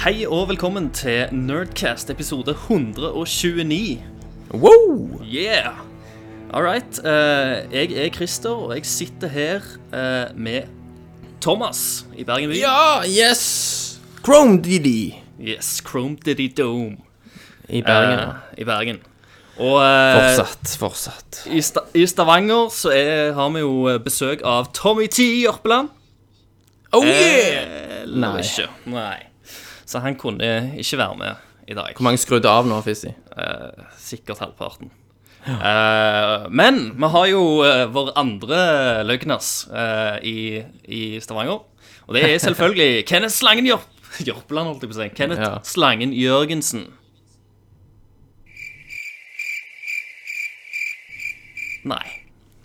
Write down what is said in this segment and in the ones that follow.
Hei og velkommen til Nerdcast episode 129. Wow! Yeah! All right. Uh, jeg er Christer, og jeg sitter her uh, med Thomas i Bergen by. Ja, yes! Chrome Diddy Yes, Chrome Diddy Dome i Bergen. Uh, i Bergen. Og Fortsatt, fortsatt. i, sta i Stavanger så er, har vi jo besøk av Tommy T. Jørpeland. Oh yeah! Eller Nei. ikke. Nei. Så han kunne ikke være med i dag. Hvor mange skrudde av nå, Fizzy? Eh, sikkert halvparten. Eh, men vi har jo eh, vår andre løgners eh, i, i Stavanger. Og det er selvfølgelig Kenneth Slangen Jørp Jørpeland, holdt jeg på å si. Kenneth Ja. Slangen Jørgensen. Nei.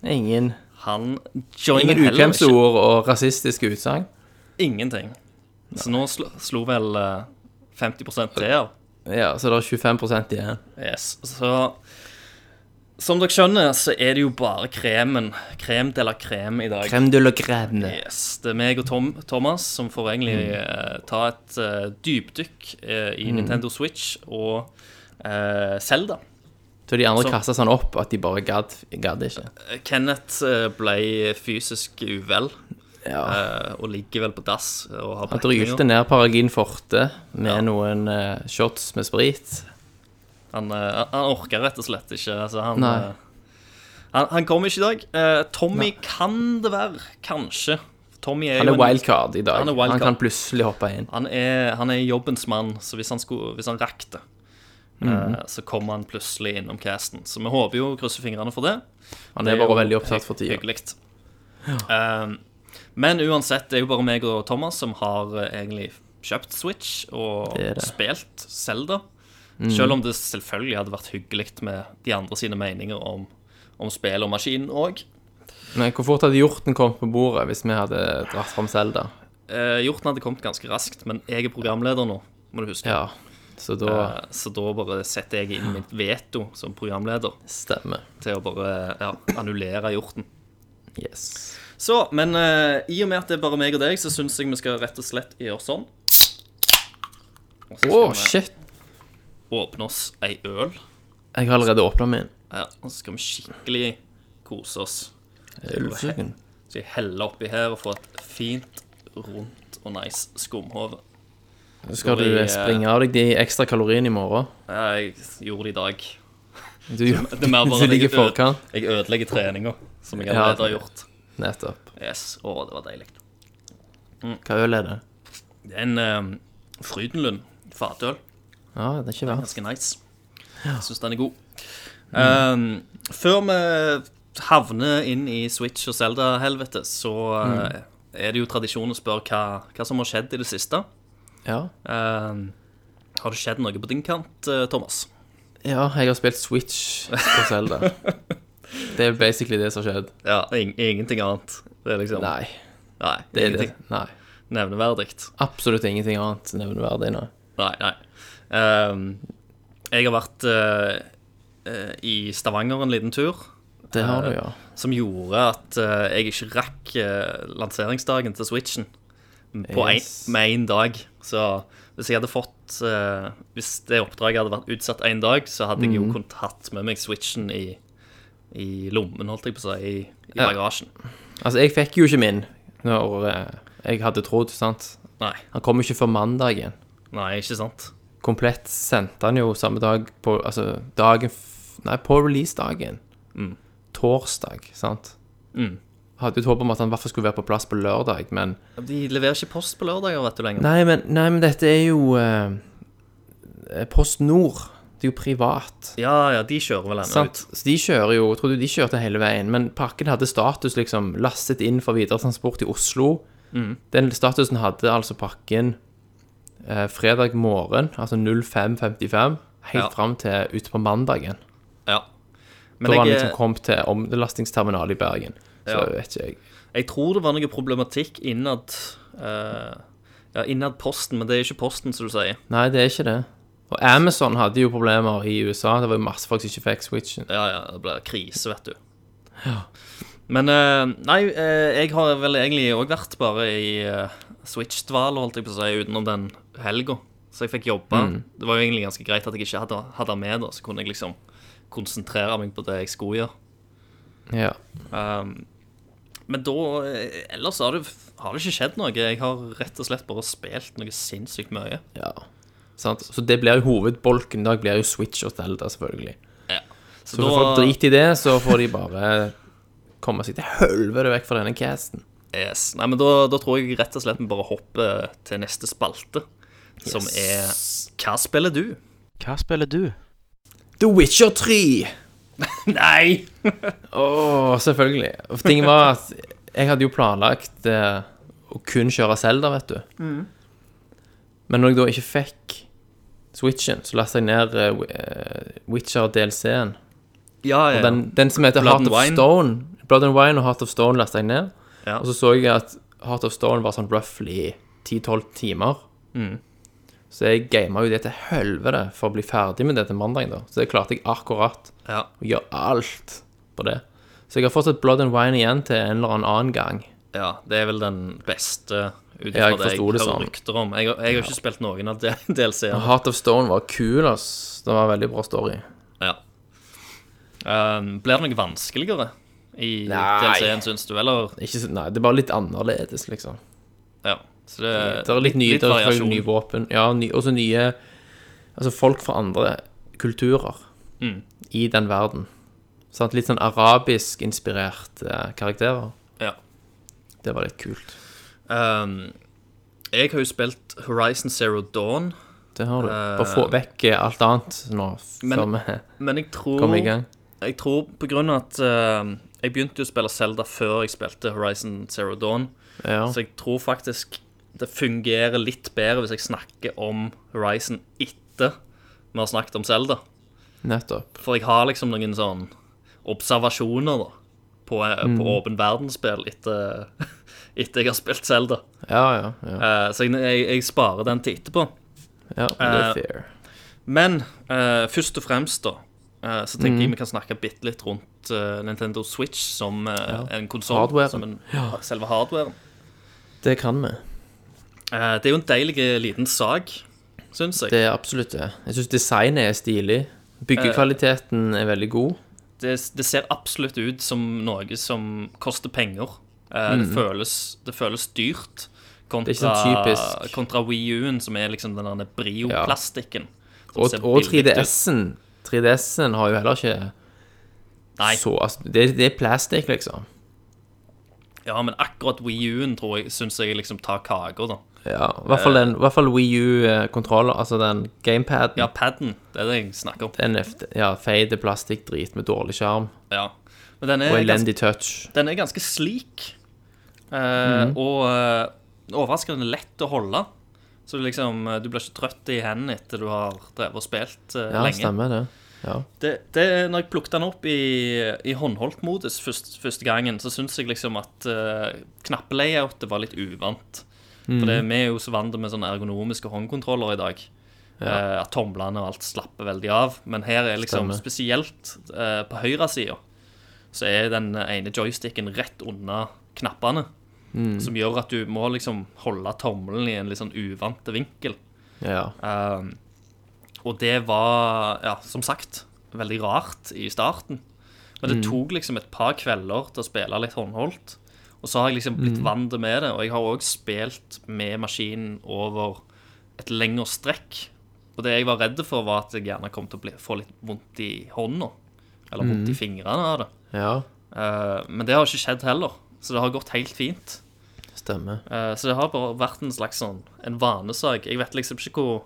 Ingen, Han joiner heller ikke. ukvemsord og rasistiske utsagn? Ingenting. Så nå slo, slo vel eh, 50 til. Ja, så det er 25% igjen. Yes. Så som dere skjønner, så er det jo bare kremen. Krem de la krem i dag. Crème de la crème. Yes. Det er meg og Tom, Thomas som får egentlig eh, ta et eh, dypdykk eh, i Nintendo Switch og eh, Zelda. Så de andre Så- kasta sånn opp at de bare gadd, gadd ikke. Kenneth eh, ble fysisk uvel Ja. eh, og ligger vel på dass og har Han drylte ned Paragin Forte med Ja. noen eh, shots med sprit. Han, eh, han orker rett og slett ikke. Altså, han, Nei. eh, han, han kommer ikke i dag. Eh, Tommy kan det være, kanskje. Tommy er Han jo er en- wildcard i dag. Han er Han, wildcard. kan plutselig hoppe inn. Han er, han er jobbens mann, så hvis han, skulle, hvis han rakk det, Mhm. eh, så kommer han plutselig innom casten. Så vi håper jo, krysser fingrene for det. Han er bare veldig opptatt for tida. Hyggelig. Um, men uansett, det er jo bare meg og Thomas som har eh, egentlig kjøpt Switch og Det det. spilt Zelda. Mm. Selv om det selvfølgelig hadde vært hyggelig med de andre sine meninger om, om spill og maskin òg. Men hvor fort hadde hjorten kommet på bordet hvis vi hadde dratt fram Zelda? Eh, hjorten hadde kommet ganske raskt, men jeg er programleder nå, må du huske. Ja, så da Eh, så da bare setter jeg inn mitt veto som programleder stemmer. til å bare ja, annullere hjorten. Yes. Så, men uh, i og med at det er bare meg og deg, så syns jeg vi skal rett og slett gjøre sånn. Og så Å, skal shit. åpne oss ei øl. Jeg har allerede åpna min. Ja, og så skal vi skikkelig kose oss. Ølsugen. Så jeg heller oppi her og får et fint, rundt og nice skumhove. Så skal du eh, eh, springe av deg de ekstra kaloriene i morgen. Ja, jeg gjorde det i dag. Du, Det er mer bare du ligger i forkant. Jeg ødelegger treninga, som jeg allerede har gjort. Nettopp. Yes, Å, det var deilig. Hva øl er det? Det er en um, Frydenlund fatøl. Ja, det er ikke verst. Ganske nice. Jeg syns den er god. Um, før vi havner inn i Switch og Zelda-helvete, så uh, er det jo tradisjon å spørre hva, hva som har skjedd i det siste. Ja. Um, har det skjedd noe på din kant, uh, Thomas? ja, jeg har spilt Switch på Zelda. Det er basically det som har skjedd. Ja, ing ingenting annet. Det er liksom Nei, Nei, det er det. Nei. nevneverdig. Absolutt ingenting annet nevneverdig nå. Nei, nei. Um, jeg har vært uh, uh, i Stavanger en liten tur. Det har du, ja. som gjorde at eh, jeg ikke rakk eh, lanseringsdagen til Switchen på en, med én dag. Så hvis jeg hadde fått eh, Hvis det oppdraget hadde vært utsatt én dag, så hadde mm. jeg jo kunnet hatt med meg Switchen i, i lommen, holdt jeg på å si, i, i bagasjen. Altså, jeg fikk jo ikke min når eh, jeg hadde trodd, sant. Nei. Han kom jo ikke før mandagen. Nei, ikke sant? Komplett sendte han jo samme dag på Altså, dagen f Nei, på releasedagen. Torsdag, sant. Mm. Hadde jo et håp om at han i hvert fall skulle være på plass på lørdag, men De leverer ikke post på lørdager, vet du lenger. Nei, men, nei, men dette er jo eh, Post Nord. Det er jo privat. Ja, ja, de kjører vel ennå ut. Så de kjører jo Jeg du de kjørte hele veien, men pakken hadde status liksom lastet inn for videre transport i Oslo. Den statusen hadde altså pakken eh, fredag morgen, altså 05.55, helt Ja. fram til ute på mandagen. Ja. Da var han liksom kom til omlastingsterminal i Bergen. Så Ja. vet ikke jeg. jeg tror det var noe problematikk innad eh, Ja, innad Posten, men det er ikke Posten, som du sier. Nei, det er ikke det. Og Amazon hadde jo problemer i USA. Det var jo masse folk som ikke fikk switchen. Ja, ja, det ble krise, vet du. Ja. Men eh, nei, eh, jeg har vel egentlig òg vært bare i uh, Switch-dvale, holdt jeg på å si, utenom den helga. Så jeg fikk jobbe. Det var jo egentlig ganske greit at jeg ikke hadde, hadde med, da, så kunne jeg liksom konsentrere meg på det jeg skulle gjøre. Ja. Um, men da eh, Ellers har det, har det ikke skjedd noe. Jeg har rett og slett bare spilt noe sinnssykt mye. ja. Sant? Så det blir jo hovedbolken i dag, blir jo Switch og Zelda, selvfølgelig. Ja. Så for folk driter i det, så får de bare komme seg til helvete vekk fra denne casten. Yes. Nei, men da, da tror jeg rett og slett vi bare hopper til neste spalte, som er Hva spiller du? Hva spiller du? The Witcher 3! Nei! Å, selvfølgelig. Og Tingen var at jeg hadde jo planlagt eh, å kun kjøre Zelda, vet du. Men når jeg da ikke fikk Switchen, så lasta jeg ned uh, eh, Witcher DLC-en. Ja, ja. Og den, den som heter Blood Heart of Wine. Stone Blood and Wine og Heart of Stone lasta jeg ned. Ja. Og så så jeg at Heart of Stone var sånn roughly 10-12 timer. Mm. Så jeg gama jo det til helvete for å bli ferdig med det til mandag. da Så det klarte jeg akkurat ja. å gjøre alt på det. Så jeg har fortsatt Blood and Wine igjen til en eller annen gang. ja. Det er vel den beste ut Ja, jeg det jeg hører sånn. rykter om. Jeg, jeg har ikke spilt noen av DLC-ene. Heart of Stone var kul, ass. Det var en veldig bra story. Ja. Um, blir det noe vanskeligere i. DLC-en, syns du, eller? Ikke nei, det er bare litt annerledes, liksom. Ja. Så det, Det er litt nye, litt variasjon. nye våpen. Ja, ny, også nye Altså folk fra andre kulturer Mm. i den verden. Sant? Litt sånn arabisk-inspirert eh, karakterer. Ja. Det var litt kult. Um, jeg har jo spilt Horizon Zero Dawn, Det har du. Bare få vekk eh, alt annet nå Men- før men jeg tror kommer i gang. Jeg tror på grunn av at uh, jeg begynte jo å spille Zelda før jeg spilte Horizon Zero Dawn, Ja. så jeg tror faktisk det fungerer litt bedre hvis jeg snakker om Horizon etter vi har snakket om Zelda. Nettopp. For jeg har liksom noen sånn observasjoner da på, eh, Mm. på åpen verdensspill etter, etter jeg har spilt Zelda. Ja, ja. ja. Uh, så jeg, jeg, jeg sparer den til etterpå. ja det er eh, fair. Men uh, først og fremst, da, så tenker Mm. jeg vi kan snakke bitte litt rundt Nintendo Switch som ja. en konsoll. Hardware Som en, selve hardwaren. Det kan vi. Det er jo en deilig liten sak, syns jeg. Det er absolutt det. Jeg syns designet er stilig. Byggekvaliteten er veldig god. Det, det ser absolutt ut som noe som koster penger. Eh, det, føles, det føles dyrt kontra, Mm. Sånn kontra Wii U-en, som er liksom den der Brio-plastikken. Ja. Og, og 3DS-en 3DS-en har jo heller ikke Nei, så altså, det, det er plastikk, liksom. ja, men akkurat Wii U-en tror jeg syns jeg liksom tar kaka, da. Ja, i hvert fall, den, i hvert fall Wii U-kontroller, altså den gamepaden. Ja, paden. Det er det jeg snakker om. Den er f- ja, feit plastikkdrit med dårlig skjerm Ja. Men den er, og ganske, elendig touch. den er ganske slik. eh, Mhm. Og eh, overraskende lett å holde. Så du liksom, eh, du blir ikke trøtt i hendene etter du har drevet og spilt eh, Ja, lenge. stemmer det. Ja. Det, det, når jeg plukket den opp i, i håndholdt-modus først, første gangen, så syns jeg liksom at uh, knappelayoutet var litt uvant. Mhm. For det, vi er jo så vant med sånne ergonomiske håndkontroller i dag. eh, at tomlene og alt slapper veldig av. Men her er liksom Stemme. spesielt eh, på høyresida så er den ene joysticken rett unna knappene. Mm. Som gjør at du må liksom holde tommelen i en litt sånn uvant vinkel. ja. Um, og det var, ja, som sagt, veldig rart i starten. Men det tok liksom et par kvelder til å spille litt håndholdt. Og så har jeg liksom blitt vant med det. Og jeg har òg spilt med maskinen over et lengre strekk. Og det jeg var redd for, var at jeg gjerne kom til å bli, få litt vondt i hånda. Eller vondt i fingrene av det. ja, Uh, men det har ikke skjedd heller. Så det har gått helt fint. stemmer. Uh, så det har bare vært en slags sånn En vanesak. Jeg vet liksom ikke hvor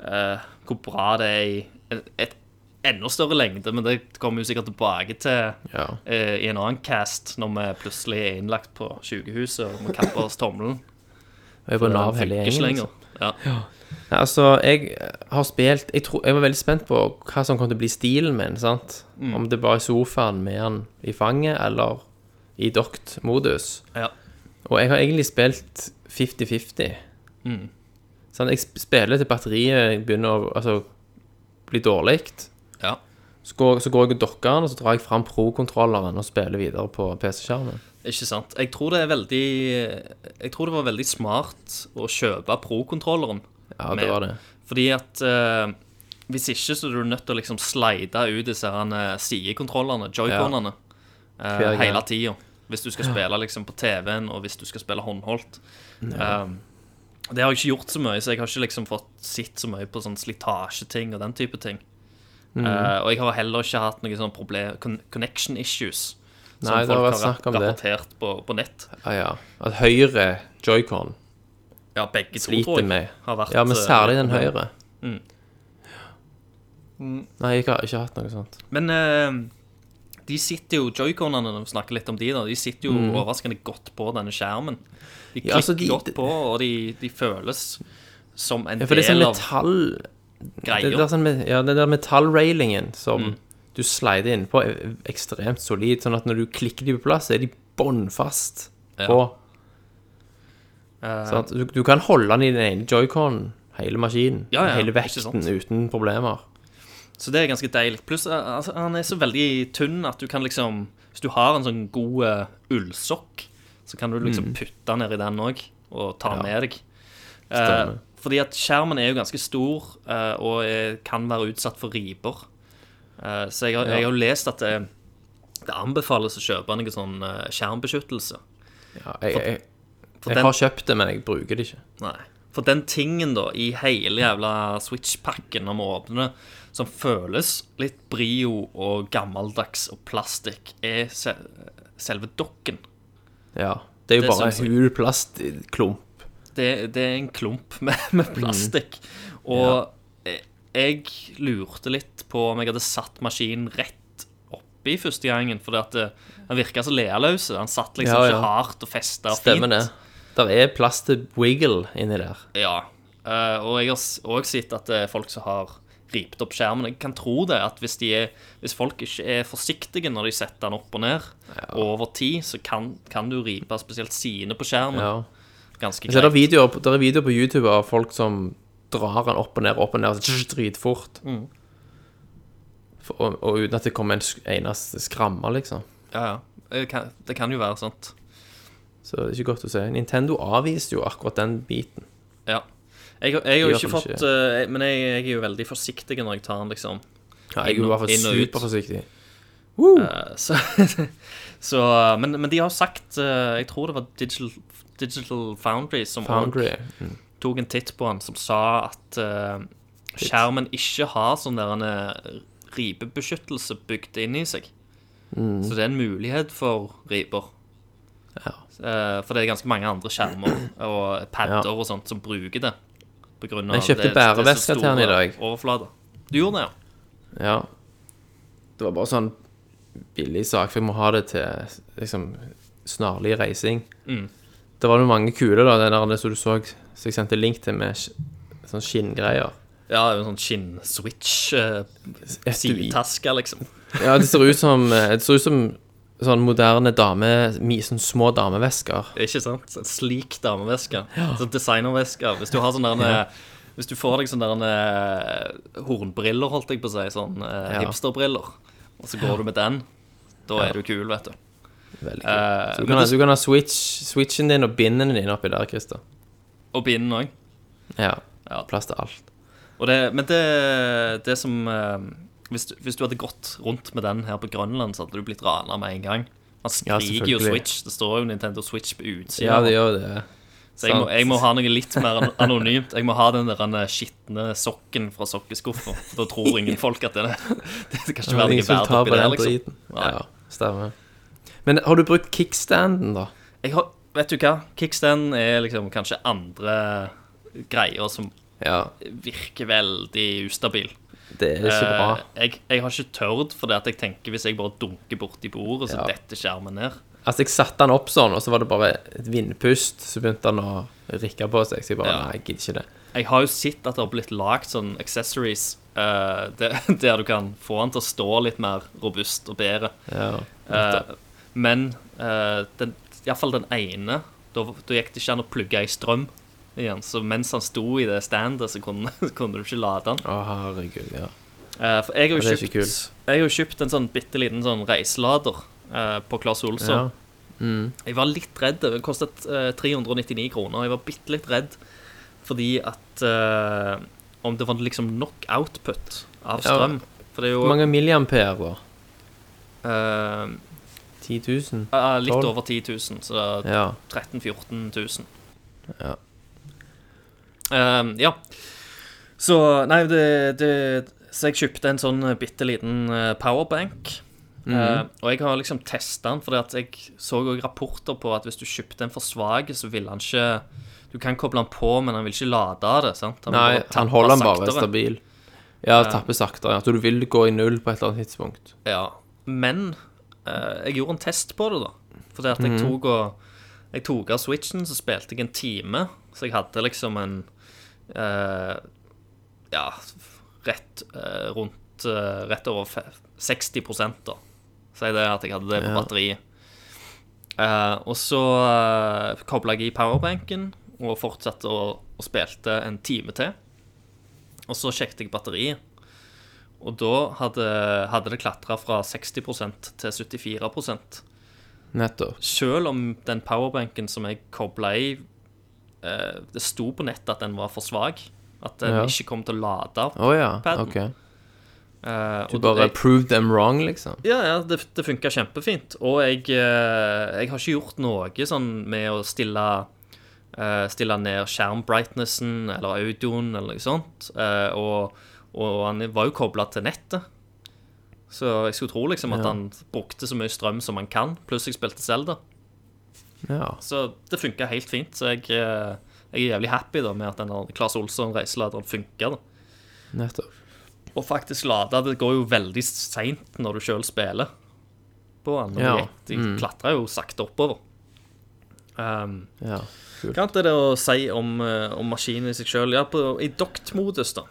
uh, Hvor bra det er i et, et enda større lengde, men det kommer jo sikkert tilbake til Ja. uh, i en annen cast, når vi plutselig er innlagt på sykehuset og må kappe oss tommelen. Jeg er på Nav hele gjengen. Liksom. Ja. Ja, Altså, jeg har spilt jeg, tro, jeg var veldig spent på hva som kom til å bli stilen min. sant? Mm. Om det var i sofaen med han i fanget, eller i dokt modus. Ja. Og jeg har egentlig spilt 50-50. Mm. Sånn, jeg spiller til batteriet begynner å altså, bli dårlig. Ja. Så går, så går jeg og dokker den, og så drar jeg fram pro-kontrolleren og spiller videre på PC-skjermen. Ikke sant. Jeg tror det er veldig Jeg tror det var veldig smart å kjøpe pro-kontrolleren. Ja, det var det. Fordi at eh, hvis ikke så er du nødt til å liksom slide ut disse sidekontrollene, eh, sidekontrollerne, joyconene, eh, Hver hele tida. Hvis du skal spille liksom på TV-en, og hvis du skal spille håndholdt. Um, det har jeg ikke gjort så mye, så jeg har ikke liksom fått sett så mye på sånn slitasjeting og den type ting. Mm. Uh, og jeg har heller ikke hatt noen sånne problem, connection issues. Som Nei, folk har rapportert på, på nett. Ah, ja. At høyre joycon Ja, begge to, sliter tror jeg, med. har vært Ja, men eh, særlig den høyre. Mm. Nei, jeg har ikke hatt noe sånt. Men uh, de sitter jo, joyconene, når vi snakker litt om de da, de sitter jo overraskende godt på denne skjermen. De klikker Mm. Ja, altså, de- godt på, og de, de føles som en Ja, for det er sånn del av metall greia. Det der, sånn, ja, den der metallrailingen som Mm. du slider inn på, er ekstremt solid. Sånn at når du klikker de på plass, er de bånnfast Ja. på. at Sant? Du, du kan holde den i den ene joyconen, hele maskinen, Ja, hele vekten, uten problemer. Så det er ganske deilig. Pluss eh, altså, han er så veldig tynn at du kan liksom Hvis du har en sånn god uh, ullsokk, så kan du liksom putte ned i den òg, og ta den Ja. med deg. Eh, Stemmer. Fordi at skjermen er jo ganske stor, uh, og er, kan være utsatt for riper. Uh, så jeg har, Ja. jeg har lest at det, det anbefales å kjøpe noe sånn uh, skjermbeskyttelse. Ja, jeg, jeg, For jeg den- har kjøpt det, men jeg bruker det ikke. Nei. For den tingen da, i hele jævla Switch-pakken når vi åpner, som føles litt brio og gammeldags og plastikk, er selve dokken. Ja, det er jo Det bare en hul plastklump. Det, det er en klump med, med plastikk. Og jeg, jeg lurte litt på om jeg hadde satt maskinen rett oppi første gangen, For det, han virka så lealøs. Han satt liksom Ja, ja. ikke hardt og festa fint. Stemmer det. Der er plass til wiggle inni der. Ja, eh, og jeg har òg sett at det er folk som har ript opp skjermen. Jeg kan tro det, at hvis, de er, hvis folk ikke er forsiktige når de setter den opp og ned, over tid, så kan, kan du ripe spesielt sidene på skjermen Ja. Ganske Så er det greit. videoer, på- der er videoer på YouTube av folk som drar den opp og ned, opp og ned, så dritfort. Mm. For, og, og uten at det kommer en sk- eneste skramme, liksom. Ja, ja. Det kan, det kan jo være sånt. Så det er ikke godt å si. Nintendo avviste jo akkurat den biten. Ja. Jeg, har- jeg har jo ikke fall fått eh, Men jeg, jeg er jo veldig forsiktig når jeg tar den, liksom. Ja, jeg er jo i hvert fall inn og ut. superforsiktig. Eh, Så, så men, men de har sagt eh, Jeg tror det var Digital, Digital Foundry som også Foundry. Mm. tok en titt på han som sa at uh, skjermen ikke har sånn der en eh, ribebeskyttelse bygd inn i seg. Mm. Så det er en mulighet for riper. Ja. Uh, for det er ganske mange andre skjermer og padder Ja. og sånt som bruker det. På grunn Jeg kjøpte bæreveske til han i dag. Overflater. Du gjorde det, ja? Ja. Det var bare sånn billig sak, for jeg må ha det til liksom snarlig reising. Mm. Det var jo mange kule, da, den der som du så, så jeg sendte link til med sånn skinngreier. Ja, en sånn skinn-switch, sidetaske, liksom. Ja, det ser ut som, eh, det ser ut som sånn moderne dame, sånn små damevesker. Ikke sant? En slik dameveske. Sånn designerveske. Hvis du har sånn der ja. Hvis du får deg sånne eh, hornbriller, holdt jeg på å si, sånn eh, Ja. hipsterbriller, og så går du med den, da er du kul, vet du. Veldig Eh, kult. Så du men kan, ha, det- du kan ha switch, switchen din og bindene dine oppi der, Christer. Og binden òg. Ja. Ja. Plass til alt. Og det, men det, det som eh, hvis, du, hvis du hadde gått rundt med den her på Grønland, så hadde du blitt rana med en gang. Han Ja, skriker jo selvfølgelig. Switch. Det står jo Nintendo Switch på utsida. Ja, det gjør det. så jeg må, sant. jeg må ha noe litt mer an- anonymt. Jeg må ha den der eh, skitne sokken fra sokkeskuffa. Da tror ingen folk at det er Det kan ikke være Ingen noe som verdt tar oppi på den liksom. driten. Nei. Ja, stemmer. Men har du brukt kickstanden, da? Jeg har, vet du hva? Kickstand er liksom kanskje andre greier som Ja, virker veldig ustabil. det er ikke bra. Eh, jeg, jeg har ikke tørt, for det at jeg tenker hvis jeg bare dunker borti bordet, så Ja. detter skjermen ned. Altså, jeg satte den opp sånn, og så var det bare et vindpust, så begynte den å rikke på seg, så jeg bare, Ja. nei, jeg gidder ikke det. jeg har jo sett at det har blitt lagd sånn accessories uh, der, der du kan få den til å stå litt mer robust og bedre. Ja. Eh, men uh, den, iallfall den ene, da, da gikk det ikke an å plugge i strøm igjen. Så mens han sto i det standet, så kunne, kunne du ikke lade den. Å, herregud, ja. Uh, for jeg har jo Ja, kjøpt, jeg har jo kjøpt en sånn bitte liten sånn reiselader uh, på Claes Olsson. ja. Mm. Jeg var litt redd. Det kostet uh, 399 kroner. Jeg var bitte litt redd fordi at eh, Om det var liksom nok output av Ja. strøm. For det er jo Hvor mange milliampere, da? eh, 10 000? ja, litt Tolv? over 10 000, så Ja. 13 000-14 000. Ja. Eh, ja. Så Nei, det, det Så jeg kjøpte en sånn bitte liten powerbank. powerbank. -hmm. uh, og jeg har liksom testa den, at jeg så også rapporter på at hvis du kjøpte en for svak, så vil han ikke Du kan koble den på, men han vil ikke lade av det. sant? Han Nei, han holder den bare stabil. Ja, tapper saktere. At du vil gå i null på et eller annet tidspunkt. Ja, men eh, jeg gjorde en test på det, da. Fordi at Mhm. jeg tok og Jeg tok av switchen, så spilte jeg en time. Så jeg hadde liksom en eh, Ja, rett eh, rundt eh, Rett over 60 da. Si det at jeg hadde det på batteriet. Eh, og så uh, kobla jeg i powerbanken og fortsatte å, og spilte en time til. Og så sjekket jeg batteriet. Og da hadde, hadde det klatra fra 60% til 74% Nettopp. Selv om den powerbanken som jeg kobla i eh, Det sto på nettet at den var for svak. At den Ja. ikke kom til å lade. oh, ja, paden. OK. Uh, Du bare jeg- proved them wrong, liksom? Ja, ja, det, det funka kjempefint. Og jeg, eh, jeg har ikke gjort noe sånn med å stille uh, Stille ned skjermbrightnessen eller audioen eller noe sånt. Uh, og, og han var jo kobla til nettet. Så jeg skulle tro liksom at Ja. han brukte så mye strøm som han kan. Pluss jeg spilte Zelda. Ja. Så det funka helt fint. Så jeg, eh, jeg er jævlig happy da med at den Claes Olsson-reiseladeren funka. Nettopp. Og faktisk lade det går jo veldig seint når du sjøl spiller på den. Ja. De Mm. klatrer jo sakte oppover. Um, Ja. hva annet er det å si om, eh, om maskinen i seg sjøl? Ja, på, i dokt-modus, da.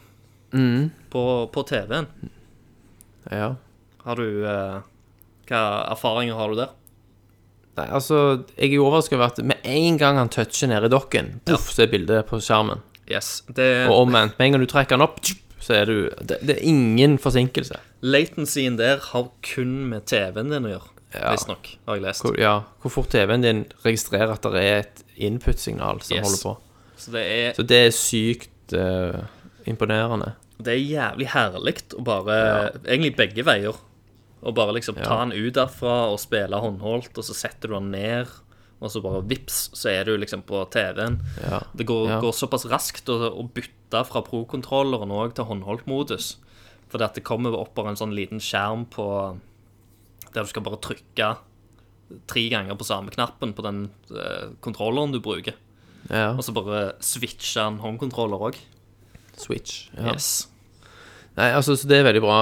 Mm. På, på TV-en. Ja. Har du eh, Hva erfaringer har du der? Nei, altså, jeg er overrasket over at med en gang han toucher nede i dokken, poff, så er bildet på skjermen. Yes. Det, Og omvendt. Med en gang du trekker den opp, så er du Det, det er ingen forsinkelse. Latencyen der har kun med TV-en din å gjøre, Ja. visstnok, har jeg lest. Hvor, ja, hvor fort TV-en din registrerer at det er et input-signal som Yes. holder på. Så det er Så det er sykt eh, imponerende. Det er jævlig herlig å bare Egentlig begge veier. Å bare liksom ta Ja. den ut derfra og spille håndholdt, og så setter du den ned, og så bare vips, så er du liksom på TV-en. Ja. Det går, Ja. går såpass raskt å, å bytte fra pro-kontrolleren òg til håndholdt-modus. Fordi at det kommer opp bare en sånn liten skjerm på Der du skal bare trykke tre ganger på samme knappen på den eh, kontrolleren du bruker. ja. Og så bare switche en håndkontroller òg. Switch. Ja. Yes. Nei, altså, så det er veldig bra.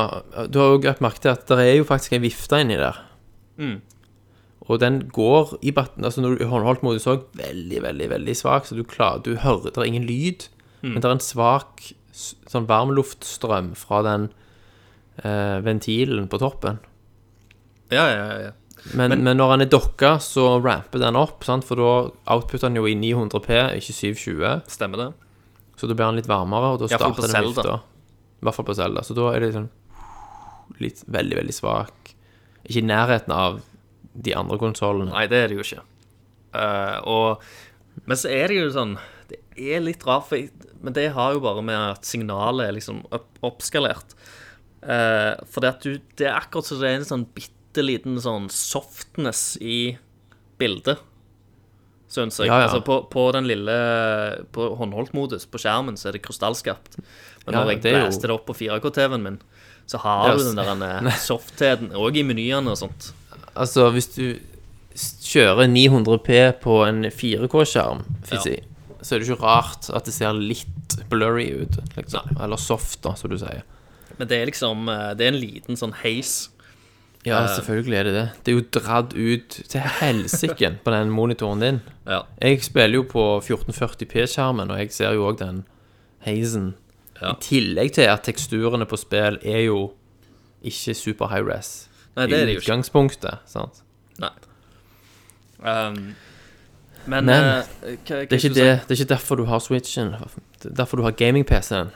Du har jo lagt merke til at det er jo faktisk ei vifte inni der. Mm. Og den går i batten Altså når du håndholdt modus òg veldig, veldig veldig svak, så du klarer Du hører Det er ingen lyd, Mm. men det er en svak sånn varmluftstrøm fra den eh, ventilen på toppen. Ja, ja, ja. Men, men, Men- når den er dokka, så ramper den opp, sant? for da outputter den jo i 900P, ikke 720. Stemmer det. Så da blir den litt varmere, og da på starter den Zelda. vifta. I hvert fall på Zelda. Så da er det sånn litt veldig, veldig svak. Ikke i nærheten av de andre konsollene. Nei, det er det jo ikke. Eh, og, men så er det jo sånn Det er litt rart, for jeg, men det har jo bare med at signalet er liksom opp, oppskalert. Uh, for det, at du, det er akkurat som det er en sånn bitte liten sånn softness i bildet. Syns jeg. Ja, ja. Altså på, på den lille På håndholdt-modus på skjermen så er det krystallskarpt. Men Ja, når jeg det jo- blæste det opp på 4K-TV-en min, så har du den der eh, softheten òg i menyene og sånt. Altså, hvis du kjører 900P på en 4K-skjerm, Ja. si, så er det ikke rart at det ser litt blurry ut. Liksom. Eller soft, da, som du sier. Men det er liksom eh, Det er en liten sånn haze. Ja, Eh. selvfølgelig er det det. Det er jo dratt ut til helsike på den monitoren din. Ja. Jeg spiller jo på 1440p-skjermen, og jeg ser jo òg den Hazen. Ja. I tillegg til at teksturene på spill er jo ikke super high res. Nei, det er det I jo ikke. utgangspunktet, sant? Nei. Um, men, Men, uh, hva, hva Det er, ikke det, det er ikke derfor du har Switchen. Er derfor du har gaming-PC-en.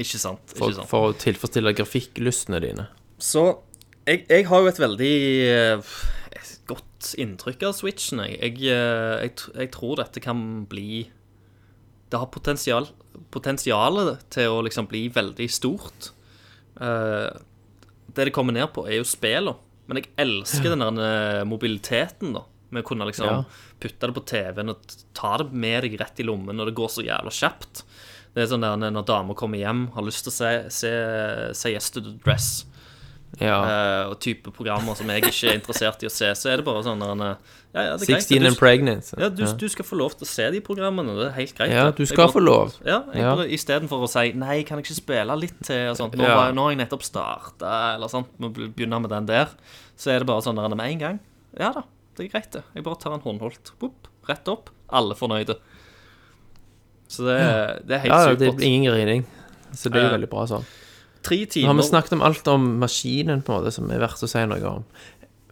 Ikke sant. For, ikke sant. for å tilfredsstille grafikklystene dine. Så jeg, jeg har jo et veldig eh, godt inntrykk av Switchen. Jeg, jeg, eh, jeg, tror dette kan bli Det har potensial potensialet til å liksom bli veldig stort. Uh, det det kommer ned på, er jo spillene. Men jeg elsker den der mobiliteten, da. Med å kunne liksom Ja. putte det på TV-en og ta det med deg rett i lommen når det går så jævla kjapt. Det er sånn der når damer kommer hjem, har lyst til å se, se, se Yes to the Dress Ja. eh, og type programmer som jeg ikke er interessert i å se, så er det bare sånn der, eh, ja, ja, det er 16 Du, and pregnant. ja, du, du skal få lov til å se de programmene, det er helt greit. Ja, du skal bare- få lov. Ja, Ja. Istedenfor å si 'nei, kan jeg ikke spille litt til', og sånt. Nå, Ja. nå har jeg nettopp starta, eller sånt, må begynne med den der. Så er det bare sånn der med en gang. Ja da, det er greit, det. Jeg bare tar en håndholdt. Boop, rett opp. Alle fornøyde. Så det, det er helt Ja, det supert. ingen grining. Så det er jo Eh, veldig bra sånn. Tre Nå har vi snakket om alt om maskinen, på en måte, som er verdt å si noe om.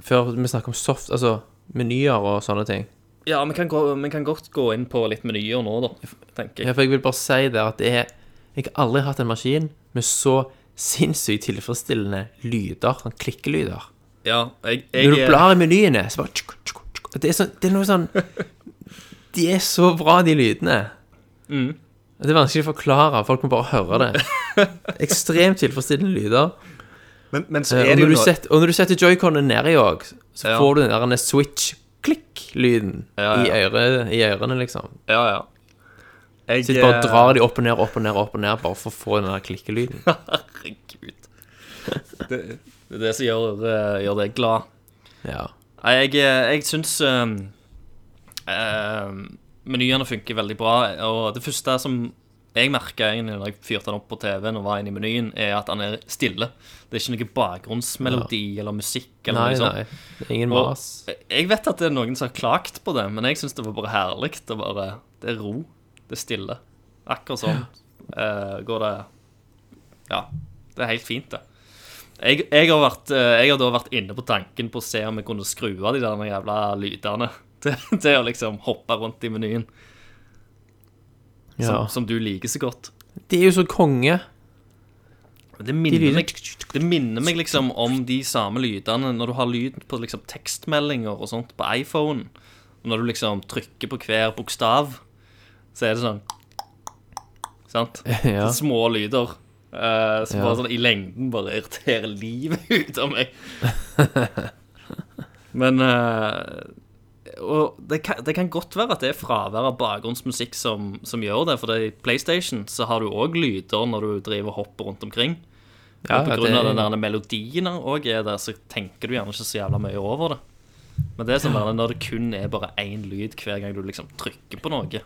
Før vi snakker om soft, altså menyer og sånne ting. Ja, vi kan, gå, vi kan godt gå inn på litt menyer nå, da, tenker jeg. Ja, for jeg vil bare si det at det er Jeg har aldri hatt en maskin med så sinnssykt tilfredsstillende lyder, sånn klikkelyder. Ja, jeg, Når du blar i menyene, så bare tsk, tsk, tsk, det, er så, det er noe sånn De er så bra, de lydene. Mm. Det er vanskelig å forklare. Folk må bare høre det. Ekstremt tilfredsstillende lyder. Men, men så Eh, er Og det når jo du, noe setter, og når du setter joyconen nedi òg, så Ja. får du den der switch-klikk-lyden Ja, i, ja. øre, i ørene, liksom. Ja, ja. Jeg Sitter bare eh, drar de opp og ned, opp og ned, opp og ned, bare for å få den der klikkelyden. Herregud. Det, det er det som gjør, eh, gjør deg glad. Ja. Jeg, jeg syns um, menyene funker veldig bra. Og det første som jeg merka når jeg fyrte den opp på TV-en og var inne i menyen, er at den er stille. Det er ikke noe bakgrunnsmelodi eller musikk eller Nei, noe sånt. nei. Ingen mas. jeg vet at det er noen som har klagt på det, men jeg syns det var bare herlig. Det, bare, det er ro. Det er stille. Akkurat sånn uh, går det Ja. Det er helt fint, det. Jeg, jeg, har vært, eh, jeg har da vært inne på tanken på å se om jeg kunne skru av de der jævla lydene til, til å liksom hoppe rundt i menyen, Ja. som, som du liker så godt. De er jo så konge. Det minner, de meg, det minner meg liksom om de samme lydene når du har lyd på liksom tekstmeldinger og sånt på iPhone. Når du liksom trykker på hver bokstav, så er det sånn Sant? Ja. Små lyder. Uh, som Ja. bare sånn i lengden bare irriterer livet ut av meg. Men eh, Og det kan, det kan godt være at det er fravær av bakgrunnsmusikk som, som gjør det. For i PlayStation så har du òg lyder når du driver og hopper rundt omkring. Ja, og på ja, grunn det- av den der melodien òg er der, så tenker du gjerne ikke så jævla mye over det. Men det er sånn når det kun er bare én lyd hver gang du liksom trykker på noe,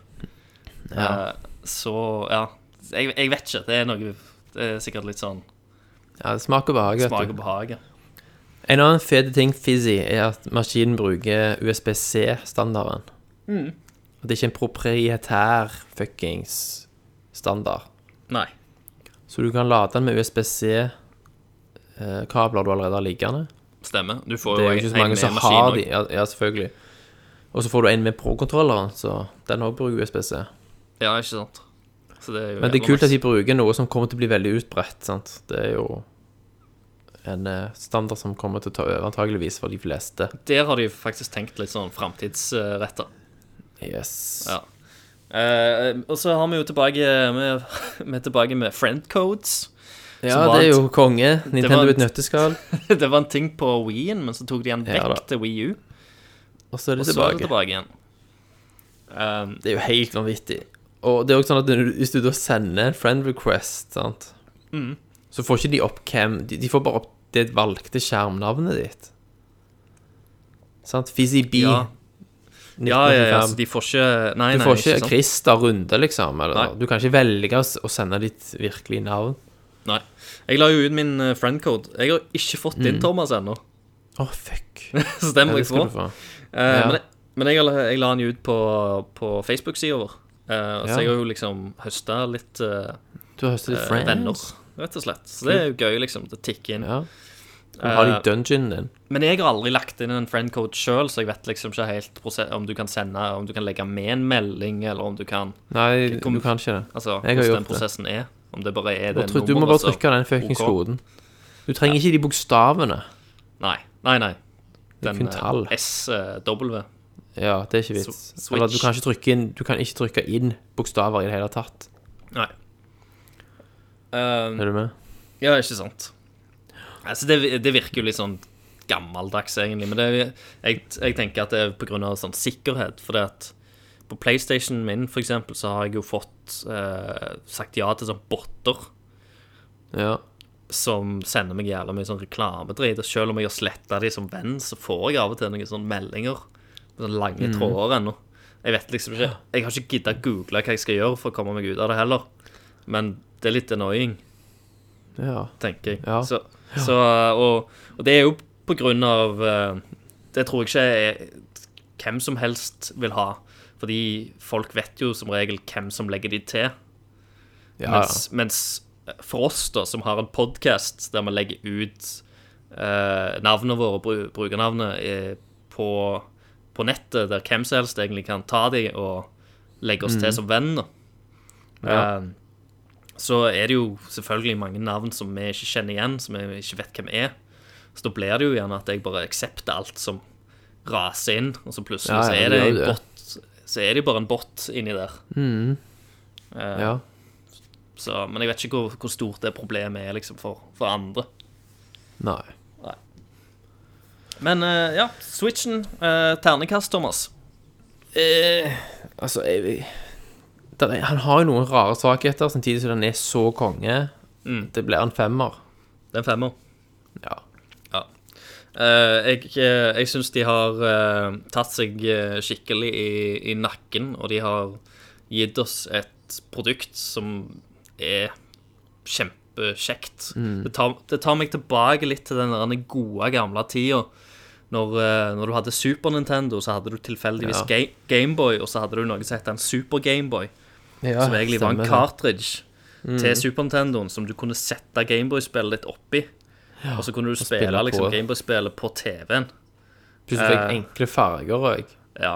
eh, så ja. Jeg, jeg vet ikke. Det er noe Det er sikkert litt sånn Ja, det smaker behag, vet smak du. og behag. ja. En annen fet ting, Fizzy, er at maskinen bruker USBC-standarden. Mm. At det er ikke en proprietær fuckings standard. Nei. Så du kan lade den med USB-C-kabler du allerede har liggende. Stemmer. Du får jo ikke så mange som har de. Ja, ja selvfølgelig. Og så får du en med pro-kontrolleren, så den òg bruker USB-C. Ja, ikke sant. Så det Men det er kult at de bruker noe som kommer til å bli veldig utbredt. sant? Det er jo en eh, standard som kommer til å ta over, antageligvis, for de fleste. Der har de faktisk tenkt litt sånn framtidsretta. Yes. Ja. Eh, og så har vi jo tilbake med, er tilbake med friend codes. Ja, det er jo konge. Nintendo et- nøtteskall. det var en ting på Wii-en, men så tok de den vekk ja, til Wii U. Og så er det så er det tilbake. tilbake igjen. Um, Det er jo helt vanvittig. Og det er også sånn at hvis du da sender en friend request, sant, Mm. Så får ikke de opp hvem de, de får bare opp det valgte skjermnavnet ditt. Sant? Fizzy B. ja. ja, ja, ja, så de får ikke Nei, Du nei, får ikke ikke Christer Runde, liksom. Eller, du kan ikke velge å sende ditt virkelige navn. Nei. Jeg la jo ut min friendcode. Jeg har ikke fått din, Thomas, ennå. Å, fuck. Så den Ja, må det jeg få. få. Uh, Ja. Men, jeg, men jeg, jeg la den ut på, på Facebook-sida vår. Eh, Ja. Så jeg har jo liksom høsta litt uh, Du har høstet litt eh, friends. venner, rett og slett. Så det er jo gøy, liksom. Det tikker inn. Ja. Du har de Eh, dungeonen din. Men jeg har aldri lagt inn en friendcode sjøl, så jeg vet liksom ikke helt om du kan sende Om du kan legge med en melding, eller om du kan Nei, kom- du kan ikke det. Altså, Jeg har hvordan gjort den prosessen er. Om det bare er det nummeret. du må bare trykke den fuckings OK. koden. Du trenger ikke de bokstavene. Nei, nei, nei. Den er. SW. Ja, det er ikke vits. Switch. Eller du kan ikke trykke inn Du kan ikke trykke inn bokstaver i det hele tatt. Nei. Um, Er du med? Ja, ikke sant. Altså, det, det virker jo litt sånn gammeldags, egentlig. Men det, jeg, jeg tenker at det er av sånn sikkerhet. For det at på PlayStation min, for eksempel, så har jeg jo fått eh, sagt ja til sånn botter Ja. som sender meg jævla mye sånn reklamedrit. Og selv om jeg har sletta de som venn, så får jeg av og til noen sånne meldinger. Sånne lange Mm. tråder ennå. Jeg vet liksom ikke Jeg har ikke gidda google hva jeg skal gjøre for å komme meg ut av det heller. Men det er litt annoying. ja. tenker jeg. Ja. Så, så, og, og det er jo på grunn av eh, Det tror jeg ikke er, hvem som helst vil ha. Fordi folk vet jo som regel hvem som legger de til. Mens, mens for oss, da, som har en podkast der vi legger ut eh, navnene våre, bru, brukernavnet, eh, på, på nettet, der hvem som helst egentlig kan ta de og legge oss til som venner, Ja. eh, så er det jo selvfølgelig mange navn som vi ikke kjenner igjen, som vi ikke vet hvem er. Så da blir det jo gjerne at jeg bare aksepter alt som raser inn, og så plutselig Ja, så er det bot Så er det bare en bot inni der. Eh, ja. så, men jeg vet ikke hvor, hvor stort det problemet er liksom for, for andre. Nei. Men uh, ja, Switchen. Uh, ternekast, Thomas. Altså, jeg, er, han har jo noen rare svakheter, samtidig som den er så konge. Mm. Det blir en femmer. Det er en femmer. Ja. Eh, jeg uh, jeg syns de har uh, tatt seg eh, skikkelig i, i nakken, og de har gitt oss et produkt som er kjempekjekt. Det, tar, det tar meg tilbake litt til den der gode, gamle tida. Når, eh, når du hadde Super Nintendo, så hadde du tilfeldigvis Ja. Ga Gameboy, og så hadde du noe som het en Super Gameboy. Ja som egentlig var en cartridge mm. til Super Nintendoen som du kunne sette Gameboy-spillet ditt oppi. og så kunne du spille, spille liksom. Gameboy-spillet på TV-en. Plutselig fikk uh, enkle farger òg. Ja.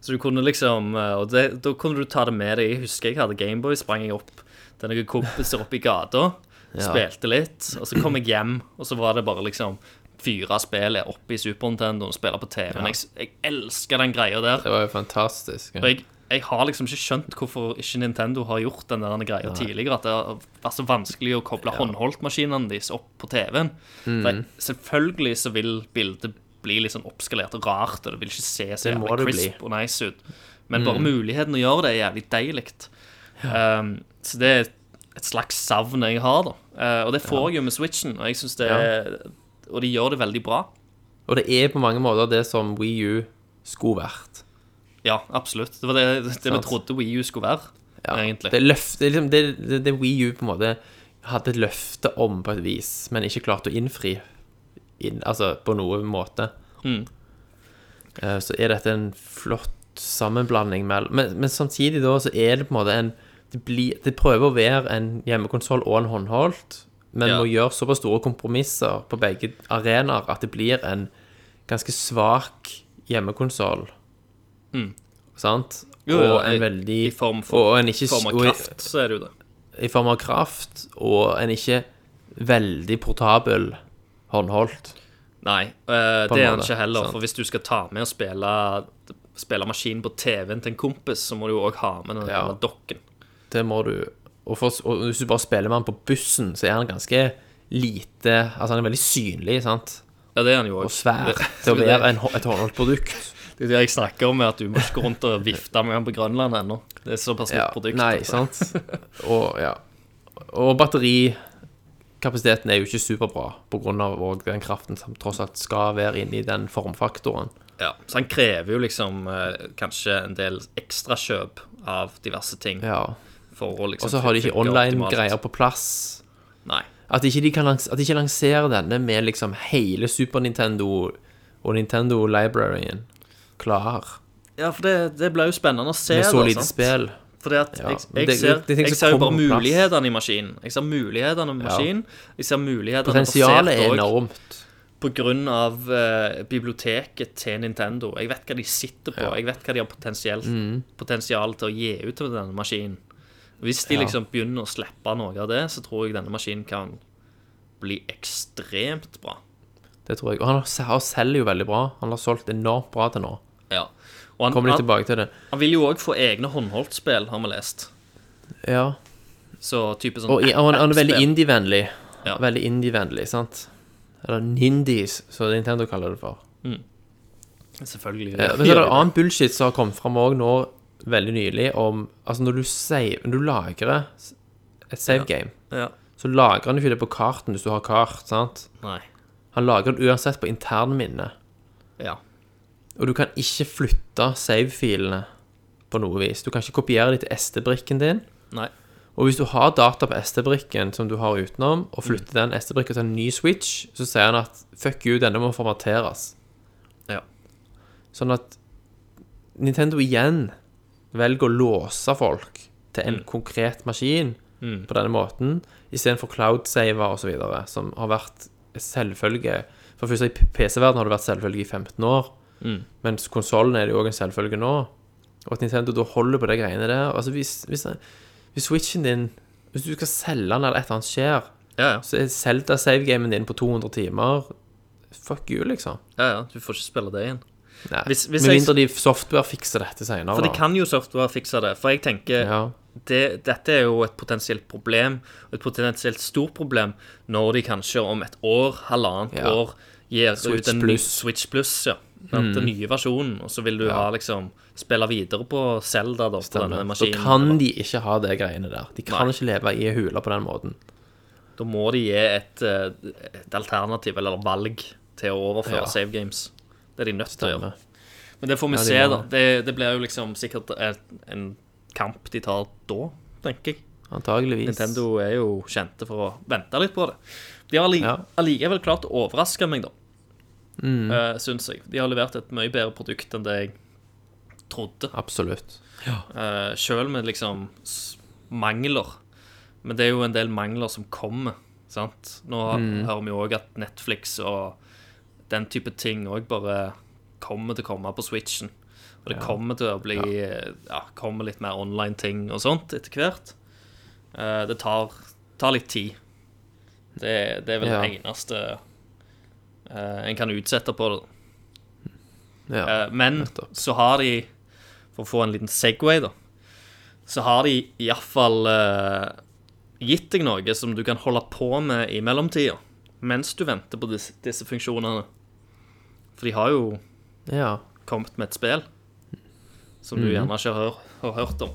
Så du kunne liksom eh, Og det, da kunne du ta det med deg. Jeg husker jeg hadde Gameboy, sprang jeg opp til noen kompiser oppe i gata, spilte litt, og så kom jeg hjem, og så var det bare liksom fyre spillet oppi i Super Nintendo og spille på TV-en. Jeg, jeg elsker den greia der. Det var jo fantastisk. Og jeg, jeg har liksom ikke skjønt hvorfor ikke Nintendo har gjort den der greia tidligere. At det har vært så vanskelig å koble håndholdtmaskinene deres opp på TV-en. Mm. For Selvfølgelig så vil bildet bli litt sånn oppskalert og rart, og det vil ikke se så jævlig crisp og nice ut. Men bare muligheten å gjøre det er jævlig deilig. Um, så det er et slags savn jeg har, da. Uh, og det får jeg jo med Switchen, og jeg synes det er Og de gjør det veldig bra. Og det er på mange måter det som Wii U skulle vært. Ja, absolutt. Det var det, det vi trodde Wii U skulle være, Ja. egentlig. Det, løft, det, liksom, det, det, det Wii U på en måte hadde et løfte om på et vis, men ikke klarte å innfri inn, altså på noen måte. Mm. Eh, Så er dette en flott sammenblanding mellom men, men samtidig da så er det på en måte en Det, blir, det prøver å være en hjemmekonsoll og en håndholdt, men Ja. må gjøre såpass store kompromisser på begge arenaer at det blir en ganske svak hjemmekonsoll. Sant? Mm. Jo, jo, og en veldig i form for- og en ikke, form av og kraft, så er det jo det. i form av kraft, og en ikke veldig portabel håndholdt. Nei, øh, det er han ikke heller. sant. For hvis du skal ta med og spille Spille maskin på TV-en til en kompis, så må du jo òg ha med den Ja. dokken. Det må du og, for, og hvis du bare spiller med han på bussen, så er han ganske lite Altså, han er veldig synlig, sant? Ja, det er han jo òg. Og svær til å være en, et håndholdt produkt. Det er det jeg snakker om, er at du må ikke gå rundt og vifte med den på Grønland ennå. Det er såpass Ja, produkt. nei, altså. sant? Og, ja. og batterikapasiteten er jo ikke superbra, av den kraften som tross alt skal være inni den formfaktoren. Ja, så han krever jo liksom eh, kanskje en del ekstrakjøp av diverse ting. Ja. Liksom Og så har de ikke online-greier på plass. Nei. At ikke de kan at de ikke lanserer denne med liksom hele Super Nintendo og Nintendo Libraryen klar. Ja, for det, det ble jo spennende å se. Med så lite spill Fordi at Ja, jeg, men jeg, det- ser, det er ting jeg som ser jo kommer bare på plass. mulighetene i maskinen. Jeg ser mulighetene med maskinen. Jeg ser mulighetene Potensialet er også enormt. på grunn av eh, biblioteket til Nintendo. Jeg vet hva de sitter på. Jeg vet hva de har potensielt, Mm. potensial til å gi ut med denne maskinen. Hvis de Ja. liksom begynner å slippe noe av det, så tror jeg denne maskinen kan bli ekstremt bra. Det tror jeg. Og han har- han selger jo veldig bra. Han har solgt enormt bra til nå. Han, Kommer litt tilbake til det. han vil jo òg få egne håndholdtspill, har vi lest. Ja. Så type sånn Og og han, han er veldig indie-vennlig. Ja. Veldig indie-vennlig, sant? Eller Nindies, som Nintendo kaller det for. Selvfølgelig. Eh, Men så er det annen bullshit som har kommet fram òg nå veldig nylig, om Altså, når du, save, når du lagrer et save game, Ja. så lagrer han ikke det på karten hvis du har kart, sant? Nei. Han lagrer det uansett på internminnet. Ja. Og du kan ikke flytte save-filene på noe vis. Du kan ikke kopiere de til SD-brikken din. Nei. Og hvis du har data på SD-brikken som du har utenom, og flytter den SD-brikken til en ny switch, så sier han at fuck you, denne må formateres. Ja. Sånn at Nintendo igjen velger å låse folk til en konkret maskin på denne måten, istedenfor cloud-saver osv., som har vært selvfølge For først i PC-verdenen har det vært selvfølge i 15 år, mens konsollen er det jo òg en selvfølge nå. Og at Nintendo da holder på de greiene der. Altså hvis, hvis, hvis switchen din Hvis du skal selge den, eller et eller annet skjer, Ja, ja. så er Zelda savegamen din på 200 timer Fuck you, liksom. ja, ja. Du får ikke spille det igjen. Nei. Hvis- hvis Med jeg- mindre de software fikser dette senere. For de kan jo software fikse det. For jeg tenker Ja. det, dette er jo et potensielt problem, og et potensielt stort problem, når de kanskje om et år, halvannet Ja. år, gir Switch ut en ny Plus. Mm. Switch Plus, ja. Sant? Den nye versjonen, og så vil du ha liksom spille videre på Zelda da, på denne Da maskinen. kan de ikke ha de greiene der. De kan Nei. ikke leve i ei hule på den måten. Da må de gi et, eh, et alternativ eller valg til å overføre Ja. save games. Det er de nødt til å gjøre. Men det får vi Ja, de se, da. Det, det blir jo liksom sikkert en kamp de tar da, tenker jeg. Antageligvis. Nintendo er jo kjente for å vente litt på det. De har alli- Ja. allikevel klart å overraske meg, da. Mm. Uh, syns jeg. De har levert et mye bedre produkt enn det jeg trodde. Absolutt. Uh, Sjøl med liksom mangler. Men det er jo en del mangler som kommer, sant. Nå Mm. hører vi òg at Netflix og den type ting òg bare kommer til å komme på Switchen. Og det kommer til å bli ja. kommer litt mer online-ting og sånt etter hvert. Uh, det tar, tar litt tid. Det, det er vel Ja. det eneste eh, en kan utsette på det. Ja. Eh, men nettopp. så har de, for å få en liten Segway, da, så har de iallfall uh, gitt deg noe som du kan holde på med i mellomtida, mens du venter på disse, disse funksjonene. For de har jo ja. kommet med et spill som du gjerne ikke har, har hørt om.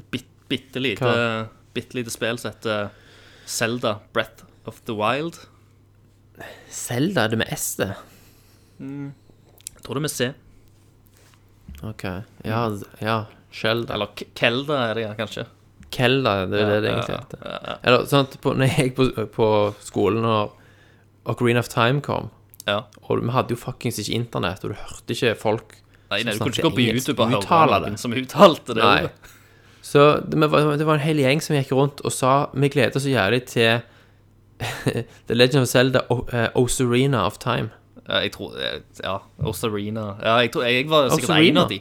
Et bit, bitte lite, bitte lite spill som heter Zelda Breath of the Wild. Zelda, er det med S, det? Jeg tror det er med C. OK. Ja, ja. Skjelda. Eller K- Kelda er det ja, kanskje. Kelda, det er det det egentlig heter. ja, ja. Eller sånn at på, når jeg gikk på, på skolen og Ocarina of Time kom, Ja. og vi hadde jo fuckings ikke internett, og du hørte ikke folk Nei, nei, du kunne ikke gå på YouTube og høre noen som uttalte det. Nei. Så det, men var- det var en hel gjeng som gikk rundt og sa Vi gleder oss så jævlig til The Legend of Zelda o, eh, Ocarina of Time. Jeg tror eh, Ja, Osarina. Ja, jeg, tror, jeg var sikkert en av de.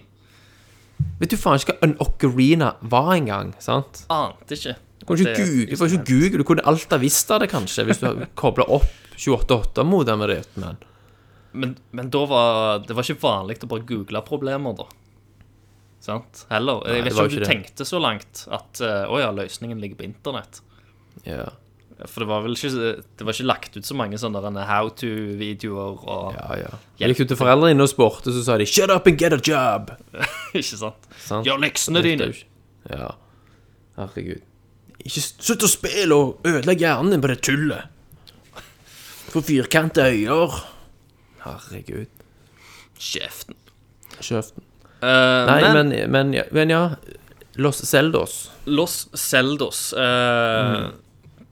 Vet du faen ikke hva en ocarina var engang, sant? Ante ikke. Du kunne ikke google, du, ikke google, du kunne alt ha visst av det, kanskje, hvis du kobla opp 28.8-modemet ditt, men Men, men da var det var ikke vanlig å bare google problemer, da. Sant? Heller. Jeg vet ikke om du det. tenkte så langt at eh, Å ja, løsningen ligger på internett. ja. For det var vel ikke Det var ikke lagt ut så mange sånne how to-videoer og Ja, ja. Jeg gikk ut til foreldrene dine og spurte, så sa de 'shut up and get a job'. Ikke sant? Sant? Gjør leksene dine. Ja. Herregud. Ikke slutt å spille og ødelegg hjernen din på det tullet. Få firkanta øyer. Herregud. Kjeften. Kjeften. Uh, Nei, men, men, men, ja, men ja. Los Seldos. Los Zeldos eh,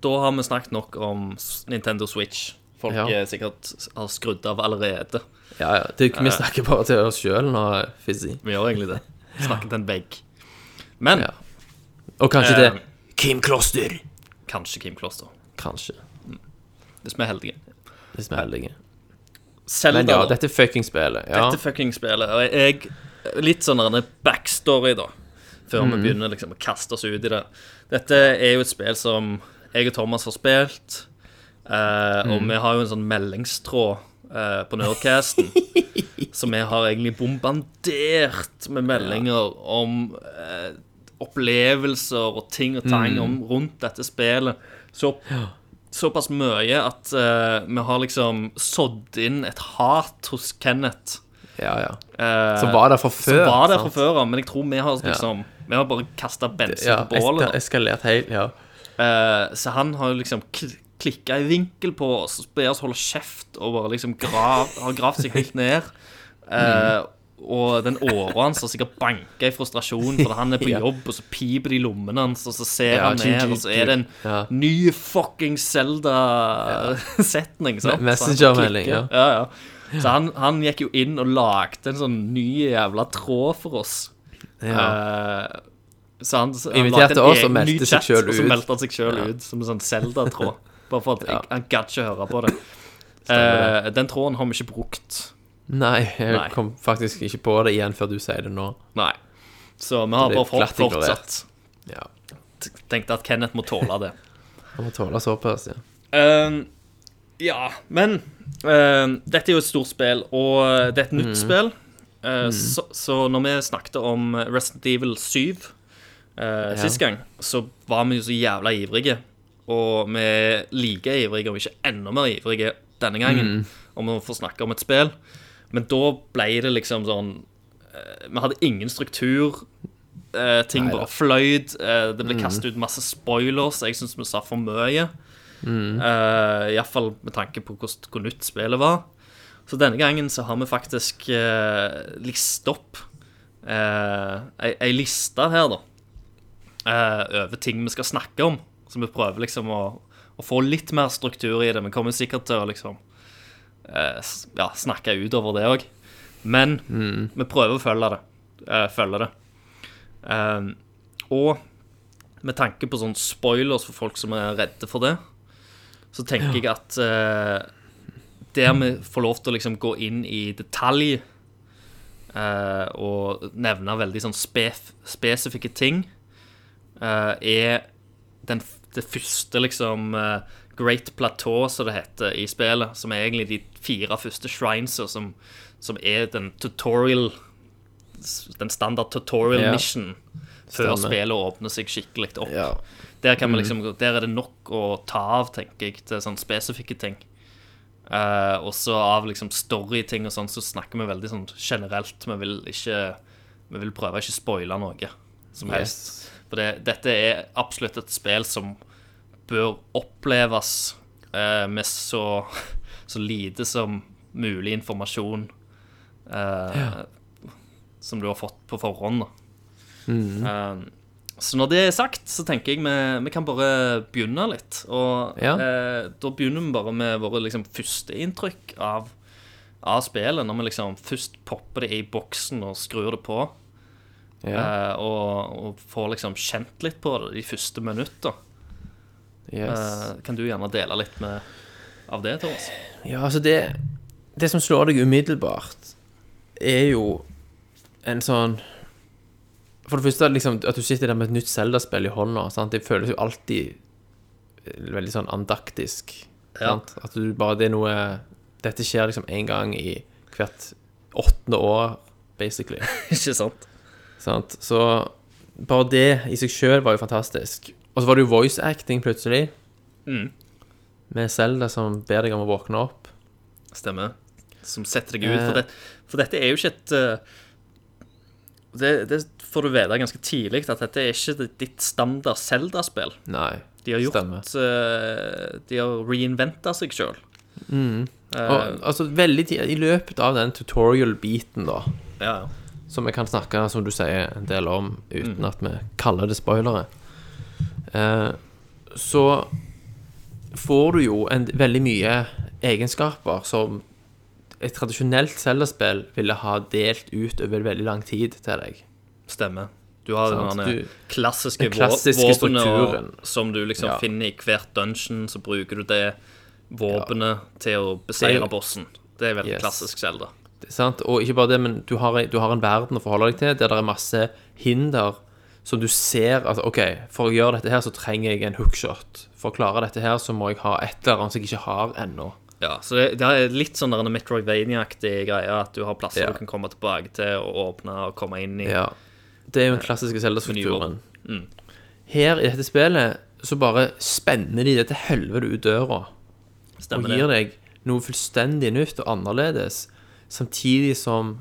Da har vi snakket nok om Nintendo Switch. Folk Ja. er sikkert har skrudd av allerede. Ja, ja. Det, vi snakker bare til oss sjøl nå, Fizzy. Vi gjør egentlig det. Snakker til en vegg. Men Ja. Og kanskje Eh, det Kim Kloster. kanskje Kim Kloster, Kanskje. hvis vi er heldige. Hvis vi er heldige. Zelda, Men ja, dette er fucking spillet. Ja. Dette fucking spillet. Og jeg Litt sånn en backstory, da. Før mm. vi begynner liksom å kaste oss ut i det. Dette er jo et spill som jeg og Thomas har spilt. eh, Og mm. vi har jo en sånn meldingstråd eh, på Nerdcasten. så vi har egentlig bombardert med meldinger om eh, opplevelser og ting og tang om, rundt dette spillet. Så såpass mye at eh, vi har liksom sådd inn et hat hos Kenneth. ja, ja. eh, Som var der fra som var der fra før men jeg tror vi har liksom Vi har bare kasta bensin Ja, på bålet. eskalert helt, ja. Eh, så han har liksom kl klikka i vinkel på oss ber oss holde kjeft og bare liksom grav, har gravd seg helt ned. Eh, Og den åra hans har sikkert banka i frustrasjon fordi han er på jobb, og så piper det i lommene hans, og så ser Ja, han ned, og så er det en Ja. ny fucking Zelda-setning. Ja. Messenger-melding, ja. ja. ja. Så han, han gikk jo inn og lagde en sånn ny jævla tråd for oss. ja. Eh, så han, så han Inviterte lagde en oss og egen meldte ny seg chat, selv Og så ut. meldte han seg sjøl ut som en sånn Zelda-tråd. Bare for at jeg, han gadd ikke høre på det. Eh, den tråden har vi ikke brukt. Nei, jeg Nei. kom faktisk ikke på det igjen før du sier det nå. Nei. Så vi har Det bare fort, glatt ignorert. fortsatt Ja. tenkte at Kenneth må tåle det. Han må tåle såpass, ja. Ehm, ja, men ehm, dette er jo et stort spill, og det er et nytt Mm. spill. Eh, så, så når vi snakket om Resident Evil 7 eh, sist gang, så var vi jo så jævla ivrige. Og vi er like ivrige, om ikke enda mer ivrige denne gangen, Mm. om å få snakke om et spill. Men da ble det liksom sånn eh, Vi hadde ingen struktur. Eh, ting Neida. bare fløyd. Eh, det ble kastet ut masse spoilers. Jeg syns vi sa for mye. Mm. Uh, Iallfall med tanke på hvor, nytt spillet var. Så denne gangen så har vi faktisk uh, listet opp uh, ei liste her, da. Eh, over ting vi skal snakke om. Så vi prøver liksom å, å få litt mer struktur i det. Vi kommer sikkert til å liksom eh, ja, snakke utover det òg. Men vi prøver å følge det. eh, følge det. Og med tanke på sånn spoilers for folk som er redde for det, så tenker jeg at uh, der vi får lov til å liksom gå inn i detalj uh, og nevne veldig sånn spef spesifikke ting, er den, det første liksom eh, Great Plateau, som det heter i spillet, som er egentlig de fire første shrinesa, som, som er den tutorial Den standard tutorial Ja. mission før Stemmer. spillet åpner seg skikkelig opp. Ja. Der, kan man liksom, der er det nok å ta av, tenker jeg, til sånne spesifikke ting. Uh, og så av liksom storyting og sånn, så snakker vi veldig sånn generelt. Vi vil ikke Vi vil prøve å ikke spoile noe som helst. For det, dette er absolutt et spill som bør oppleves eh, med så, så lite som mulig informasjon eh, som du har fått på forhånd. da. Um, så når det er sagt, så tenker jeg vi, vi kan bare begynne litt. Og Ja. eh, da begynner vi bare med våre liksom, førsteinntrykk av, av spillet. Når vi liksom først popper det i boksen og skrur det på. Ja. Uh, og, og får liksom kjent litt på det de første minutter. Yes. Uh, kan du gjerne dele litt med, av det, Thomas? Ja, altså det Det som slår deg umiddelbart, er jo en sånn For det første liksom, at du sitter der med et nytt Zelda-spill i hånda. Sant? Det føles jo alltid eh, veldig sånn andaktisk. Ja. Sant? At du bare Det er noe Dette skjer liksom én gang i hvert åttende år, basically. Ikke sant? Sant? Så bare det i seg sjøl var jo fantastisk. Og så var det jo voice acting plutselig. Mm. Med Zelda som ber deg om å våkne opp. Stemmer. Som setter deg ut. Eh. For, det, for dette er jo ikke et eh, det, det får du vite ganske tidlig, at dette er ikke ditt standard Zelda-spill. Nei. De har gjort stemmer. De har reinventa seg sjøl. Og, altså, veldig I løpet av den tutorial-biten, da, ja, ja. Som vi kan snakke som du sier, en del om uten at vi kaller det spoilere, eh, så får du jo en, veldig mye egenskaper som et tradisjonelt Zelda-spill ville ha delt ut over veldig lang tid til deg. Stemmer. Du har sånn, den klassiske, klassiske våpenet som du liksom Ja. finner i hvert dungeon, så bruker du det våpenet til å beseire bossen. Det er veldig Yes. klassisk Zelda. Sant? Og ikke bare det, men du har, du har en verden å forholde deg til der det er masse hinder som du ser at OK, for å gjøre dette her, så trenger jeg en hookshot. For å klare dette her, så må jeg ha et eller annet som jeg ikke har ennå. Ja, så det, det er litt sånn Metroidvania-aktig greie, at du har plasser Ja. du kan komme tilbake til og åpne og komme inn i. Ja. Det er jo den klassiske Zelda-strukturen. Mm. Her i dette spillet så bare spenner de det til helvete ut døra. Stemmer og det? gir deg noe fullstendig nytt og annerledes, samtidig som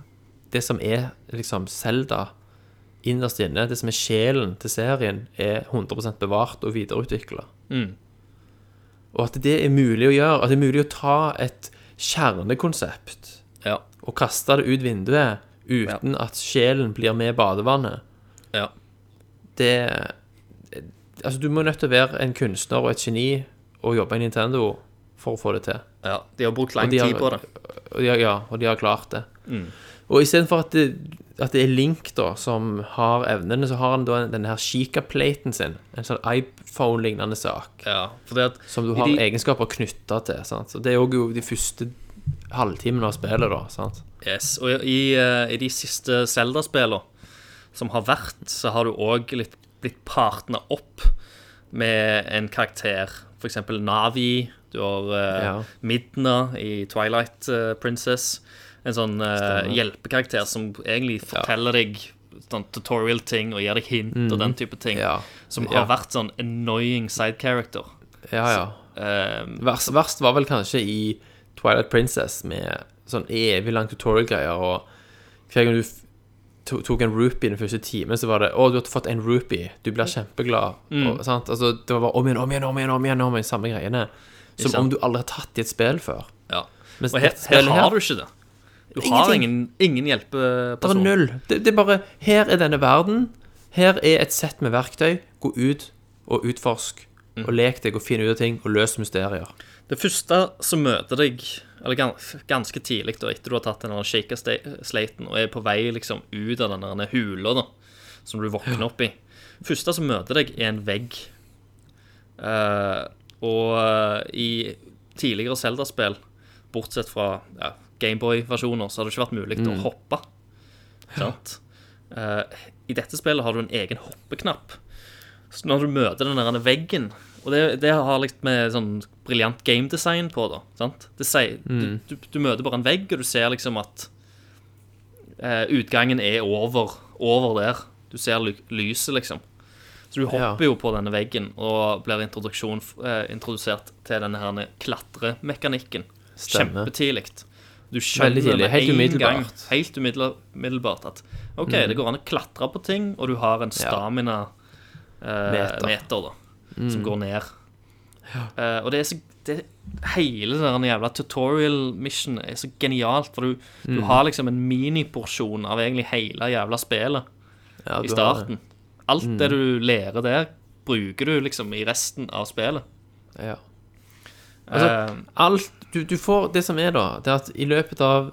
det som er liksom Zelda innerst inne, det som er sjelen til serien, er 100 bevart og videreutvikla. Mm. Og at det er mulig å gjøre, at det er mulig å ta et kjernekonsept Ja. og kaste det ut vinduet uten at sjelen blir med badevannet, ja. det Altså, du må nødt til å være en kunstner og et geni og jobbe i Nintendo for å få det til. Ja. De har brukt lang Og har- tid på det. Og har, ja, og de har klart det. Mm. Og istedenfor at, det- at det er Link da som har evnene, så har han da denne her Chica-platen sin. En sånn iPhone-lignende sak. Ja, at Som du har de- egenskaper knytta til. Sant? Så Det er òg jo de første halvtimene av spillet, da. Sant? Yes, og i, eh, i de siste Zelda-spillene som har vært, så har du òg blitt partna opp med en karakter. For eksempel Navi. Du har uh, Ja. Midna i Twilight eh, Princess. En sånn eh, hjelpekarakter som egentlig forteller deg sånn tutorial-ting og gir deg hint og den type ting. Mm. Som har vært sånn annoying side character. Ja, ja. Eh, Verst, verst var vel kanskje i Twilight Princess med sånn evig lang tutorial-greier, og hver gang du to, tok en rupee den første timen, så var det 'Å, du har fått en rupee. Du blir kjempeglad.' Mm. Og, sant? Altså, det var bare om igjen, om igjen, om igjen, om igjen, om igjen samme greiene. Som om du aldri har tatt i et spill før. ja. Mens Og her, her har du ikke det. Du har ingen, ingen, hjelpeperson. Det er null. Det, det er bare Her er denne verden. Her er et sett med verktøy. Gå ut og utforsk. Mm. Og lek deg og finn ut av ting og løs mysterier. Det første som møter deg eller gans, ganske tidlig da, etter du har tatt den shaker-slaten og er på vei liksom ut av den hula da, som du våkner opp i første som møter deg, er en vegg. Eh, og eh, i tidligere Zelda-spill, bortsett fra ja, Gameboy-versjoner, så har det ikke vært mulig å hoppe. Sant? Uh, I dette spillet har du en egen hoppeknapp. Så når du møter den der veggen Og det, det har litt med sånn briljant gamedesign på, da. Sant? Det sier, du, du, du møter bare en vegg, og du ser liksom at uh, utgangen er over, over der. Du ser ly lyset, liksom. Så du hopper Ja. jo på denne veggen og blir eh, introdusert til denne her klatremekanikken. Kjempetidlig. Du skjønner tidlig, helt umiddelbart. Mm. gang, helt umiddelbart, at OK, det går an å klatre på ting, og du har en stamina-meter, eh, meter, da, Mm. som går ned. Eh, og det er så det, Hele den jævla tutorial mission er så genialt, for du, du Mm. har liksom en miniporsjon av egentlig hele jævla spillet Ja, i starten. det. Alt Mm. det du lærer der, bruker du liksom i resten av spillet. Ja. Altså, Eh, alt du, du får Det som er, da, det er at i løpet av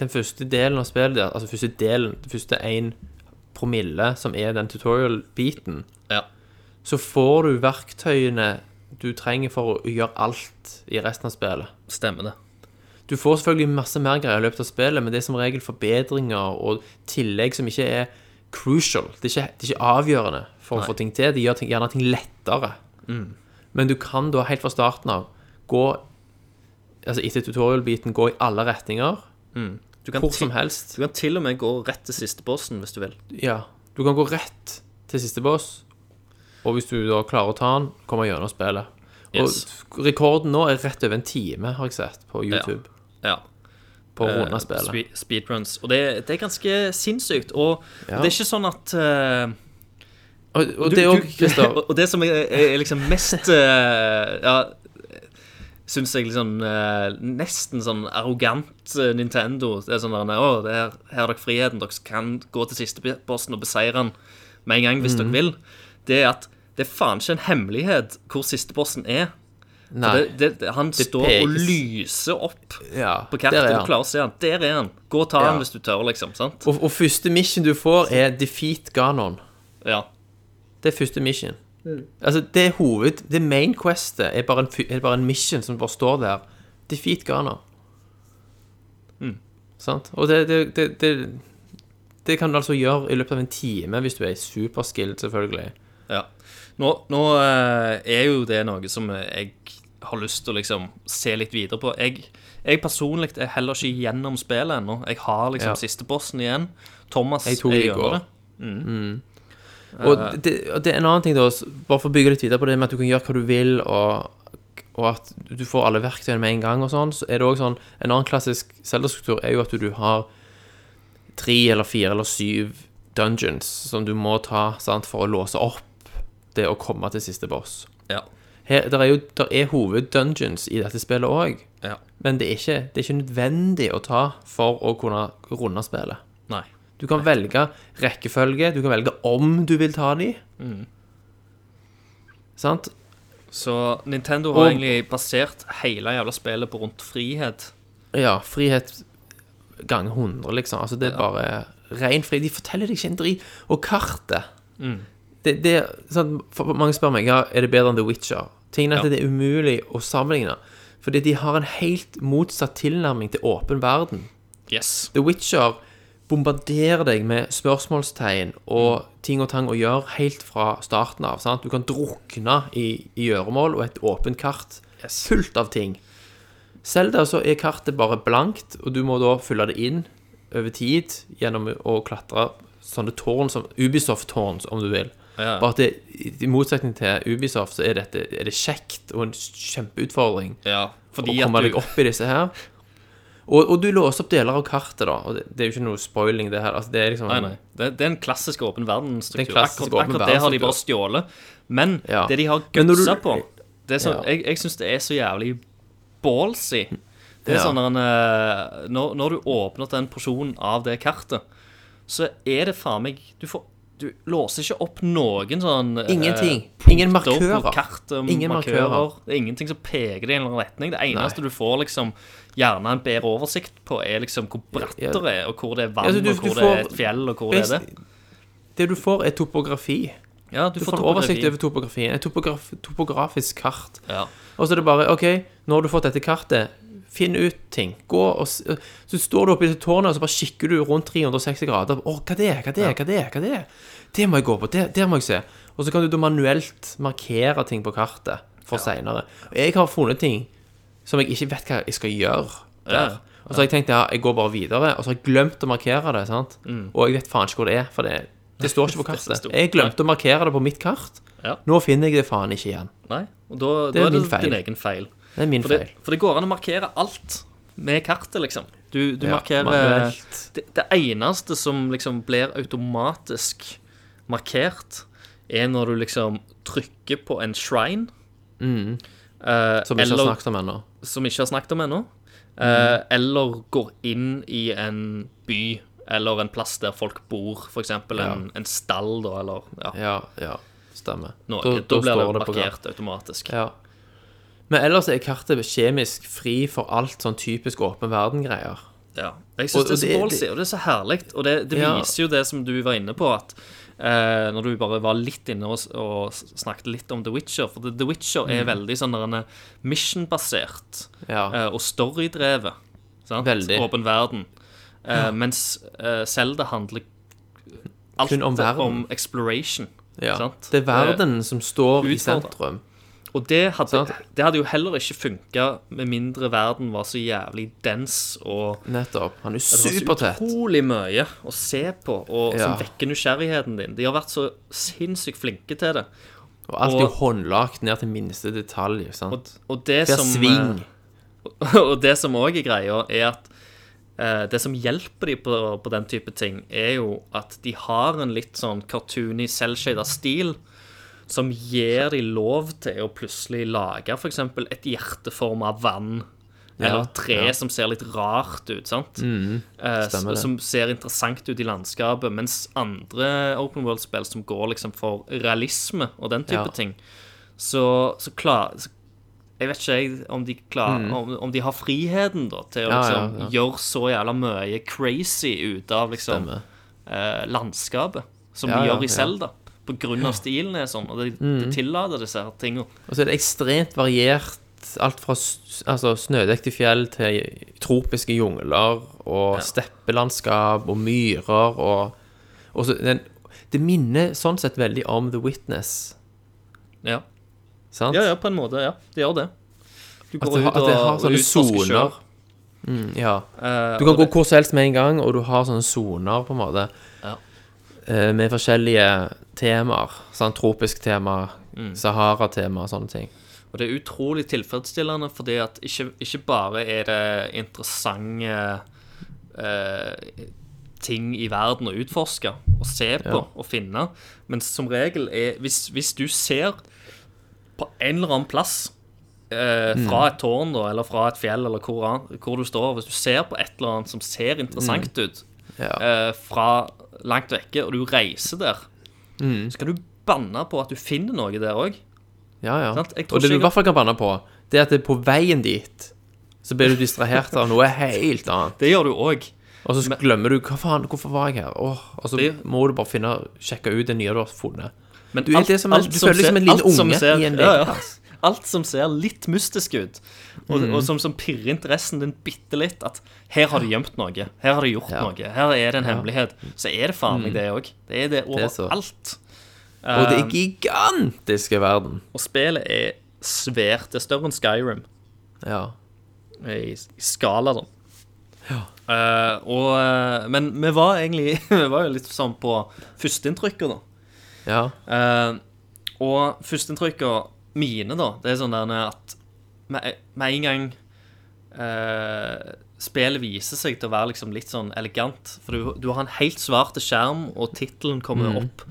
den første delen av spillet, der, altså første delen, det første én promille, som er den tutorial-biten, ja. så får du verktøyene du trenger for å gjøre alt i resten av spillet. Stemmer det. Du får selvfølgelig masse mer greier i løpet av spillet, men det er som regel forbedringer og tillegg som ikke er crucial. Det er ikke, det er ikke avgjørende for Nei. å få ting til. De gjør ting, gjerne ting lettere. Men du kan da helt fra starten av gå Altså etter tutorial-biten gå i alle retninger. Du kan, Hvor som helst. du kan til og med gå rett til siste bossen hvis du vil. Ja. Du kan gå rett til siste boss, og hvis du da klarer å ta den, komme gjennom spillet. Yes. Og rekorden nå er rett over en time, har jeg sett, på YouTube. Ja. På å Eh, runde spillet. spe- speedruns. Og det, det er ganske sinnssykt. Og Ja. det er ikke sånn at uh, Og, og du- det òg, Christer Og det som er, er liksom mest uh, Ja, syns jeg liksom eh, Nesten sånn arrogant eh, Nintendo. Det er sånn der, Å, det er, her har dere friheten. Dere kan gå til siste bossen og beseire den med en gang hvis Mhm. dere vil. Det er at det er faen ikke en hemmelighet hvor siste bossen er. Nei. Det, det, det, han står og lyser opp Ja, på kartet. Du klarer å se han. Der er han. Gå og ta Ja. han hvis du tør, liksom. sant? Og, og første mission du får, er defeat Ganon. Ja. Det er første mission. Altså, det er hoved... Det main questet er bare en, er bare en mission som bare står der. Defeat Ghana. Sant? Og det, det, det, det, det kan du altså gjøre i løpet av en time hvis du er superskilled, selvfølgelig. Ja. Nå, nå eh, er jo det noe som jeg har lyst til å liksom se litt videre på. Jeg, jeg personlig er heller ikke gjennom spillet ennå. Jeg har liksom Ja. siste bossen igjen. Thomas Jeg tok er i gjennom det. Og det, og det er en annen ting, da, bare for å bygge litt videre på det med at du kan gjøre hva du vil, og, og at du får alle verktøyene med en gang og sånn, så er det òg sånn En annen klassisk Zelda-struktur er jo at du, du har tre eller fire eller syv dungeons som du må ta sant, for å låse opp det å komme til siste boss. Ja. Her, der er jo der er hoveddungeons i dette spillet òg, ja. men det er, ikke, det er ikke nødvendig å ta for å kunne runde spillet. Nei. Du kan velge rekkefølge, du kan velge om du vil ta de. Sant? Så Nintendo har Og- egentlig basert hele jævla spillet på rundt frihet. Ja, frihet ganger 100, liksom. Altså, det er bare ren frihet. De forteller deg ikke en drit. Og kartet det, det, er sånn, Mange spør meg ja, er det bedre enn The Witcher. Tingen er at det er umulig å sammenligne. Fordi de har en helt motsatt tilnærming til åpen verden. Yes. The Witcher bombarderer deg med spørsmålstegn og ting og tang å gjøre helt fra starten av. Sant? Du kan drukne i, i gjøremål og et åpent kart Yes. fullt av ting. Selda så er kartet bare blankt, og du må da fylle det inn over tid gjennom å klatre sånne tårn som Ubisoft-tårn, om du vil. Ja. Bare at det, i motsetning til Ubisoft, så er, dette, er det kjekt og en kjempeutfordring Ja, å komme at deg opp i disse her. Og, og du låser opp deler av kartet, da. Og det, det er jo ikke noe spoiling, det her. Altså, det er liksom Nei, nei. Det, det er en klassisk åpen Det er verdensstruktur. Akkurat, akkurat det har de bare stjålet. Men Ja. det de har gutsa du- på det som, Ja. Jeg, jeg syns det er så jævlig ballsy. Det er Ja. sånn eh, når, når du åpner den porsjonen av det kartet, så er det faen meg Du, får, du låser ikke opp noen sånn eh, Ingenting. Eh, Ingen markører. Kart, um, Ingen markører. markører. Det er ingenting som peker det i en eller annen retning. Det eneste Nei. du får liksom gjerne en bedre oversikt på, er liksom hvor bratt det er, og hvor det er vann, ja, du- og hvor det er et fjell, og hvor det er det. Det du får, er topografi. Ja, du, Du får får oversikt over topografien. Et topograf topografisk kart. Ja. Og så er det bare OK, nå har du fått dette kartet. Finn ut ting. Gå og Så står du oppe i tårnet, og så bare kikker du rundt 360 grader. Å, hva det er? Hva det er? Hva det er? Hva det er? Det må jeg gå på. Det, der må jeg se. Og så kan du da manuelt markere ting på kartet for seinere. Og jeg har funnet ting som jeg ikke vet hva jeg skal gjøre der. Og så har jeg tenkt ja, jeg går bare videre, og så har jeg glemt å markere det. sant? Og jeg vet faen ikke hvor det er, for det, det står ikke på Mm. Kartet. Jeg glemte å markere det på mitt kart. Ja. Nå finner jeg det faen ikke igjen. Nei, og da, Det da er er det feil. din egen feil. Det er min For det, for det går an å markere alt med kartet, liksom. Du, du Ja, markerer det, det eneste som liksom blir automatisk markert, er når du liksom trykker på en shrine. Mm. Uh, Som vi ikke har snakket om ennå. som vi ikke har snakket om ennå. Eh, eller går inn i en by eller en plass der folk bor, f.eks. En, Ja. en stall, da, eller ja, Ja, ja, stemmer. Nå, Da- Da, da blir det markert automatisk. Ja. Men ellers er kartet kjemisk fri for alt sånn typisk åpen verden-greier. Ja. Jeg syns det er så ballsy, og det er så herlig. Og det, det Ja. viser jo det som du var inne på, at eh, når du bare var litt inne og, og snakket litt om The Witcher For The, Witcher er veldig sånn mission-basert Mm. Ja. eh, og storydrevet. Sant? Veldig. Åpen verden. Eh, Mens eh, Zelda handler alt Kun om verden. om exploration. ja. sant? Det er verden som står i sentrum. Og det hadde, det hadde jo heller ikke funka med mindre verden var så jævlig dens og Nettopp. Han er supertett. utrolig mye å se på, og Ja. som vekker nysgjerrigheten din. De har vært så sinnssykt flinke til det. Og alt er jo håndlagt ned til minste detalj. Og, sant? og det Hver som sving. eh, Og det som òg er greia, er at eh, det som hjelper de på, på den type ting, er jo at de har en litt sånn cartoony, selvshada stil som gir de lov til å plutselig lage f.eks. et hjerteform av vann. Eller Ja, tre ja. som ser litt rart ut, sant? Eh, stemmer det. som ser interessant ut i landskapet, mens andre Open World-spill som går liksom for realisme og den type Ja. ting, så, så klar så, Jeg vet ikke om de klar, om, om de har friheten da til å Mm. Liksom gjøre så jævla mye crazy ut av liksom eh, landskapet, som de gjør i ja. Av stilen er sånn, og det, Mm. det tillater disse her tingene. Og så er det ekstremt variert. Alt fra altså, snødekte fjell til tropiske jungler og steppelandskap og myrer og, og så, den, Det minner sånn sett veldig om The Witness, Ja. sant? ja, ja, på en måte. Ja, det gjør det. Du At går det, har- og, at det har sånne soner. Mm, ja. Eh, Du kan gå hvor som helst med en gang, og du har sånne soner, på en måte. Ja. eh, Med forskjellige temaer. Sånn tropisk tema, Mm. Sahara-tema og sånne ting. Og det er utrolig tilfredsstillende, fordi at ikke, ikke bare er det interessante eh, ting i verden å utforske og se på Ja. og finne, men som regel er Hvis, hvis du ser på en eller annen plass eh, fra et tårn da, eller fra et fjell, eller hvor, hvor du står Hvis du ser på et eller annet som ser interessant ut Ja. eh, fra langt vekke, og du reiser der, så kan du banne på at du finner noe der òg. Ja, ja. Og det du i hvert fall kan banne på, det er at det er på veien dit så blir du distrahert av noe helt annet. Det gjør du òg. Og så glemmer du hva faen, hvorfor var jeg her? Åh, og så Det- må du bare finne, sjekke ut det nye du har funnet. Men Du er det som en- du føler deg som en liten alt unge i en ja, ja. Alt som ser litt mystisk ut, og, Mm. og som, som pirrer interessen din bitte litt. At her har de gjemt noe. Her har de gjort Ja. noe. Her er det en hemmelighet. Så er det faen meg det òg. Det er det er overalt. Og det Um, er gigantiske verden. og spillet er svært. Det er større enn Skyrim Ja. i, i skala, da. Eh, og, eh, men vi var egentlig Vi var jo litt sånn på førsteinntrykket, da. Ja. Uh, og førsteinntrykka mine, da, det er sånn der at med, med en gang eh, spillet viser seg til å være liksom litt sånn elegant For du, du har en helt svart skjerm, og tittelen kommer Mm. opp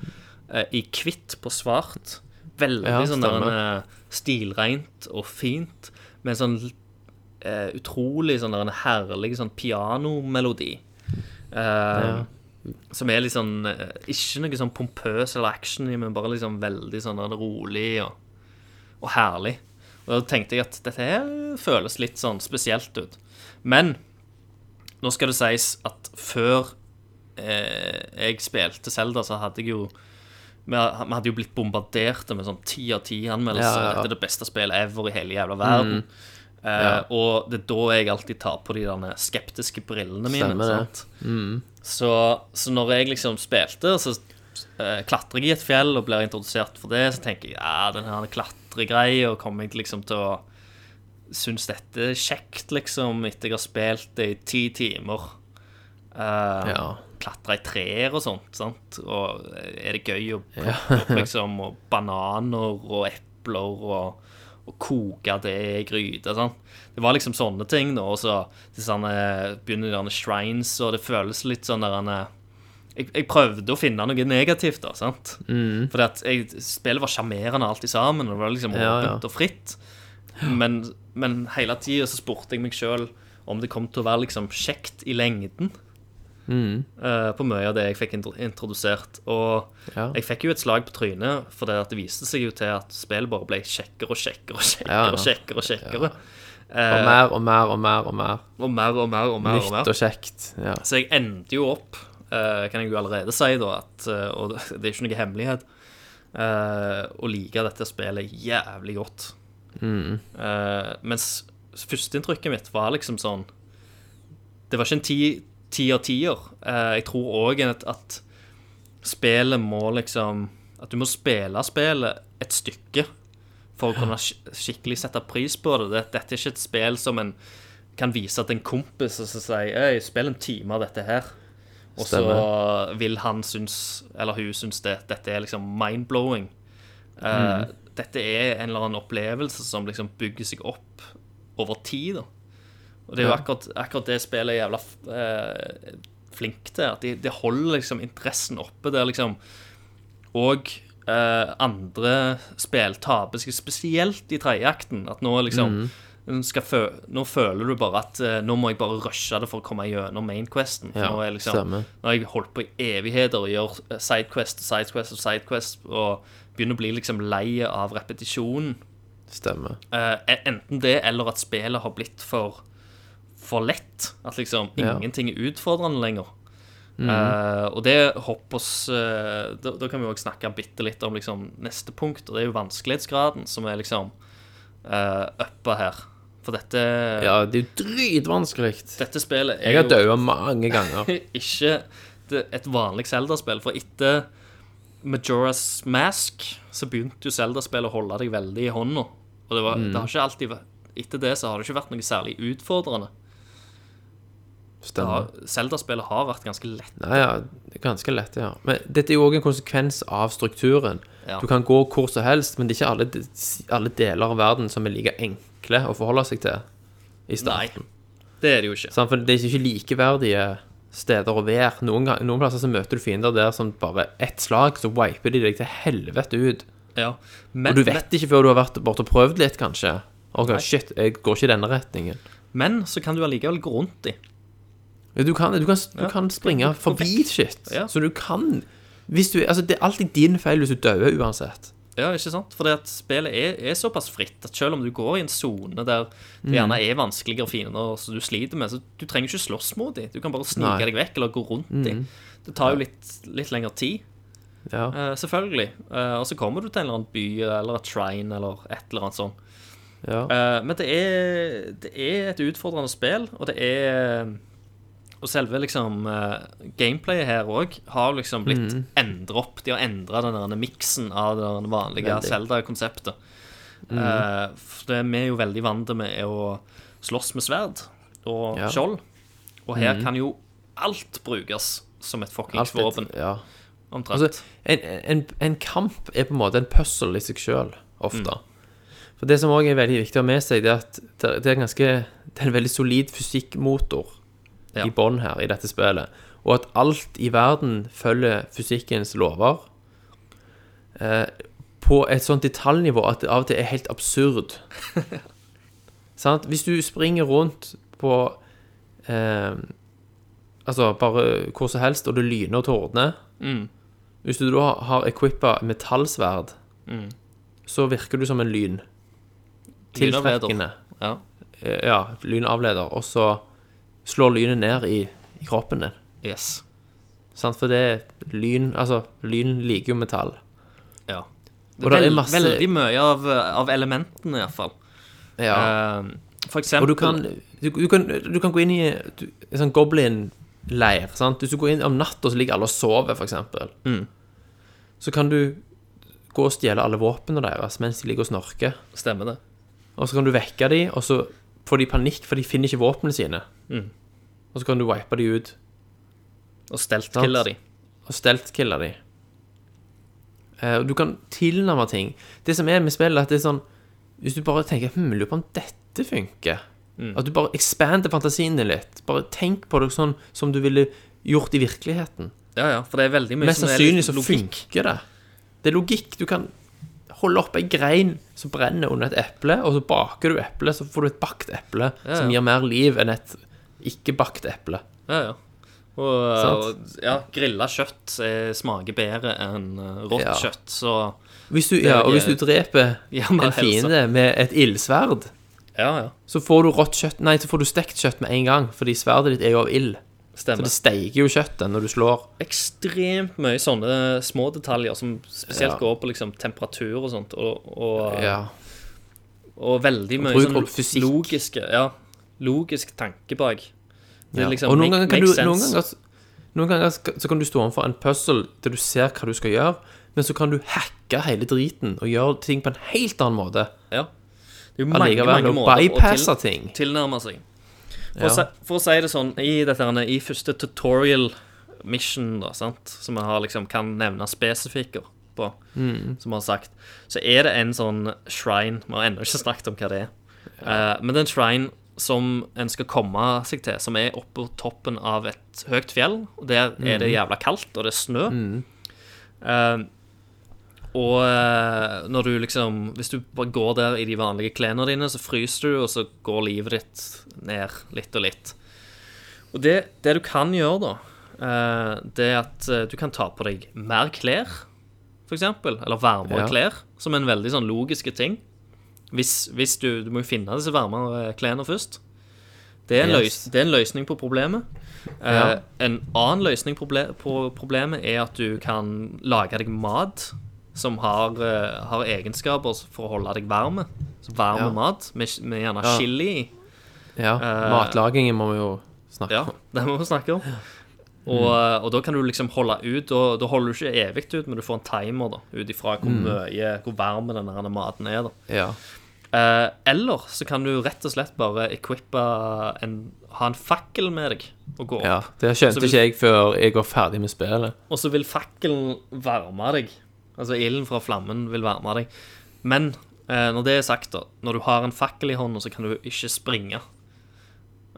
eh, i hvitt på svart. Veldig Ja, sånn der stemmer. eh, stilrent og fint, med en sånn eh, utrolig sånn der en herlig sånn pianomelodi. Ja. Som er litt sånn eh, Ikke noe sånn pompøs eller action men bare liksom veldig sånn rolig og, og herlig. Og da tenkte jeg at dette her føles litt sånn spesielt ut. Men nå skal det sies at før eh, jeg spilte Selda, så hadde jeg jo vi hadde jo blitt bombardert med sånn ti av ti anmeldelser. Ja, ja, ja. Dette er det beste spillet ever i hele jævla verden. Eh, Ja. Og det er da jeg alltid tar på de der skeptiske brillene mine. Stemmer det. Mm. Så, så når jeg liksom spilte, så eh, klatrer jeg i et fjell og blir introdusert for det, så tenker jeg ja, den her klatregreia kommer jeg liksom til å synes dette er kjekt, liksom, etter jeg har spilt det i ti timer. Uh, Ja. Klatre i trær og sånt, sant? Og er det gøy å plukke opp liksom og bananer og epler og, og koke det i gryte? Sant? Det var liksom sånne ting, da. Og så sånne, begynner de shrines, og det føles litt sånn der han, jeg, jeg prøvde å finne noe negativt, da. sant? Fordi at jeg, spillet var sjarmerende alt i sammen, og det var liksom ja, åpent ja. og fritt. Men, men hele tida så spurte jeg meg sjøl om det kom til å være liksom kjekt i lengden. eh, på mye av det jeg fikk introdusert. Og Ja. jeg fikk jo et slag på trynet, for det, at det viste seg jo til at spillet bare ble kjekkere og kjekkere og kjekkere. Og kjekkere og kjekkere. Og Eh, mer og mer og mer og mer. og mer og mer og mer. og mer. Nytt og kjekt. Ja. Så jeg endte jo opp, kan jeg jo allerede si, da, at, eh, og det er ikke noe hemmelighet, eh, å like dette spillet jævlig godt. Mm. mens førsteinntrykket mitt var liksom sånn Det var ikke en ti, ti av tier. Eh, jeg tror òg at, at spillet må liksom At du må spille spillet et stykke for å kunne skikkelig sette pris på det. det. Dette er ikke et spill som en kan vise til en kompis og så si Øy, spill en time av dette her. Og så vil han synes, eller hun synes det, dette er liksom mind-blowing. Eh, Dette er en eller annen opplevelse som liksom bygger seg opp over tid. da. Og det er jo akkurat, akkurat det spillet er jævla uh, flink til. At de, de holder liksom interessen oppe. Det er liksom Og uh, andre spill taper seg spesielt i tredjeakten. At nå liksom skal fø Nå føler du bare at eh, nå må jeg bare rushe det for å komme gjennom mainquesten. Ja, nå liksom stemmer. Nå har jeg holdt på i evigheter og gjør eh, sidequest og sidequest og sidequest og begynner å bli liksom lei av repetisjonen. Stemmer. Eh, enten det, eller at spillet har blitt for, for lett. At liksom Ja. ingenting er utfordrende lenger. Eh, og det hopper oss eh, da, da kan vi òg snakke bitte litt om liksom, neste punkt, og det er jo vanskelighetsgraden som er liksom uh, uppa her. For dette, Ja, det er jo dritvanskelig. dette spillet er Jeg har jo daua mange ganger. ikke det, et vanlig Zelda-spill. For etter Majora's Mask så begynte jo Zelda-spillet å holde deg veldig i hånda. Og det, var, det har ikke alltid vært Etter det så har det ikke vært noe særlig utfordrende. Det Stemmer. har- Zelda-spillet har vært ganske lett. Nei, ja, det er ganske lett, ja. Men dette er jo òg en konsekvens av strukturen. Ja. Du kan gå hvor som helst, men det er ikke alle, alle deler av verden som er like enkle å forholde seg til i starten. Det er det jo ikke. Sant? For det er ikke likeverdige steder å være. Noen, noen plasser så møter du fiender der som bare ett slag, så wiper de deg til helvete ut. Ja. Men, Og du vet ikke før du har vært borte og prøvd litt, kanskje. Ok, shit, jeg går ikke i denne retningen. men, så kan du allikevel gå rundt i. Ja, Du kan, du kan, du kan springe forbi shit. Ja. Så du kan hvis du, altså, Det er alltid din feil hvis du dør uansett. Ja, ikke sant? For at spillet er, er såpass fritt at selv om du går i en sone der Mm. det gjerne er vanskeligere fiender som du sliter med, så du trenger ikke slåss mot dem. Du kan bare snike Nei. deg vekk eller gå rundt dem. Det tar jo litt, litt lengre tid, Ja. Uh, selvfølgelig. Uh, og så kommer du til en eller annen by eller et shrine eller et eller annet sånt. ja. Uh, men det er, det er et utfordrende spill, og det er Og selve liksom eh, gameplayet her òg har liksom blitt Mm. endret opp. De har endra den miksen av det vanlige. Zelda-konseptet. Mm. Uh, det, vi er jo veldig vant med er å slåss med sverd og Ja. Mm. skjold. Og her kan jo alt brukes som et fuckings våpen, Ja. omtrent. Altså, en, en, en kamp er på en måte en puzzle i seg sjøl, ofte. Mm. For det som òg er veldig viktig å ha med seg, det er at det, det er ganske Det er en veldig solid fysikkmotor Ja. i bånn her i dette spillet. Og at alt i verden følger fysikkens lover. Eh, på et sånt detaljnivå at det av og til er helt absurd. Sant? Hvis du springer rundt på eh, Altså bare hvor som helst, og det lyner og tordner Mm. Hvis du da har equippa metallsverd, Mm. så virker du som en lyn. Tiltrekkende. Ja. Eh, Ja, lynavleder. Og så slår lynet ned i, i kroppen din. Yes. Sant? For det er lyn Altså, lyn liker jo metall. Ja. Det Og det er masse- veldig mye av, av elementene, iallfall. Ja. Uh, for eksempel og du kan, du, du, kan, du kan gå inn i du, en sånn goblin-leir. sant? Hvis du går inn om natta, så ligger alle og sover, f.eks. Mm. Så kan du gå og stjele alle våpnene deres mens de ligger og snorker. Stemmer det. Og så kan du vekke dem, og så får de panikk, for de finner ikke våpnene sine. Mm. Og så kan du wipe de ut Og stelt-killer de. og stelt-killer de. Eh, og du kan tilnærme ting. Det som er med spillet, at det er sånn Hvis du bare tenker Hm, lurer på om dette funker. Mm. At du bare ekspander fantasien din litt. Bare tenk på det sånn som du ville gjort i virkeligheten. Ja, ja, for det er veldig mye Mest som er sannsynlig så funker det. Det er logikk. Du kan holde opp ei grein som brenner under et eple, og så baker du eplet, så får du et bakt eple Ja, som gir mer liv enn et ikke-bakt eple. Ja, ja. Og, og ja, grilla kjøtt eh, smaker bedre enn eh, rått Ja. kjøtt, så Hvis du, ja, og hvis du dreper Ja, en fiende med et ildsverd, Ja, ja. så får du rått kjøtt Nei, så får du stekt kjøtt med en gang, fordi sverdet ditt er jo av ild. Så det steiker jo kjøttet når du slår. Ekstremt mye sånne små detaljer som spesielt Ja. går på liksom temperatur og sånt, og, og, Ja. og veldig mye sånn fysikk. logiske Ja, logisk tanke bak. Det ja. liksom og noen ganger, kan du, noen, ganger, noen ganger så kan du stå overfor en puzzle der du ser hva du skal gjøre, men så kan du hacke hele driten og gjøre ting på en helt annen måte. Ja. Det er jo mange, mange måter å til, tilnærme seg. For, Ja. å for å si det sånn, i dette i første tutorial mission, da, sant, som vi har liksom kan nevne spesifikker på, Mm. som vi har sagt, så er det en sånn shrine Vi har ennå ikke snakket om hva det er. Eh, men det er shrine som en skal komme seg til, som er oppe på toppen av et høyt fjell. Og der er det jævla kaldt, og det er snø. Eh, og eh, når du liksom Hvis du bare går der i de vanlige klærne dine, så fryser du, og så går livet ditt ned litt og litt. Og det, det du kan gjøre, da, uh, det er at du kan ta på deg mer klær, eksempel. Eller varmere Ja. klær, som en veldig sånn logiske ting. Hvis, hvis du Du må jo finne disse varmere klærne først. Det er en, Yes. det er en løsning på problemet. Eh, Ja. En annen løsning proble på problemet er at du kan lage deg mat som har, eh, har egenskaper for å holde deg varme. Så varm Ja. mat med, med gjerne Ja. chili i. Ja, Eh, matlagingen må vi jo snakke Ja, om. det må vi snakke om. Og, mm. og da kan du liksom holde ut, og da holder du ikke evig ut, men du får en timer da, ut ifra hvor mm. hvor varm den maten er. da. Ja. Eh, eller så kan du rett og slett bare equippe en, ha en fakkel med deg og gå opp. ja. Det skjønte vil- ikke jeg før jeg var ferdig med spillet. Og så vil fakkelen varme deg. Altså ilden fra flammen vil varme deg. Men eh, når det er sagt, da Når du har en fakkel i hånda, så kan du ikke springe.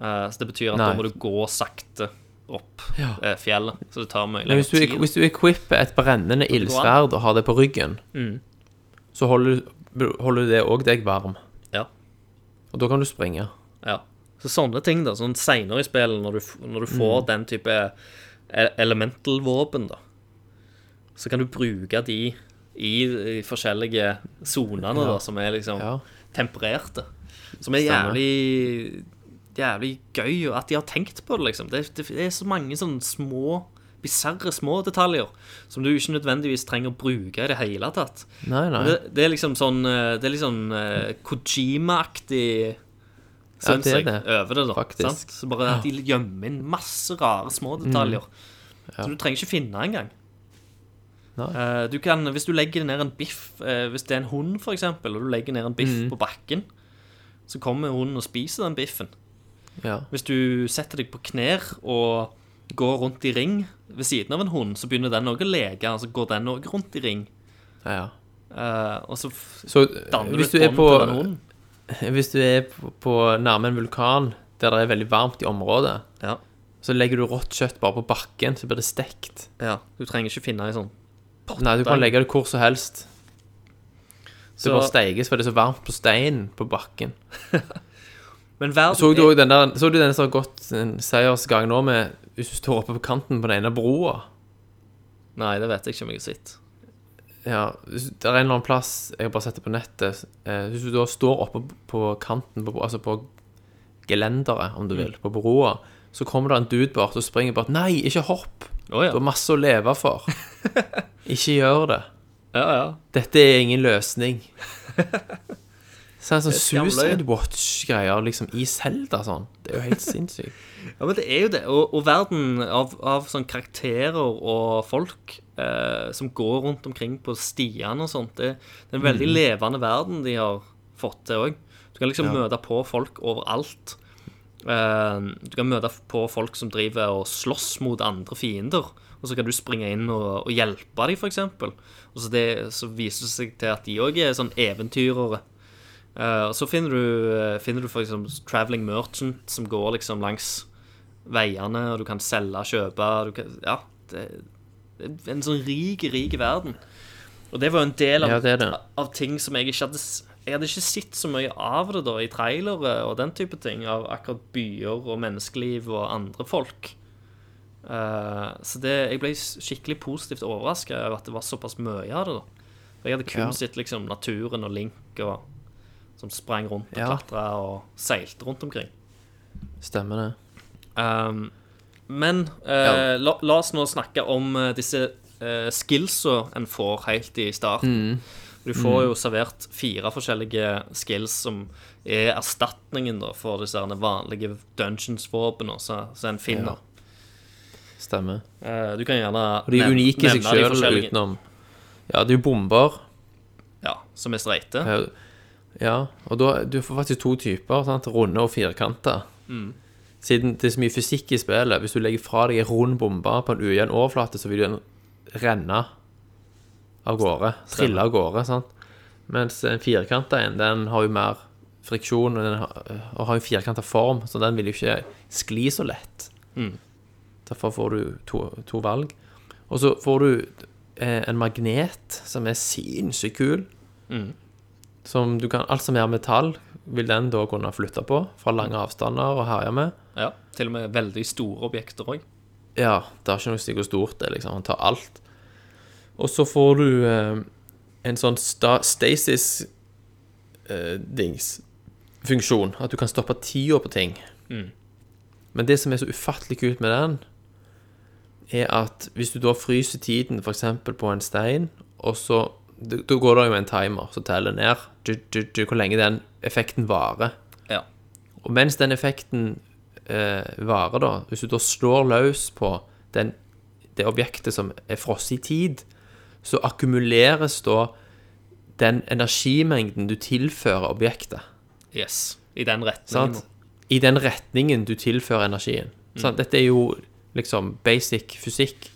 Eh, så det betyr at Nei. da må du gå sakte opp eh, fjellet. Så det tar mye lengre tid. hvis du equipper et brennende ildsverd og har det på ryggen, Mm. så holder, du- holder det òg deg varm. Ja. Og da kan du springe. Ja. Så sånne ting, da. Sånn seinere i spillet, når du, når du får den type e- elemental-våpen, da, så kan du bruke de i de forskjellige sonene, da, som er liksom Ja. tempererte. Som er jævlig Jævlig gøy, og at de har tenkt på det, liksom. Det, det er så mange sånne små Bisarre små detaljer som du ikke nødvendigvis trenger å bruke i det hele tatt. Nei, nei. Det, det er liksom sånn eh, Det er liksom eh, Kojima-aktig Ja, det er det, over det, da. faktisk. Sant? Så bare at de gjemmer inn masse rare små detaljer. Så du trenger ikke finne engang. Eh, du kan, hvis du legger ned en biff Hvis det er en hund, for eksempel, og du legger ned en biff Mm. på bakken, så kommer hunden og spiser den biffen. Ja. Hvis du setter deg på knær og går rundt i ring ved siden av en hund, så begynner den òg å leke, og så går den òg rundt i ring. ja. Eh, og så Så danner du et bånd til den hunden. Hvis du er på, på nærme en vulkan der det er veldig varmt i området, Ja. så legger du rått kjøtt bare på bakken, så blir det stekt. Ja, du trenger ikke finne ei sånn Nei, du kan legge det hvor som helst. Så, Det bare steikes, for det er så varmt på steinen på bakken. Men verden Så du er- den der Så du den som har gått en seiersgang nå med Hvis du står oppe på kanten på den ene broa? Nei, det vet jeg ikke om jeg har sett. Ja, det er en eller annen plass Jeg har bare sett det på nettet. Eh, hvis du da står oppe på kanten, på, altså på gelenderet, om du vil, på broa, så kommer det en dude bort og springer bort. Nei, ikke hopp! Oh, ja. Du har masse å leve for. Ikke gjør det. ja, ja. Dette er ingen løsning. Så sånn. Suicide Watch-greier liksom i Zelda sånn. Det er jo helt sinnssykt. Ja, men det er jo det. Og, og verden av, av sånn karakterer og folk eh, som går rundt omkring på stiene og sånt, det, det er en veldig levende verden de har fått til òg. Du kan liksom Ja. møte på folk overalt. Eh, du kan møte på folk som driver og slåss mot andre fiender. Og så kan du springe inn og, og hjelpe dem, f.eks. Og så, det, så viser det seg til at de òg er sånn eventyrere. Eh, og så finner du, uh, finner du for eksempel Traveling Merchant som går liksom langs veiene, og du kan selge, kjøpe du kan, Ja, det, det er en sånn rik, rik verden. Og det var jo en del av, Ja, det det. av ting som jeg ikke hadde Jeg hadde ikke sett så mye av det da i trailere og den type ting, av akkurat byer og menneskeliv og andre folk. Uh, så det, jeg ble skikkelig positivt overraska over at det var såpass mye av det. da Jeg hadde kun Ja. sett liksom naturen og Link og som sprang rundt og Ja. klatra og seilte rundt omkring. Stemmer det. Um, men uh, Ja. la, la oss nå snakke om uh, disse uh, skillsa en får helt i starten. Du får jo servert fire forskjellige skills som er erstatningen da, for disse vanlige dungeons-våpnene som en finner. Stemmer. Eh, du kan gjerne Og de er unike i seg sjøl utenom Ja, det er jo bomber. Ja, som er streite. Ja, og da Du får faktisk to typer. Sant? Runde og firkanta. Mm. Siden det er så mye fysikk i spillet, hvis du legger fra deg en rund bombe på en ujevn overflate, så vil den renne av gårde. Trille av gårde. sant? Mens en firkanta en, den har jo mer friksjon og, den har, og har jo firkanta form, så den vil jo ikke skli så lett. Mm. Derfor får du to, to valg. Og så får du eh, en magnet som er sinnssykt kul. Mm. Som du kan, alt som er metall, vil den da kunne flytte på fra lange avstander og herje med. Ja, Til og med veldig store objekter òg. Ja, det er ikke noe stikk stort det liksom. Han tar alt. Og så får du eh, en sånn stasis-dings-funksjon. at du kan stoppe tida på ting. Mm. Men det som er så ufattelig kult med den, er at hvis du da fryser tiden f.eks. på en stein, og så Da går det jo en timer som teller ned du, du, du, hvor lenge den effekten varer. Ja. Og mens den effekten eh, varer, da Hvis du da slår løs på den, det objektet som er frosset i tid, så akkumuleres da den energimengden du tilfører objektet. Yes. I den retningen. Sant? I den retningen du tilfører energien. Sant? Dette er jo liksom basic fysikk.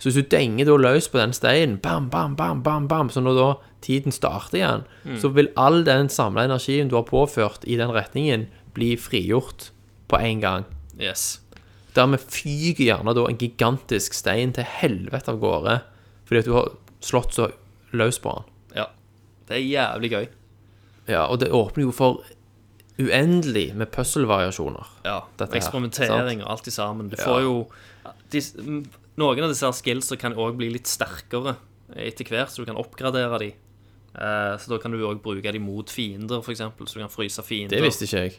Så hvis du denger da løs på den steinen, bam, bam, bam, bam, bam, så når da tiden starter igjen, så vil all den samla energien du har påført i den retningen, bli frigjort på en gang. Yes. Dermed fyker gjerne da en gigantisk stein til helvete av gårde fordi at du har slått så løs på den. Ja. Det er jævlig gøy. Ja, og det åpner jo for uendelig med puzzle-variasjoner. Ja, Eksperimentering og alt i sammen. Du Ja. får jo de, Noen av disse her skillsa kan òg bli litt sterkere etter hvert, så du kan oppgradere de. Eh, så da kan du òg bruke de mot fiender, f.eks., så du kan fryse fiender. Det visste ikke jeg.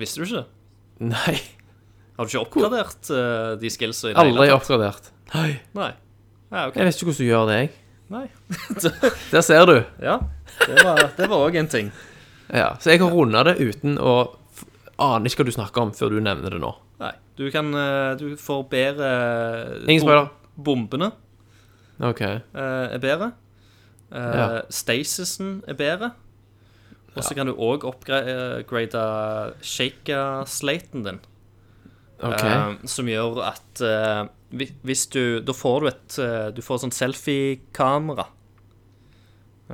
Visste du ikke? Nei, Har du ikke oppgradert eh, de skillsa aldri oppgradert. Nei, Nei. Ja, ok. jeg vet ikke hvordan du gjør det, jeg. Nei. Der ser du. Ja, det var, det òg en ting. Ja, så jeg har runda det uten å Aner ikke hva du snakker om før du nevner det nå. Du kan eh, Du får bedre eh, Ingen spoiler. Bombene OK. eh, er bedre. Ja. Stasisen er bedre. Og så kan du òg oppgrade shaker-slaten din. ok eh, som gjør at hvis du Da får du et Du får et sånt selfie-kamera.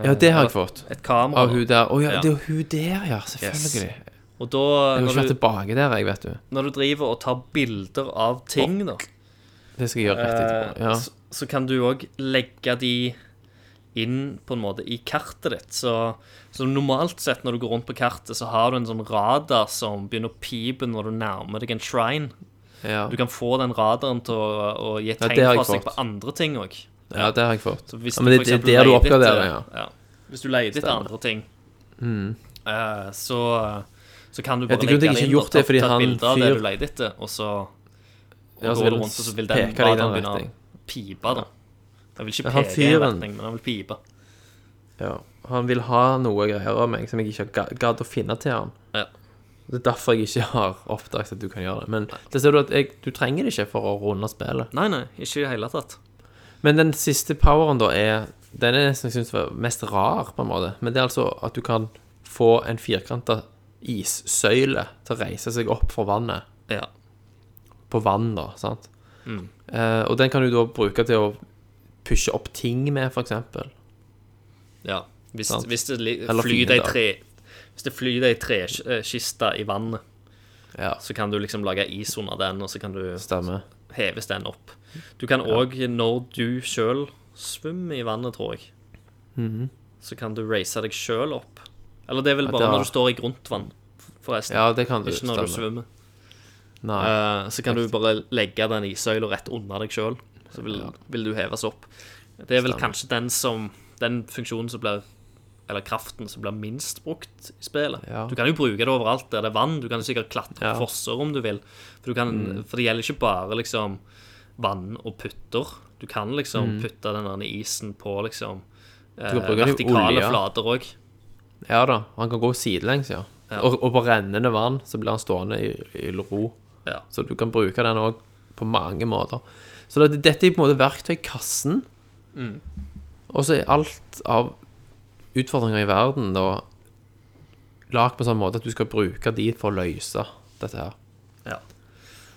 Ja, det har jeg fått. Et kamera. Av hun der. Å ja, Ja. det er hun der, ja. Selvfølgelig. Og da, Jeg har ikke du, tilbake der, jeg, vet du. når du driver og tar bilder av ting, da Det skal jeg gjøre rett etterpå. Eh, Ja. så, så kan du òg legge de inn på en måte i kartet ditt. Så, så normalt sett når du går rundt på kartet, så har du en sånn radar som begynner å pipe når du nærmer deg en shrine. Ja. Du kan få den radaren til å, å gi tegn ja, fra seg fått. på andre ting òg. ja, det har jeg fått. Så hvis Ja, men du det, er der du oppgraderer, ja. Hvis du leter etter andre ting, eh, så, så kan du bare legge den inn og ta, ta et bilde av det du leter etter, og så og Ja, så går du rundt, og så vil den radaren begynne å pipe. da Den vil ikke Men peke i en retning, men han vil pipe. Ja. Han vil ha noe greier av meg som jeg ikke har ga- gadd å finne til han. Ja. Det er derfor jeg ikke har oppdaget at du kan gjøre det. Men det ser du at jeg, du trenger det ikke for å runde spillet. Nei, nei, ikke i det hele tatt. Men den siste poweren da er Den er nesten jeg synes var mest rar, på en måte. Men det er altså at du kan få en firkanta issøyle til å reise seg opp fra vannet. Ja. På vann, da. sant? Mm. Eh, og den kan du da bruke til å pushe opp ting med, for eksempel. ja. Hvis, hvis det flyr deg tre Hvis det flyr ei trekiste i vannet, Ja, så kan du liksom lage is under den, og så kan du Stemme. heves den opp. Du kan òg, når du sjøl svømmer i vannet, tror jeg, så kan du race deg sjøl opp. Eller det er vel bare har- når du står i gruntvann, forresten. Ja, det kan du. Ikke når du Stemmer. svømmer. Nei. uh, så kan du bare legge den issøyla rett under deg sjøl, så vil, vil du heves opp. Det er vel Stemmer. kanskje den som Den funksjonen som blir Eller kraften som blir minst brukt i spillet. Ja. Du kan jo bruke det overalt der det er vann. Du kan jo sikkert klatre Ja. Mm. på fosser om du vil. For, du kan, for det gjelder ikke bare liksom vann og putter. Du kan liksom putte den isen på liksom eh, Mm. vertikale olje. flater òg. Ja da, han kan gå sidelengs, ja. Ja. Og, og på rennende vann så blir han stående i, i ro. Ja. Så du kan bruke den òg på mange måter. Så det, dette er på en måte verktøykassen. Mm. Og så er alt av utfordringer i verden da lagd på en sånn måte at du skal bruke de for å løse dette her. Ja.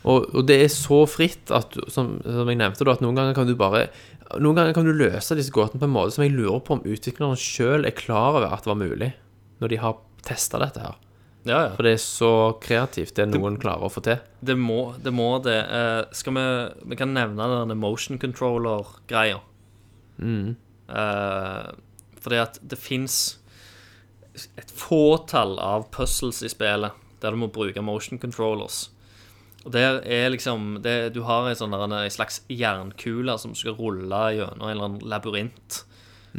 Og, og det er så fritt at, som, som jeg nevnte, da, at noen ganger kan du bare Noen ganger kan du løse disse gåtene på en måte som jeg lurer på om utviklerne sjøl er klar over at det var mulig, når de har testa dette her. Ja, ja. For det er så kreativt, det noen klarer å få til. Det må det. Må det. Eh, skal vi Vi kan nevne denne motion controller-greia. Eh, fordi at det fins et fåtall av puzzles i spillet der du må bruke motion controllers. Og der er liksom det, Du har en sånn slags jernkule som skal rulle gjennom en eller annen labyrint.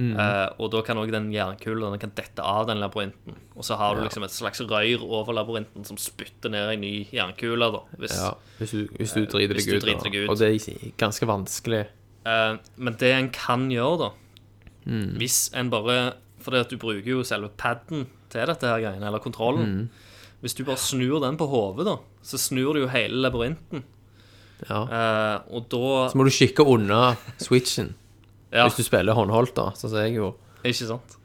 Eh, og da kan òg den jernkula den kan dette av den labyrinten. Og så har du Ja. liksom et slags røyr over labyrinten som spytter ned ei ny jernkule, da. Hvis, Ja, hvis du, hvis du driter hvis deg driter deg ut. Og det er ganske vanskelig. Eh, men det en kan gjøre, da Mm. Hvis en bare at du bruker jo selve paden til dette her greiene, eller kontrollen. Mm. Hvis du bare snur den på hodet, da, så snur du jo hele labyrinten. Ja. Eh, og da Så må du kikke unna switchen Ja, hvis du spiller håndholdt, da. Sånn som jeg gjorde. ikke sant?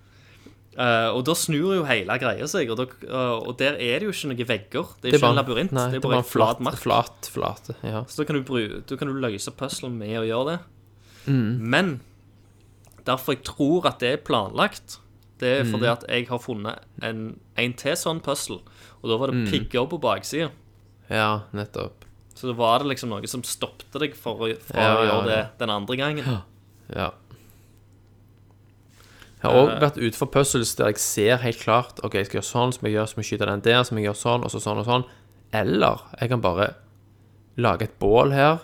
Eh, og da snur jo hele greia seg, og, da, eh, og der er det jo ikke noen vegger. Det er jo ikke en labyrint, nei, det er bare en flat. Flat, flat, ja. Så da kan du, da kan du løse puzzlen med å gjøre det. Mm. Men derfor jeg tror at det er planlagt, det er Mm. fordi at jeg har funnet en, en til sånn puzzle, og da var Mm. det pigger på baksida. Ja, nettopp. Så da var det liksom noe som stoppet deg for å, for Ja, å gjøre det den andre gangen. Ja. Jeg har òg vært ute for puzzles der jeg ser helt klart OK, jeg skal gjøre sånn, så må jeg gjøre, så må jeg skyte den der, så må jeg gjøre sånn, og så sånn og sånn. Eller jeg kan bare lage et bål her,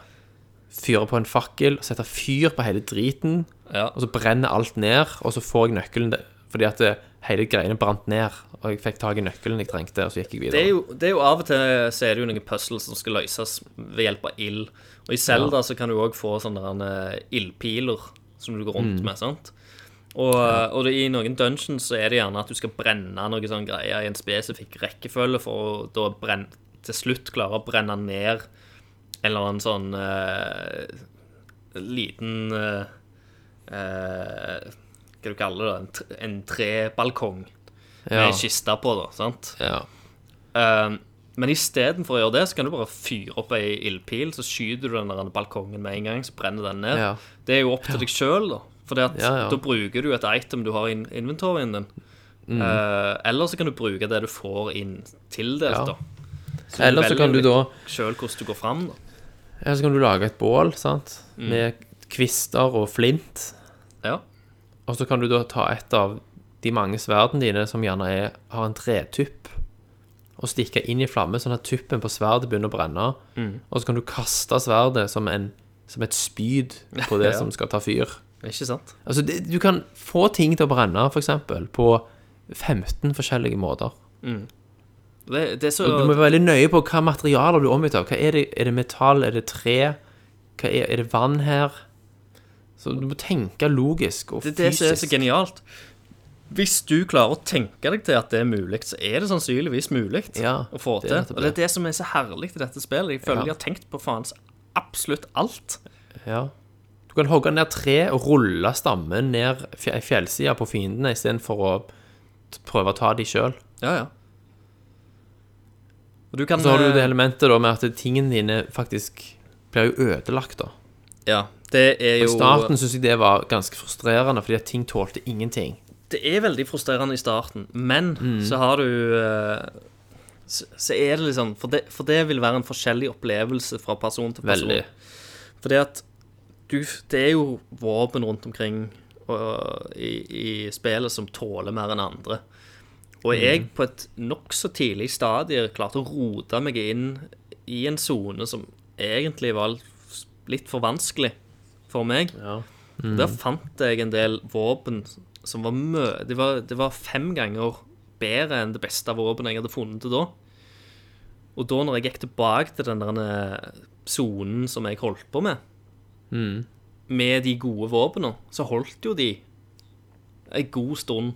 fyre på en fakkel, sette fyr på hele driten, Ja. og så brenner alt ned, og så får jeg nøkkelen fordi at det, hele greiene brant ned, og jeg fikk tak i nøkkelen jeg trengte, og så gikk jeg videre. Det er, jo, det er jo av og til så er det jo noen puzzles som skal løses ved hjelp av ild. Og i Zelda så kan du òg få sånne eh, ildpiler som du går rundt Mm. med. sant? Og, og det, i noen dungeons så er det gjerne at du skal brenne noe sånn greier i en spesifikk rekkefølge for å da brenne, til slutt klare å brenne ned en eller annen sånn uh, liten uh, uh, Hva du kaller det? En, tre- en trebalkong Ja. med kiste på, da. sant? Ja. Um, men istedenfor å gjøre det, så kan du bare fyre opp ei ildpil, så skyter du den der balkongen med en gang, så brenner den ned. Ja. Det er jo opp til deg sjøl, da. For Ja, ja. da bruker du et item du har i in- din. Mm. Uh, eller så kan du bruke det du får inn tildelt, Ja. da. Eller så kan du da Sjøl hvordan du går fram, da. Eller så kan du lage et bål, sant, Mm. med kvister og flint. Ja. Og så kan du da ta et av de mange sverdene dine som gjerne er, har en tretupp, og stikke inn i flamme, sånn at tuppen på sverdet begynner å brenne. Mm. Og så kan du kaste sverdet som, en, som et spyd på det Ja. som skal ta fyr. Ikke sant? Altså, det, du kan få ting til å brenne, eksempel, på 15 forskjellige måter. Det, det er så du må være veldig nøye på hva materialer du omgitt av. Hva er det? Er det metall? Er det tre? Er, er det vann her? Så du må tenke logisk og fysisk. Det er det som er så genialt. Hvis du klarer å tenke deg til at det er mulig, så er det sannsynligvis mulig Ja, å få det til. Det Og det er det. som er så herlig i dette spillet. Jeg føler Ja. de har tenkt på faens absolutt alt. Ja. Du kan hogge ned tre og rulle stammen ned fjellsida på fiendene istedenfor å prøve å ta de sjøl. Ja, ja. Og du kan Så har du jo det eh, elementet da med at tingene dine faktisk blir jo ødelagt, da. Ja, det er jo I starten syns jeg det var ganske frustrerende, fordi at ting tålte ingenting. Det er veldig frustrerende i starten, men Mm. så har du eh, så, så er det liksom for det, for det vil være en forskjellig opplevelse fra person til person. Veldig. Fordi at du Det er jo våpen rundt omkring og, i, i spillet som tåler mer enn andre. Og jeg på et nokså tidlig stadie klarte å rote meg inn i en sone som egentlig var litt for vanskelig for meg. Ja. Der fant jeg en del våpen som var mø... Det var, det var fem ganger bedre enn det beste våpenet jeg hadde funnet til da. Og da når jeg gikk tilbake til den der eh, sonen som jeg holdt på med, med de gode våpnene, så holdt jo de en god stund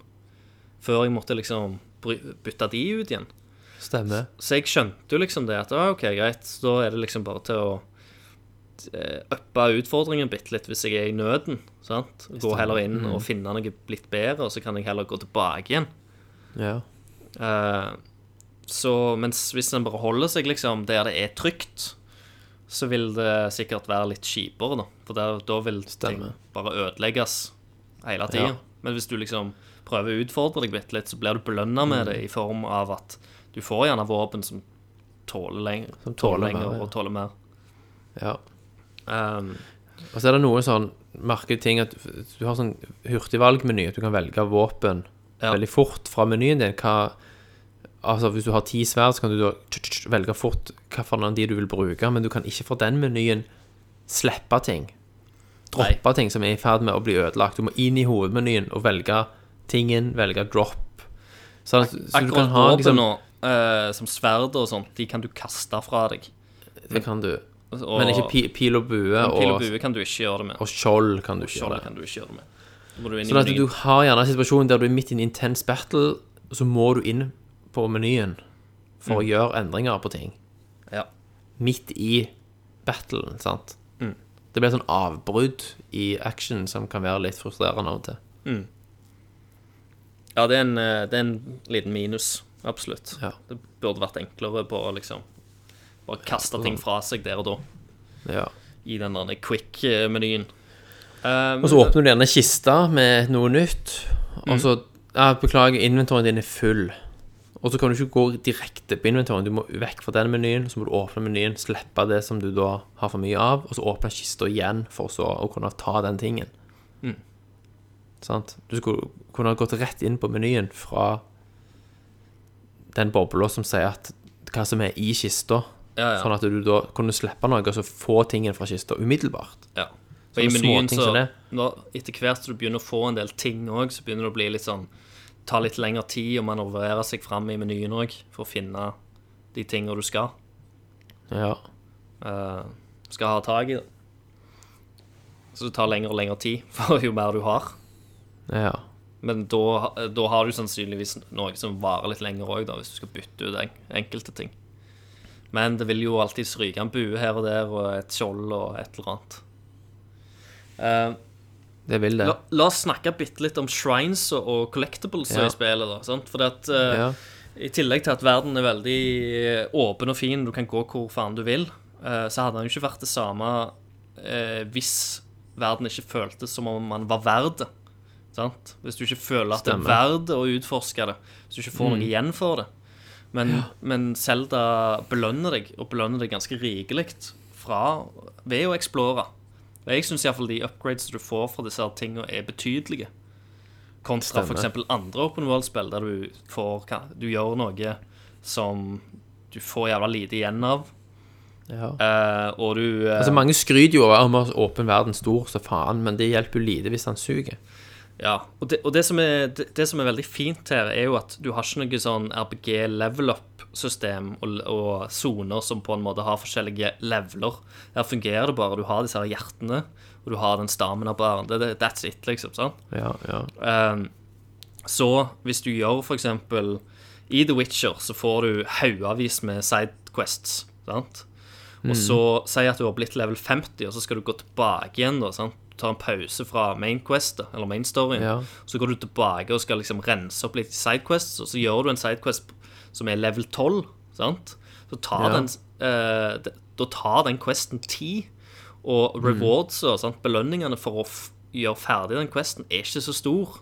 før jeg måtte liksom bytte de ut igjen. Stemmer. Så jeg skjønte jo liksom det at ah, ok, greit, så da er det liksom bare til å uppe utfordringen bitte litt hvis jeg er i nøden. sant? Gå heller inn og finne noe litt bedre, og så kan jeg heller gå tilbake igjen. Ja. Uh, så mens hvis en bare holder seg liksom der det er trygt, så vil det sikkert være litt kjipere, da. For der, da vil ting bare ødelegges hele tida. Ja. Men hvis du liksom prøver å utfordre deg bitte litt, så blir du belønna Mm. med det i form av at du får gjerne våpen som tåler lenger, Som tåler tåler lenger mer, ja. og tåler mer. ja. Um, Og så er det noe sånn merkelige ting at du har sånn hurtigvalgmeny, at du kan velge våpen Ja. veldig fort fra menyen din. Hva, altså Hvis du har ti sverd, så kan du da velge fort hvilken av de du vil bruke, men du kan ikke fra den menyen slippe ting. droppe ting som er i ferd med å bli ødelagt. Du må inn i hovedmenyen og velge tingen, velge drop. Så, Ak så du kan ha liksom nå, eh, som sverd og sånt, de kan du kaste fra deg. Det kan du. Og, Men ikke pi, pil og bue og, pil og bue kan du ikke gjøre det med. og skjold kan du ikke Skjold gjøre. kan du ikke gjøre det med. Så Sånn at du har gjerne en situasjon der du er midt i en intens battle, og så må du inn på menyen for å gjøre endringer på ting. Ja. Midt i battlen, sant? Mm. Det blir sånn avbrudd i action som kan være litt frustrerende av og til. ja, det er, en, eh, det er en liten minus. Absolutt. Ja. Det burde vært enklere på liksom bare kaste ting fra seg der og da. Ja. I den der quick-menyen. Um, Og så åpner du gjerne kista med noe nytt, og så ja, Beklager, inventoren din er full. Og så kan du ikke gå direkte på inventoren. Du må vekk fra den menyen, så må du åpne menyen, slippe det som du da har for mye av, og så åpne kista igjen for så å kunne ta den tingen. Sant? Du skulle kunne ha gått rett inn på menyen fra den bobla som sier at hva som er i kista, Ja, ja. sånn at du da kunne slippe noe og så få tingen fra kista umiddelbart. Ja. Og i menyen så når, Etter hvert som du begynner å få en del ting òg, så begynner det å bli litt sånn Ta litt lengre tid å manøvrere seg fram i menyen òg, for å finne de tingene du skal. Ja. Uh, skal ha tak i. det. Så det tar lengre og lengre tid for jo mer du har. Ja. Men da, da har du sannsynligvis noe som varer litt lenger òg, hvis du skal bytte ut en, enkelte ting. Men det vil jo alltid stryke en bue her og der, og et skjold og et eller annet. Uh, Det vil det. La, la oss snakke bitte litt om shrines og, collectibles Ja. i spillet. da, sant? For at, uh, Ja. I tillegg til at verden er veldig eh, åpen og fin, du kan gå hvor faen du vil, uh, så hadde den jo ikke vært det samme hvis verden ikke føltes som om man var verd det. Sant? Hvis du ikke føler at det er verd å utforske det. Hvis du ikke får noe igjen for det. Men, men Zelda belønner deg, og belønner deg ganske rikelig ved å explore. Og jeg syns iallfall de upgrades du får fra disse tingene, er betydelige. Kontra f.eks. andre open world-spill, der du får Du gjør noe som du får jævla lite igjen av, Ja. Uh, og du uh, Altså, mange skryter jo av åpen verden stor så faen, men det hjelper jo lite hvis han suger. Ja, og, det, og det, som er, det, det som er veldig fint her, er jo at du har ikke noe sånn RPG level up-system og soner som på en måte har forskjellige leveler. Her fungerer det bare. Du har disse her hjertene, og du har den stamina-baren. That's it, liksom. sant? Ja, ja. Um, så hvis du gjør eksempel I The Witcher så får du haugavis med sidequests, sant? Og så si at du har blitt level 50, og så skal du gå tilbake igjen, da, sant? Tar en pause fra main questet, eller mainstoryen. Ja. Så går du tilbake og skal liksom rense opp litt sidequests, og så gjør du en sidequest som er level 12, sant? Så tar Ja. den eh, Da tar den questen tid, og rewards og sant? belønningene for å gjøre ferdig den questen er ikke så stor.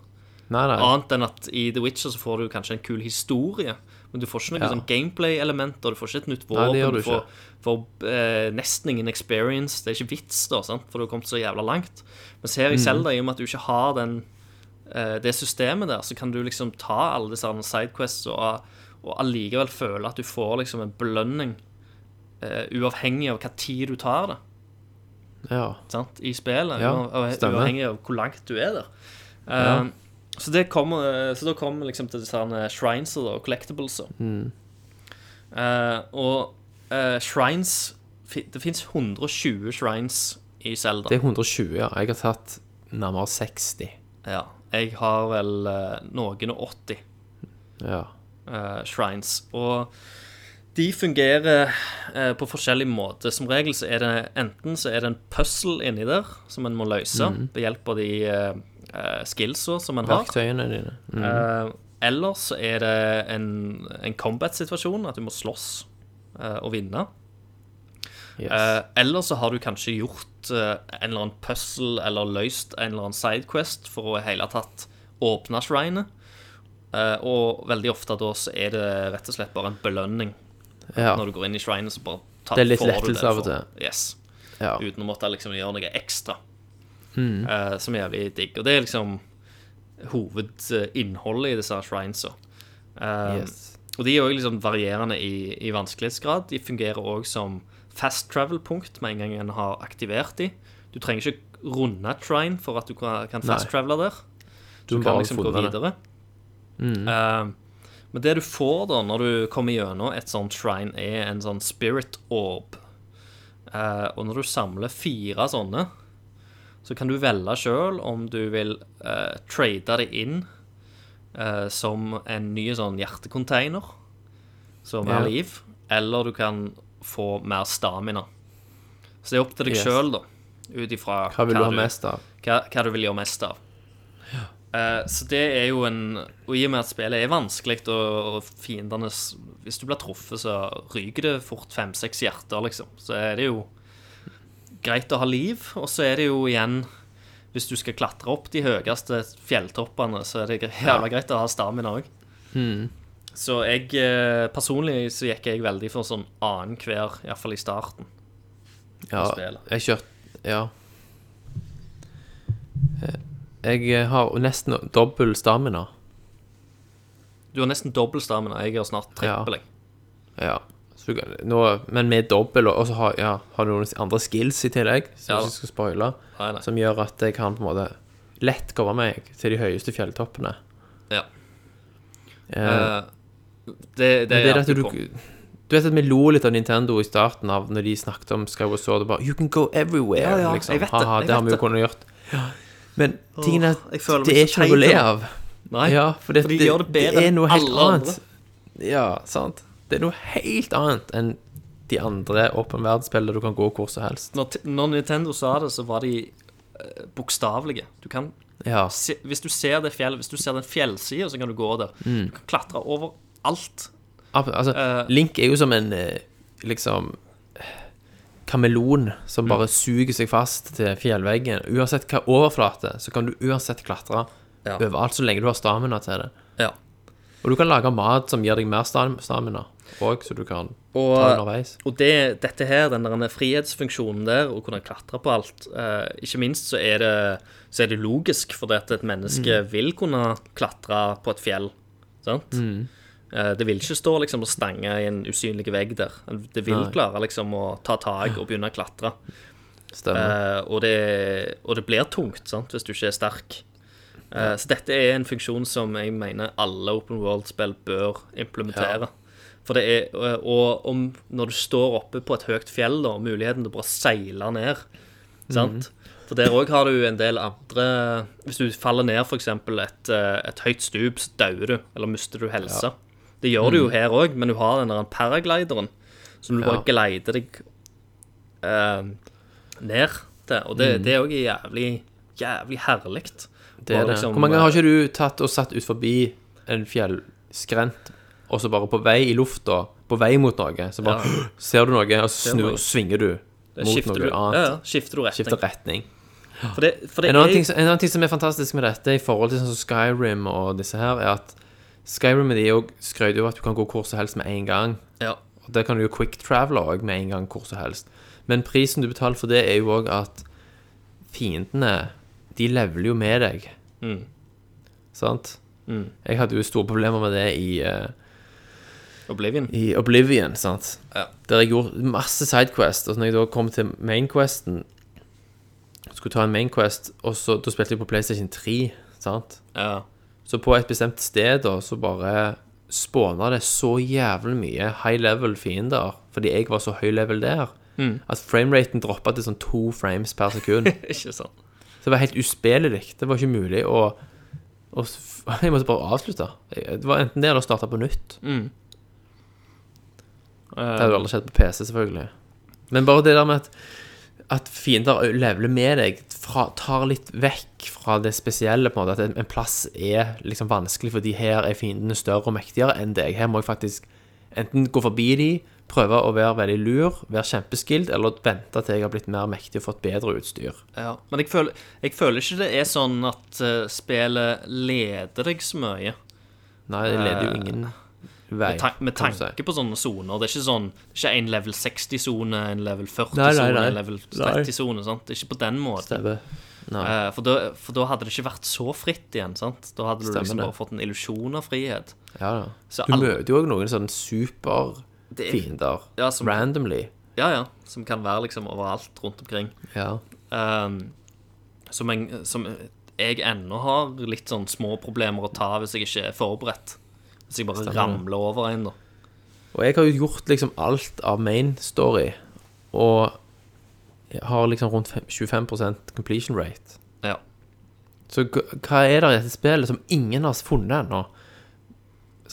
Nei, nei. Annet enn at i The Witcher så får du kanskje en kul historie, men du får ikke noen Ja. sånn gameplay-elementer, du får ikke et nytt våpen, Nei, du du får, får eh, nesten ingen experience, det er ikke vits da, sant? for du har kommet så jævla langt. Mens her i Mm. da, i og med at du ikke har den, eh, det systemet der, så kan du liksom ta alle disse sidequests og, og allikevel føle at du får liksom en belønning, eh, uavhengig av hva tid du tar det Ja. sant, i spillet, Ja, uavhengig av hvor langt du er der. Ja. Um, så, det kommer, så da kommer vi liksom til disse her shrines og collectibles. Mm. Uh, og uh, shrines Det fins 120 shrines i Zelda. Det er 120, ja. Jeg har tatt nærmere 60. Ja, jeg har vel uh, noen og 80 Ja. shrines. Og de fungerer eh, på forskjellig måte. Som regel så er det enten så er det en puzzle inni der som en må løse ved hjelp av de uh, skillsa som en har. Verktøyene dine. Mm. Uh, eller så er det en, en combat-situasjon, at du må slåss uh, og vinne. Yes. Uh, eller så har du kanskje gjort uh, en eller annen puzzle eller løst en eller annen sidequest for å i hele tatt åpne shrinet. Uh, og veldig ofte da så er det rett og slett bare en belønning ja. når du går inn i shrinet. Så bare tar, Det er litt lettelse av og til. Yes. ja. Uten å måtte liksom gjøre noe ekstra. Mm. uh, som er jævlig digg. Og det er liksom hovedinnholdet i disse shrinesa. Uh, Yes. Og de er òg liksom varierende i, i vanskelighetsgrad. De fungerer òg som fast travel-punkt med en gang en har aktivert de. Du trenger ikke runde shrine for at du kan, fast-travele der. Du Du kan liksom gå videre. Mm. Eh, men det du får da når du kommer gjennom et sånt shrine, er en sånn spirit orb. Uh, og når du samler fire sånne, så kan du velge sjøl om du vil eh, trade det inn eh, som en ny sånn hjertecontainer, som er Ja. liv, eller du kan få mer stamina. Så det er opp til deg Yes. sjøl, da, ut ifra Hva av? hva, hva du vil gjøre mest av. Eh, så det er jo en Og i og med at spillet er vanskelig, og, og fiendene Hvis du blir truffet, så ryker det fort fem-seks hjerter, liksom. Så er det jo greit å ha liv. Og så er det jo igjen Hvis du skal klatre opp de høyeste fjelltoppene, så er det jævla greit å ha stamina òg. Så jeg eh, personlig så gikk jeg veldig for sånn annenhver, iallfall i starten. Ja, jeg kjørte Ja. Eh, Jeg eh, har nesten dobbel stamina. Du har nesten dobbel stamina. Jeg har snart trippel. jeg. Ja. Så nå, men med dobbel, og så har, ja, har du noen andre skills i tillegg, som Ja. ikke skal spoile, Nei, nei. som gjør at jeg kan på en måte lett komme meg til de høyeste fjelltoppene. Ja. Eh, Eh, det, det, er at du, du vet at vi lo litt av Nintendo i starten av når de snakket om Skyward Sword og bare You can go everywhere, Ja, ja, liksom. jeg vet det, Haha, jeg det har vi jo kunnet gjort. Men tingen er at det er ikke noe å le av. Nei, Ja, for det, for de det, gjør det bedre enn alle annet. Ja, sant. Det er noe helt annet enn de andre åpen verdensspillene du kan gå hvor som helst. Når, når Nintendo sa det, så var de uh, bokstavelige. Du kan Ja. se, Hvis du ser det fjellet Hvis du ser den fjellsida, så kan du gå der. Mm. Du kan klatre over alt. Altså, uh, Link er jo som en eh, liksom kameleon som bare suger seg fast til fjellveggen. Uansett hva overflate, så kan du uansett klatre Ja. overalt så lenge du har stamina til det. Ja. Og du kan lage mat som gir deg mer stamina òg, så du kan Og, ta underveis. og det, dette her, den der frihetsfunksjonen der, å kunne klatre på alt eh, Ikke minst så er det, så er det logisk, fordi at et menneske vil kunne klatre på et fjell. Sant? Eh, det vil ikke stå liksom og stange i en usynlig vegg der. Det vil Nei. klare liksom å ta tak og begynne å klatre. Eh, og, det, og det blir tungt sant, hvis du ikke er sterk. Eh, Så dette er en funksjon som jeg mener alle open world-spill bør implementere. For det er, eh, Og om når du står oppe på et høyt fjell, da, muligheten til å bare seile ned. Sant? For der òg har du en del andre Hvis du faller ned f.eks. Et, eh, et høyt stup, så dauer du, eller mister du helse. Det gjør du jo her òg, men du har den der paraglideren som du Ja. bare gleider deg eh, ned til. Og det, det er òg jævlig, jævlig herlig. Det er det. liksom, Hvor mange ganger har ikke du tatt og satt ut forbi en fjellskrent, og så bare på vei i lufta, på vei mot noe, så bare ser du noe, og så snur, svinger du Det mot noe du, annet. ja, ja, skifter du retning. Skifter retning. For det, for det En annen, er, ting, som- en annen ting som er fantastisk med dette, i forhold til sånn Skyrim og disse her, er at Skyrim de skrøt jo at du kan gå hvor som helst med en gang. ja, Og Der kan du jo quick travel òg med en gang hvor som helst. Men prisen du betaler for det, er jo òg at fiendene, de leveler jo med deg. Mm. Sant? Mm. Jeg hadde jo store problemer med det i, eh, Oblivion. i Oblivion, sant? Ja. Der jeg gjorde masse sidequest, og når jeg da kom til mainquesten Skulle ta en mainquest, og så da spilte jeg på PlayStation 3, sant? Ja. Så på et bestemt sted da, så bare spåna det så jævlig mye high level fiender, fordi jeg var så høy level der, at frameraten droppa til sånn to frames per sekund. Ikke sant. Så det var helt uspillelig. Det var ikke mulig å, og Jeg måtte bare avslutte. Det var enten det eller starte på nytt. Mm. Det hadde jo aldri skjedd på PC, selvfølgelig. Men bare det der med at, at fiender leveler med deg, fra, tar litt vekk fra det spesielle, på en måte. At en, en plass er liksom vanskelig fordi her er fiendene større og mektigere enn deg. Her må jeg faktisk enten gå forbi de, prøve å være veldig lur, være kjempeskilled, eller vente til jeg har blitt mer mektig og fått bedre utstyr. Ja. Men jeg føler, jeg føler ikke det er sånn at uh, spillet leder deg så mye. Nei, det leder jo ingen vei. Med, ta med tanke si. på sånne soner. Det er ikke sånn ikke en level 60-sone, en level 40-sone, nei, nei. en level 30-sone. sant? Det er ikke på den måten. Eh, for, da, for da hadde det ikke vært så fritt igjen. sant? Da hadde du Stemmer liksom det. bare fått en illusjon av frihet. Ja da. Så Du møter jo òg noen sånne Det er- fiender Ja, som, Randomly. ja, ja, som kan være liksom overalt rundt omkring. Ja. Um, som, en, som jeg ennå har litt sånn små problemer å ta hvis jeg ikke er forberedt. Hvis jeg bare Stemmer ramler over en, da. Og jeg har jo gjort liksom alt av main story, og har liksom rundt 25% completion rate. Ja. Så hva er det i dette spillet som ingen har funnet ennå?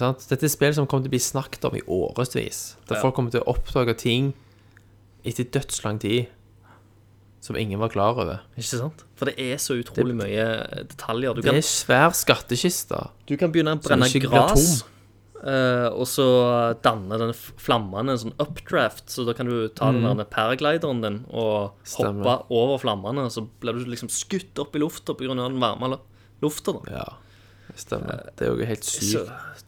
Sant? Dette er spill som kommer til å bli snakket om i årevis. Der Ja. folk kommer til å oppdage ting etter dødslang tid som ingen var klar over. Ikke sant? For det er så utrolig mye detaljer. Du Det kan, er svær skattkiste. du kan begynne å brenne gress. eh, og så danne den flammene en sånn updraft. Så da kan du ta den der paraglideren din og Stemmer. hoppe over flammene, og så blir du liksom skutt opp i lufta pga. den varme lu- lufta. Ja, det stemmer. Det er jo helt Så sykt.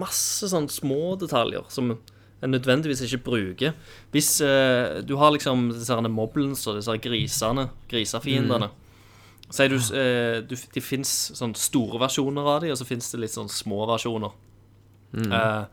Masse sånne små detaljer som en nødvendigvis ikke bruker. Hvis eh, du har liksom disse her moblins og disse her grisene, grisefiendene Sier du, eh, du Det fins sånn store versjoner av dem, og så fins det litt sånn små versjoner. Eh,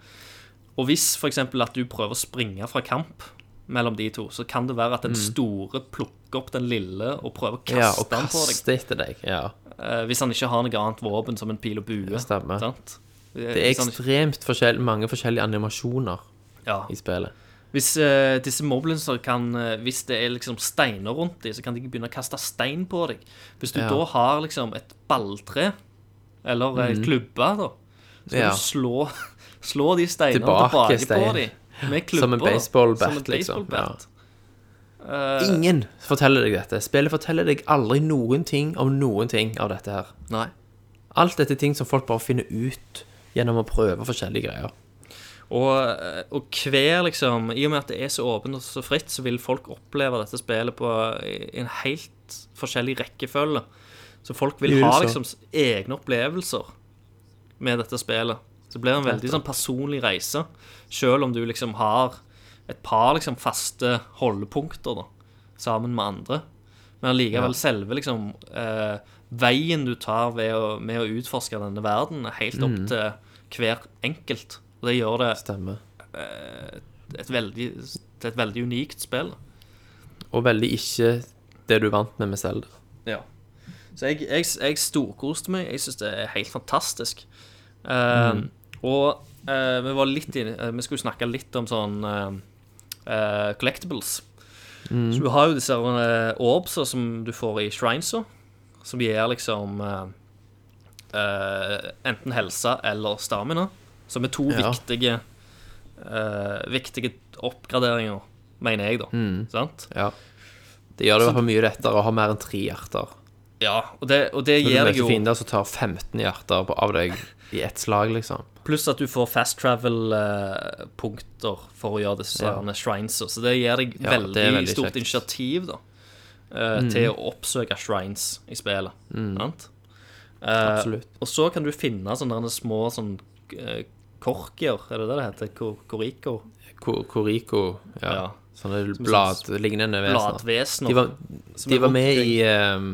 og hvis f.eks. at du prøver å springe fra kamp mellom de to, så kan det være at den store plukker opp den lille og prøver å kaste Ja, og den på deg. etter deg. Ja. Eh, hvis han ikke har noe annet våpen som en pil og bue. stemmer. Sant? Det er ekstremt forskjell, mange forskjellige animasjoner ja. i spillet. Hvis uh, disse moblinser kan uh, Hvis det er liksom steiner rundt dem, så kan de ikke begynne å kaste stein på deg. Hvis du Ja. da har liksom et balltre, eller ei klubbe, da, så kan. Ja. du slå, slå de steinene Tilbake tilbake, på dem. Med klubber. Som en baseballbat, Som liksom. Ja. Uh, Ingen forteller deg dette. Spillet forteller deg aldri noen ting om noen ting av dette her. Nei. Alt dette er ting som folk bare finner ut gjennom å prøve forskjellige greier. Og, eh, og hver, liksom I og med at det er så åpent og så fritt, så vil folk oppleve dette spillet på en helt forskjellig rekkefølge. Så folk vil ha liksom egne opplevelser med dette spillet. Så det blir en veldig sånn personlig reise, selv om du liksom har et par liksom faste holdepunkter da, sammen med andre. Men allikevel selve liksom eh, veien du tar ved å, med å utforske denne verden, er helt opp Mm. til hver enkelt. Og det gjør det Stemmer. et veldig, til et veldig unikt spill. Og veldig ikke det du er vant med med Zelda. Ja. Så jeg, jeg, jeg storkoste meg. Jeg syns det er helt fantastisk. Eh, Og uh, vi var litt inne uh, Vi skulle snakke litt om sånn eh, eh, collectibles. Så du har jo disse uh, orbsa som du får i shrinesa, som gir liksom eh, eh, enten helse eller stamina. Som er to Ja. viktige uh, Viktige oppgraderinger, mener jeg, da. Sant? Ja. Det gjør det i hvert fall mye lettere å ha mer enn tre hjerter. Ja, og det, og det gir deg jo fiender som tar 15 hjerter på- av deg i ett slag, liksom. Pluss at du får fast travel-punkter for å gjøre disse Ja. shrines. Så det gir deg Ja, veldig, veldig stort kjekt. Mm. initiativ da, eh, til å oppsøke shrines i spillet. Sant? Eh, Absolutt. og så kan du finne sånne små sånn uh, korkier, er det det det heter? Ko- Koriko? Ko- Koriko, ja. Ja. Sånne bladlignende vesener. Bladvesener. De var, de er var med i um,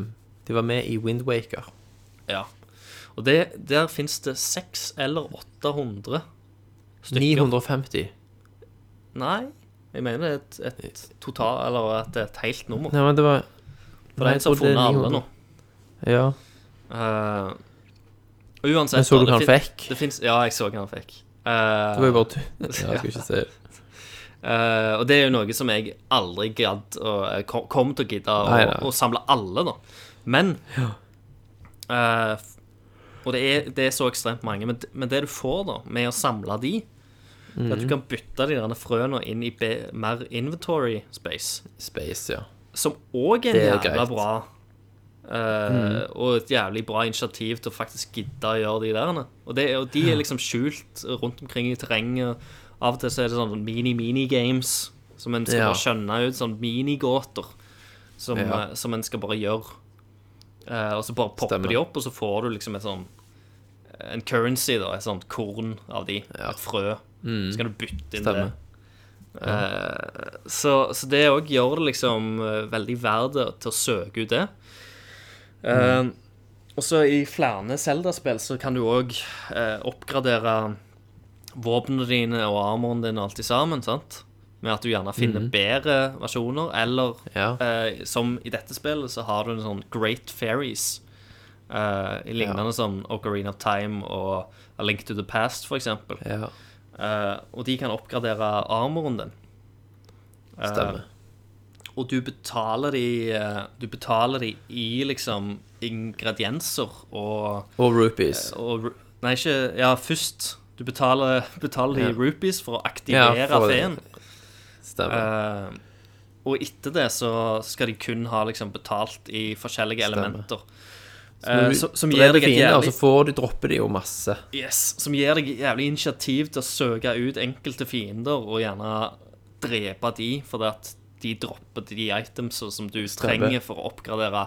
De var med i Windwaker. Ja. Og det, der fins det 600 eller 800 stykker. 950. Nei, jeg mener det er et, et total Eller at det er et helt nummer. Nei, men det var For det er en som har funnet alle nå. Ja. Eh, og uansett Men så du hva han fikk? Det finnes, ja, jeg så hva han fikk. Uh, Det var jo bare tull. Ja, jeg skal ikke se. Uh, og det er jo noe som jeg aldri gadd å komme kom, kom til å gidde å, Nei, nei. å samle alle, da. Men ja. uh, Og det er, det er så ekstremt mange. Men, men det du får da med å samle de, er at du kan bytte de der frøene inn i be, mer inventory space. Space, ja. Som òg er er jævla greit. Eh, Og et jævlig bra initiativ til å faktisk gidde å gjøre de der. Og, det, og de er liksom skjult rundt omkring i terrenget. Av og til så er det sånn mini-mini-games som en skal Ja. bare skjønne ut. Sånn minigåter som, Ja. eh, som en skal bare gjøre. Uh, og så bare popper Stemmer. de opp, og så får du liksom et sånn En currency, da. Et sånt korn av de. Ja. Et frø. Så kan du bytte inn Stemmer. det. Uh, så, så det òg gjør det liksom veldig verdt til å søke ut det. Eh, Og så i flere Zelda-spill så kan du òg oppgradere våpnene dine og armoren din og alt i sammen, sant? med at du gjerne finner bedre versjoner, eller Ja. uh, som i dette spillet så har du en sånn Great Fairies, Uh, i lignende som Ocarina of Time og A Link to the Past, eksempel. Ja, Uh, og de kan oppgradere armoren din. Eh, stemmer. Og du betaler de eh, Du betaler de i liksom ingredienser og, Og rupees. og Nei, ikke Ja, først. Du betaler, betaler de Ja. rupees for å aktivere Ja, feen. Stemmer. Uh, og etter det så skal de kun ha liksom betalt i forskjellige Stemmer. elementer. Eh, du så, som gir deg et fiender, Og så får du dropper de jo masse. Yes, som gir deg jævlig initiativ til å søke ut enkelte fiender og gjerne drepe de, fordi at de dropper de itemsa som du trenger for å oppgradere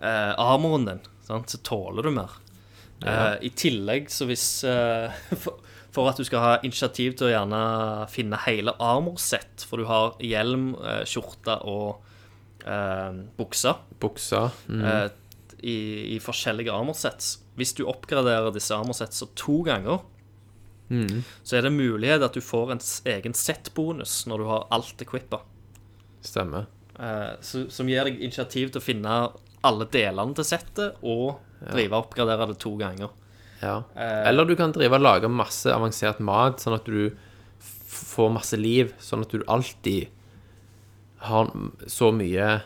eh, armoren din. Sant? Så tåler du mer. Eh, I tillegg, så hvis eh, for, for at du skal ha initiativ til å gjerne finne hele armorsett, for du har hjelm, eh, skjorte og eh, bukser Buksa. Mm. eh, i, i forskjellige armorsets. Hvis du oppgraderer disse armorsetsa to ganger, Mm. så er det mulighet at du får en egen set-bonus når du har alt equippa. Stemmer. Eh, så- som gir deg initiativ til å finne alle delene til settet og drive og oppgradere det to ganger. Ja. Eh, Eller du kan drive og lage masse avansert mat, sånn at du får masse liv, sånn at du alltid har så mye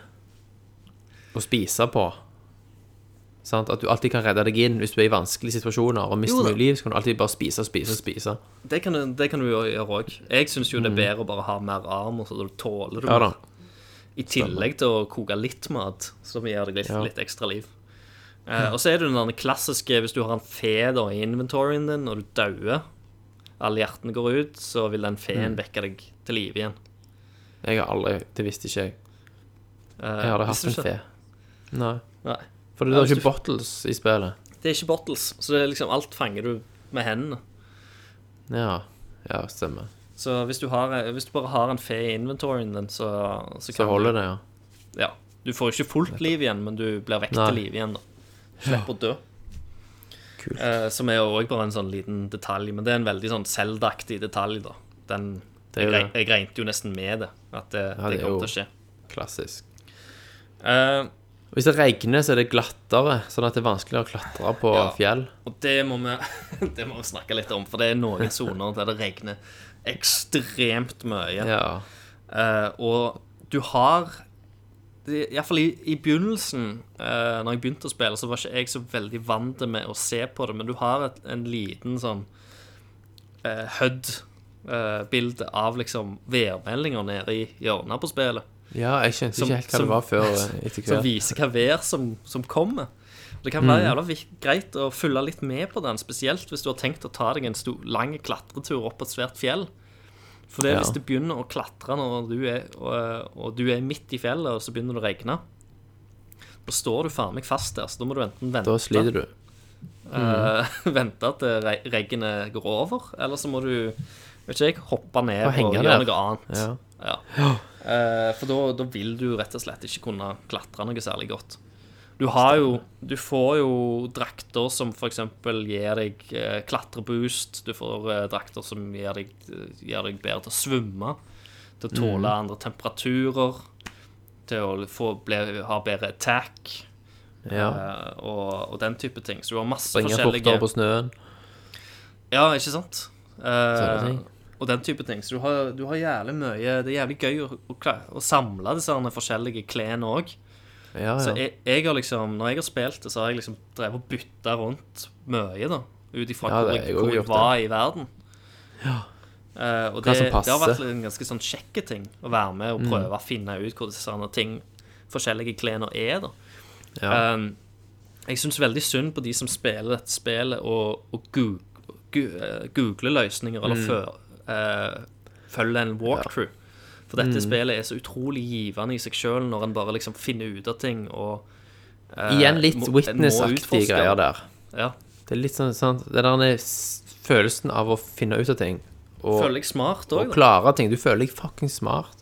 å spise på. Sant? At du alltid kan redde deg inn hvis du er i vanskelige situasjoner og mister mye liv, så kan du alltid bare spise, spise, spise. Det kan, det kan du jo gjøre òg. Jeg syns jo det er bedre å bare ha mer armor, så du tåler det Mm. Ja. I tillegg til å koke litt mat, som gir deg litt, Ja. litt ekstra liv. Eh, og så er det den klassiske hvis du har en fe da i inventoryen din, og du dauer, alle hjertene går ut, så vil den Mm. feen vekke deg til live igjen. Jeg har aldri Det visste ikke jeg. Eh, Jeg hadde hatt en fe. Nei. Nei. For det er ikke bottles i spillet. Det er ikke bottles, så det er liksom alt fanger du med hendene. Ja. Ja, stemmer. Så hvis du, har, hvis du bare har en fe i inventoryen din, så, så, Så holder du, det, ja. Ja. Du får ikke fullt liv igjen, men du blir vekk til liv igjen. da Slipper å dø. Eh, som er jo òg bare en sånn liten detalj, men det er en veldig sånn Zelda-aktig detalj, da. Den, Det jeg, jeg regnet jo nesten med det, at det, Ja, det det kom til å skje. Klassisk. Eh, Hvis det regner, så er det glattere, sånn at det er vanskeligere å klatre på Ja. fjell. og det må, vi, det må vi snakke litt om, for det er noen soner der det regner ekstremt mye. Ja. Uh, og du har Iallfall i, i begynnelsen, uh, når jeg begynte å spille, så var ikke jeg så veldig vant med å se på det, men du har et, en liten sånn uh, HUD-bilde av liksom værmeldinger nede i hjørnet på spillet. Ja, jeg skjønte Som- ikke helt hva som- det var før etter hvert. Som viser hva vær som, som kommer. Det kan Mm. være jævla greit å følge litt med på den, spesielt hvis du har tenkt å ta deg en stor, lang klatretur opp et svært fjell. For det Ja. hvis du begynner å klatre når du er, og, og du er midt i fjellet, og så begynner det å regne, da står du faen meg fast der, så da må du enten vente Da sliter du. eh, vente til re regnet går over, eller så må du vet ikke jeg, hoppe ned og, og gjøre noe annet. Ja. Ja. Eh, for da, da vil du rett og slett ikke kunne klatre noe særlig godt. Du har jo Du får jo drakter som f.eks. gir deg eh, klatreboost. Du får eh, drakter som gir deg, gir deg bedre til å svømme. Til å tåle Mm. andre temperaturer. Til å få, ble, ha bedre attack. ja. eh, og, og den type ting. Så du har masse Springer forskjellige fortere på snøen. ja, ikke sant? Eh. Og den type ting. Så du har, du har jævlig mye Det er jævlig gøy å, å, å samle disse forskjellige klærne òg. Ja, Så jeg, jeg har liksom Når jeg har spilt det, så har jeg liksom drevet og bytta rundt mye, da. Ut ifra Ja, hvor, det- jeg, hvor jeg var i verden. Eh, og Hva det, det har vært en ganske sånn kjekke ting å være med og Mm. prøve å finne ut hvor disse ting forskjellige klærne er, da. ja. Um, jeg syns veldig synd på de som spiller dette spillet og, og googler, eh, googler løsninger, eller Mm. Eh, følger en walkthrough. For Mm. dette spillet er så utrolig givende i seg sjøl når en bare liksom finner ut av ting og eh, Igjen litt witness-aktige greier der. Ja. Det er litt sånn, sånn Det der er følelsen av å finne ut av ting. Og, Føler jeg smart òg, Og klare ting. Du føler deg fucking smart.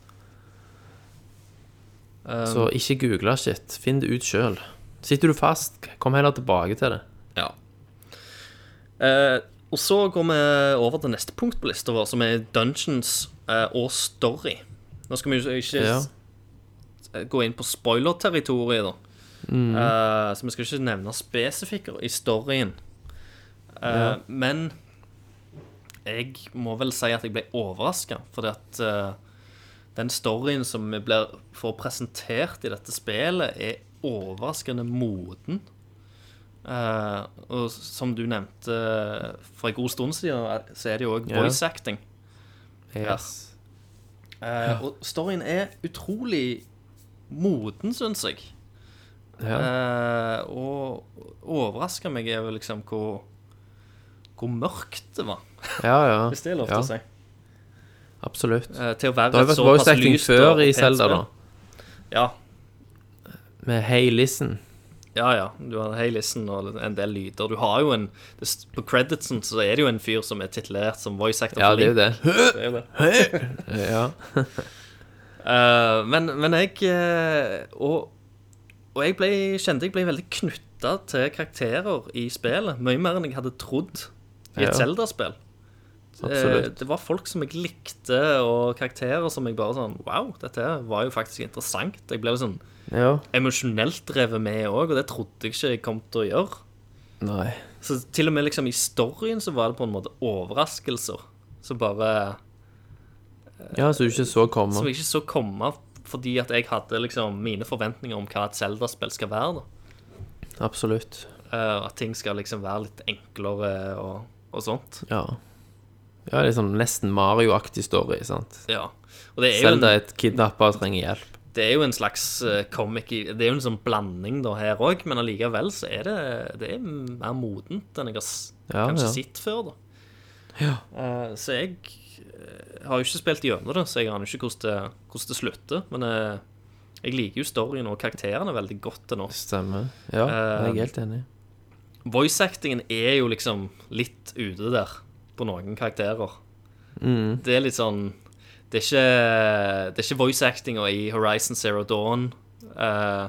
Um, Så ikke google shit. Finn det ut sjøl. Sitter du fast, kom heller tilbake til det. Ja. Eh, Og så går vi over til neste punkt på lista vår, som er dungeons eh, og story. Nå skal vi jo ikke Ja. gå inn på spoiler-territoriet, da. Eh, så vi skal ikke nevne spesifikker i storyen. Eh, Men jeg må vel si at jeg ble overraska, fordi at uh, den storyen som vi blir, får presentert i dette spillet, er overraskende moden. Eh, og som du nevnte for en god stund siden, så er det jo òg yeah. voice acting. Yes. Eh, Og storyen er utrolig moden, syns jeg. Yeah. Uh, og overraska meg er vel liksom hvor hvor mørkt det var, ja, ja. hvis det er lov til å si. Absolutt. Eh, til å være Det har vært voice acting før i Zelda, da. Ja, Med Hey Listen. Ja, ja. Du har Hey Listen og en del lyder. Du har jo en På creditsen så er det jo en fyr som er titulert som voice actor. Ja, det er jo det. Det er jo det. Ja. uh, men, men jeg eh, og, og jeg ble, kjente jeg ble veldig knytta til karakterer i spillet. Mye mer enn jeg hadde trodd i et Zelda-spill. Det, det var folk som jeg likte, og karakterer som jeg bare sånn Wow, dette var jo faktisk interessant. Jeg ble jo sånn ja. emosjonelt drevet med òg, og det trodde jeg ikke jeg kom til å gjøre. Nei. Så til og med liksom i storyen så var det på en måte overraskelser. som bare Ja, som du ikke så komme. Som jeg ikke så komme fordi at jeg hadde liksom mine forventninger om hva et Zelda-spill skal være. da Absolutt. Uh, At ting skal liksom være litt enklere og, og sånt. Ja. Ja, liksom nesten Mario-aktig story, sant. Ja. Og det er jo Zelda en, er et kidnappa og trenger hjelp. Det er jo en slags eh, comic Det er jo en sånn blanding da her òg, men allikevel så er det Det er mer modent enn jeg har Ja, kanskje ja. sett før, da. Ja. Uh, så jeg eh, har jo ikke spilt gjennom det, så jeg aner ikke hvordan det, hvordan det slutter. Men uh, jeg liker jo storyen og karakterene veldig godt til nå. Stemmer. Ja, jeg er helt enig. Voice-actingen er jo liksom litt ute der på noen karakterer. Mm. Det er litt sånn Det er ikke, det er ikke voice-actinga i Horizon Zero Dawn uh,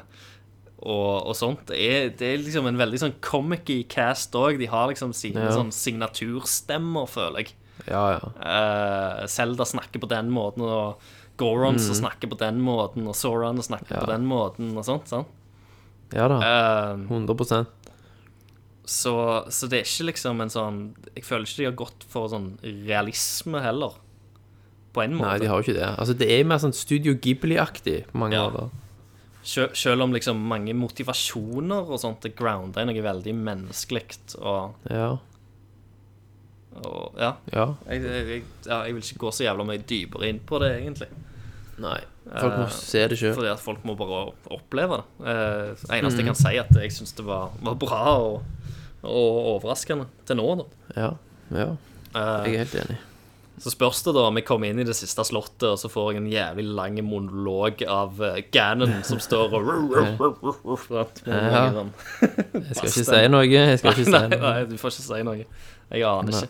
og, og sånt. Det er, det er liksom en veldig sånn comic-y cast òg. De har liksom sine Ja. sånn signaturstemmer, føler jeg. Ja, ja. Uh, Zelda snakker på den måten, og Goron mm. snakker på den måten, og Soran snakker. Ja. på den måten, og sånt. sant? Ja da. Eh, 100% så, så det er ikke liksom en sånn Jeg føler ikke de har gått for sånn realisme heller. På en måte. Nei, de har jo ikke det. Altså, det er mer sånn Studio Ghibli-aktig på mange Ja. måter. Sjø- Selv om liksom mange motivasjoner og sånt er grounda i noe veldig menneskelig og, Ja. og Ja. Ja. Jeg, jeg, ja, jeg vil ikke gå så jævla mye dypere inn på det, egentlig. Nei. Folk må Eh, se det sjøl. Fordi at folk må bare oppleve det. Eh, eneste Mm. jeg kan si, er at jeg syns det var, var bra og, og overraskende til nå. Da. Ja. ja. Eh, Jeg er helt enig. Så spørs det da om jeg kommer inn i det siste slottet, og så får jeg en jævlig lang monolog av uh, Ganon som står og? Ja. sånn- Jeg skal ikke si noe. Jeg skal ikke si Nei, noe. nei, du får ikke si noe. Jeg aner Nei. ikke.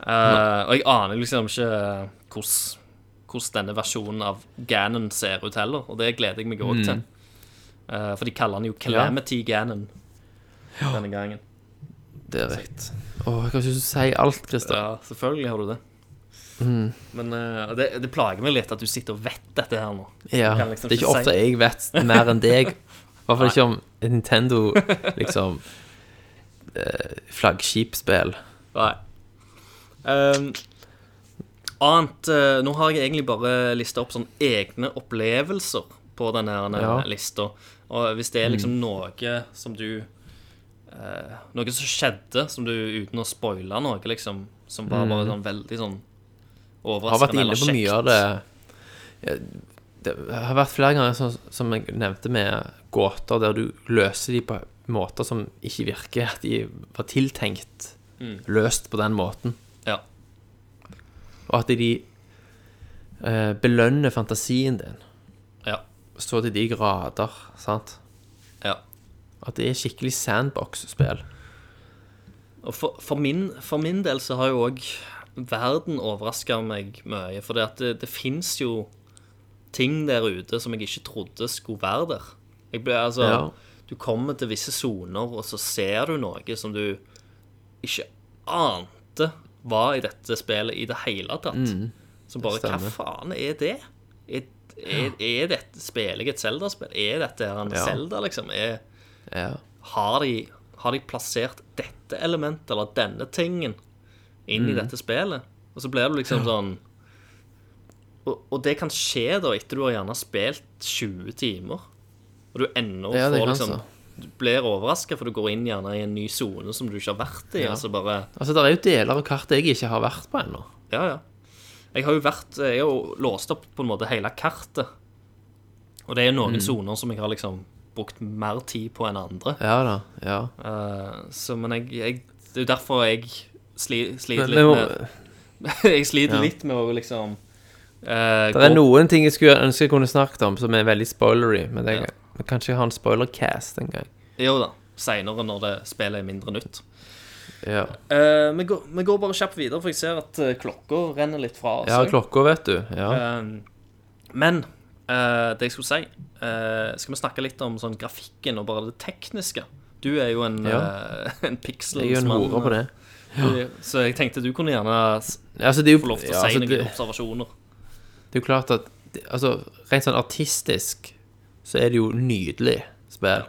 Uh, og jeg aner liksom ikke hvordan, denne versjonen av Ganon ser ut heller, og det gleder jeg meg òg Mm. til. Uh, for de kaller han jo Calamity Ganon denne gangen. Det er rett. Å, jeg kan ikke si alt, Christer. Ja, selvfølgelig har du det. Mm. Men uh, det, det plager meg litt at du sitter og vet dette her nå. Ja, liksom det er ikke ofte jeg vet mer enn deg. I hvert fall ikke om Nintendo, liksom uh, Flaggskipspill. Nei. Um, annet uh, Nå har jeg egentlig bare lista opp sånne egne opplevelser på denne her, Ja. lista. Og hvis det er liksom noe som du eh, Noe som skjedde, som du uten å spoile noe, liksom, som var bare sånn veldig sånn Jeg har vært inne på mye av det. Det har vært flere ganger, som, som jeg nevnte, med gåter der du løser de på måter som ikke virker at de var tiltenkt løst på den måten. Ja. Og at de eh, belønner fantasien din Ja. så til de grader, sant? ja. At det er skikkelig sandbox-spill. Og for, for, min, for min del så har jo òg verden overraska meg mye. For det, det, fins jo ting der ute som jeg ikke trodde skulle være der. Ble, altså, Ja. Du kommer til visse soner, og så ser du noe som du ikke ante var i dette spillet i det hele tatt. Så bare, hva faen er det? Er, er, er dette Spiller jeg et Zelda-spill? Er dette her en Ja. Zelda, liksom? Er, Ja. har, de, har de plassert dette elementet, eller denne tingen, inn Mm. i dette spillet? Og så blir det liksom sånn og, og det kan skje da etter du har gjerne spilt 20 timer, og du ennå Ja, får liksom så. Du blir overraska, for du går inn gjerne i en ny sone som du ikke har vært i. Ja. Altså, bare Altså, det er jo deler av kartet jeg ikke har vært på ennå. Ja, ja. Jeg har jo vært Jeg har jo låst opp på en måte hele kartet. Og det er noen Mm. soner som jeg har liksom brukt mer tid på enn andre. Ja da. Ja. Uh, så, men jeg, jeg Det er jo derfor jeg sli, sliter litt med Jeg sliter Ja. litt med å liksom eh, det er noen ting jeg skulle ønske jeg kunne snakket om, som er veldig spoilery, men det, Ja. jeg kan ikke ha en spoilercast en gang. Jo da. Seinere, når det spillet er mindre nytt. Ja, Eh, vi, går, vi går bare kjapt videre, for jeg ser at eh, klokka renner litt fra oss. ja klokka, vet du. Ja. Eh, men eh, det jeg skulle si eh, Skal vi snakke litt om sånn grafikken og bare det tekniske? Du er jo en, Ja. uh, en pixels Jeg er jo en hore på det. Du- Så jeg tenkte du kunne gjerne Altså, det jo få lov til å ja, si altså, noen det, observasjoner. det er jo klart at Altså, rent sånn artistisk så er det jo nydelig spill.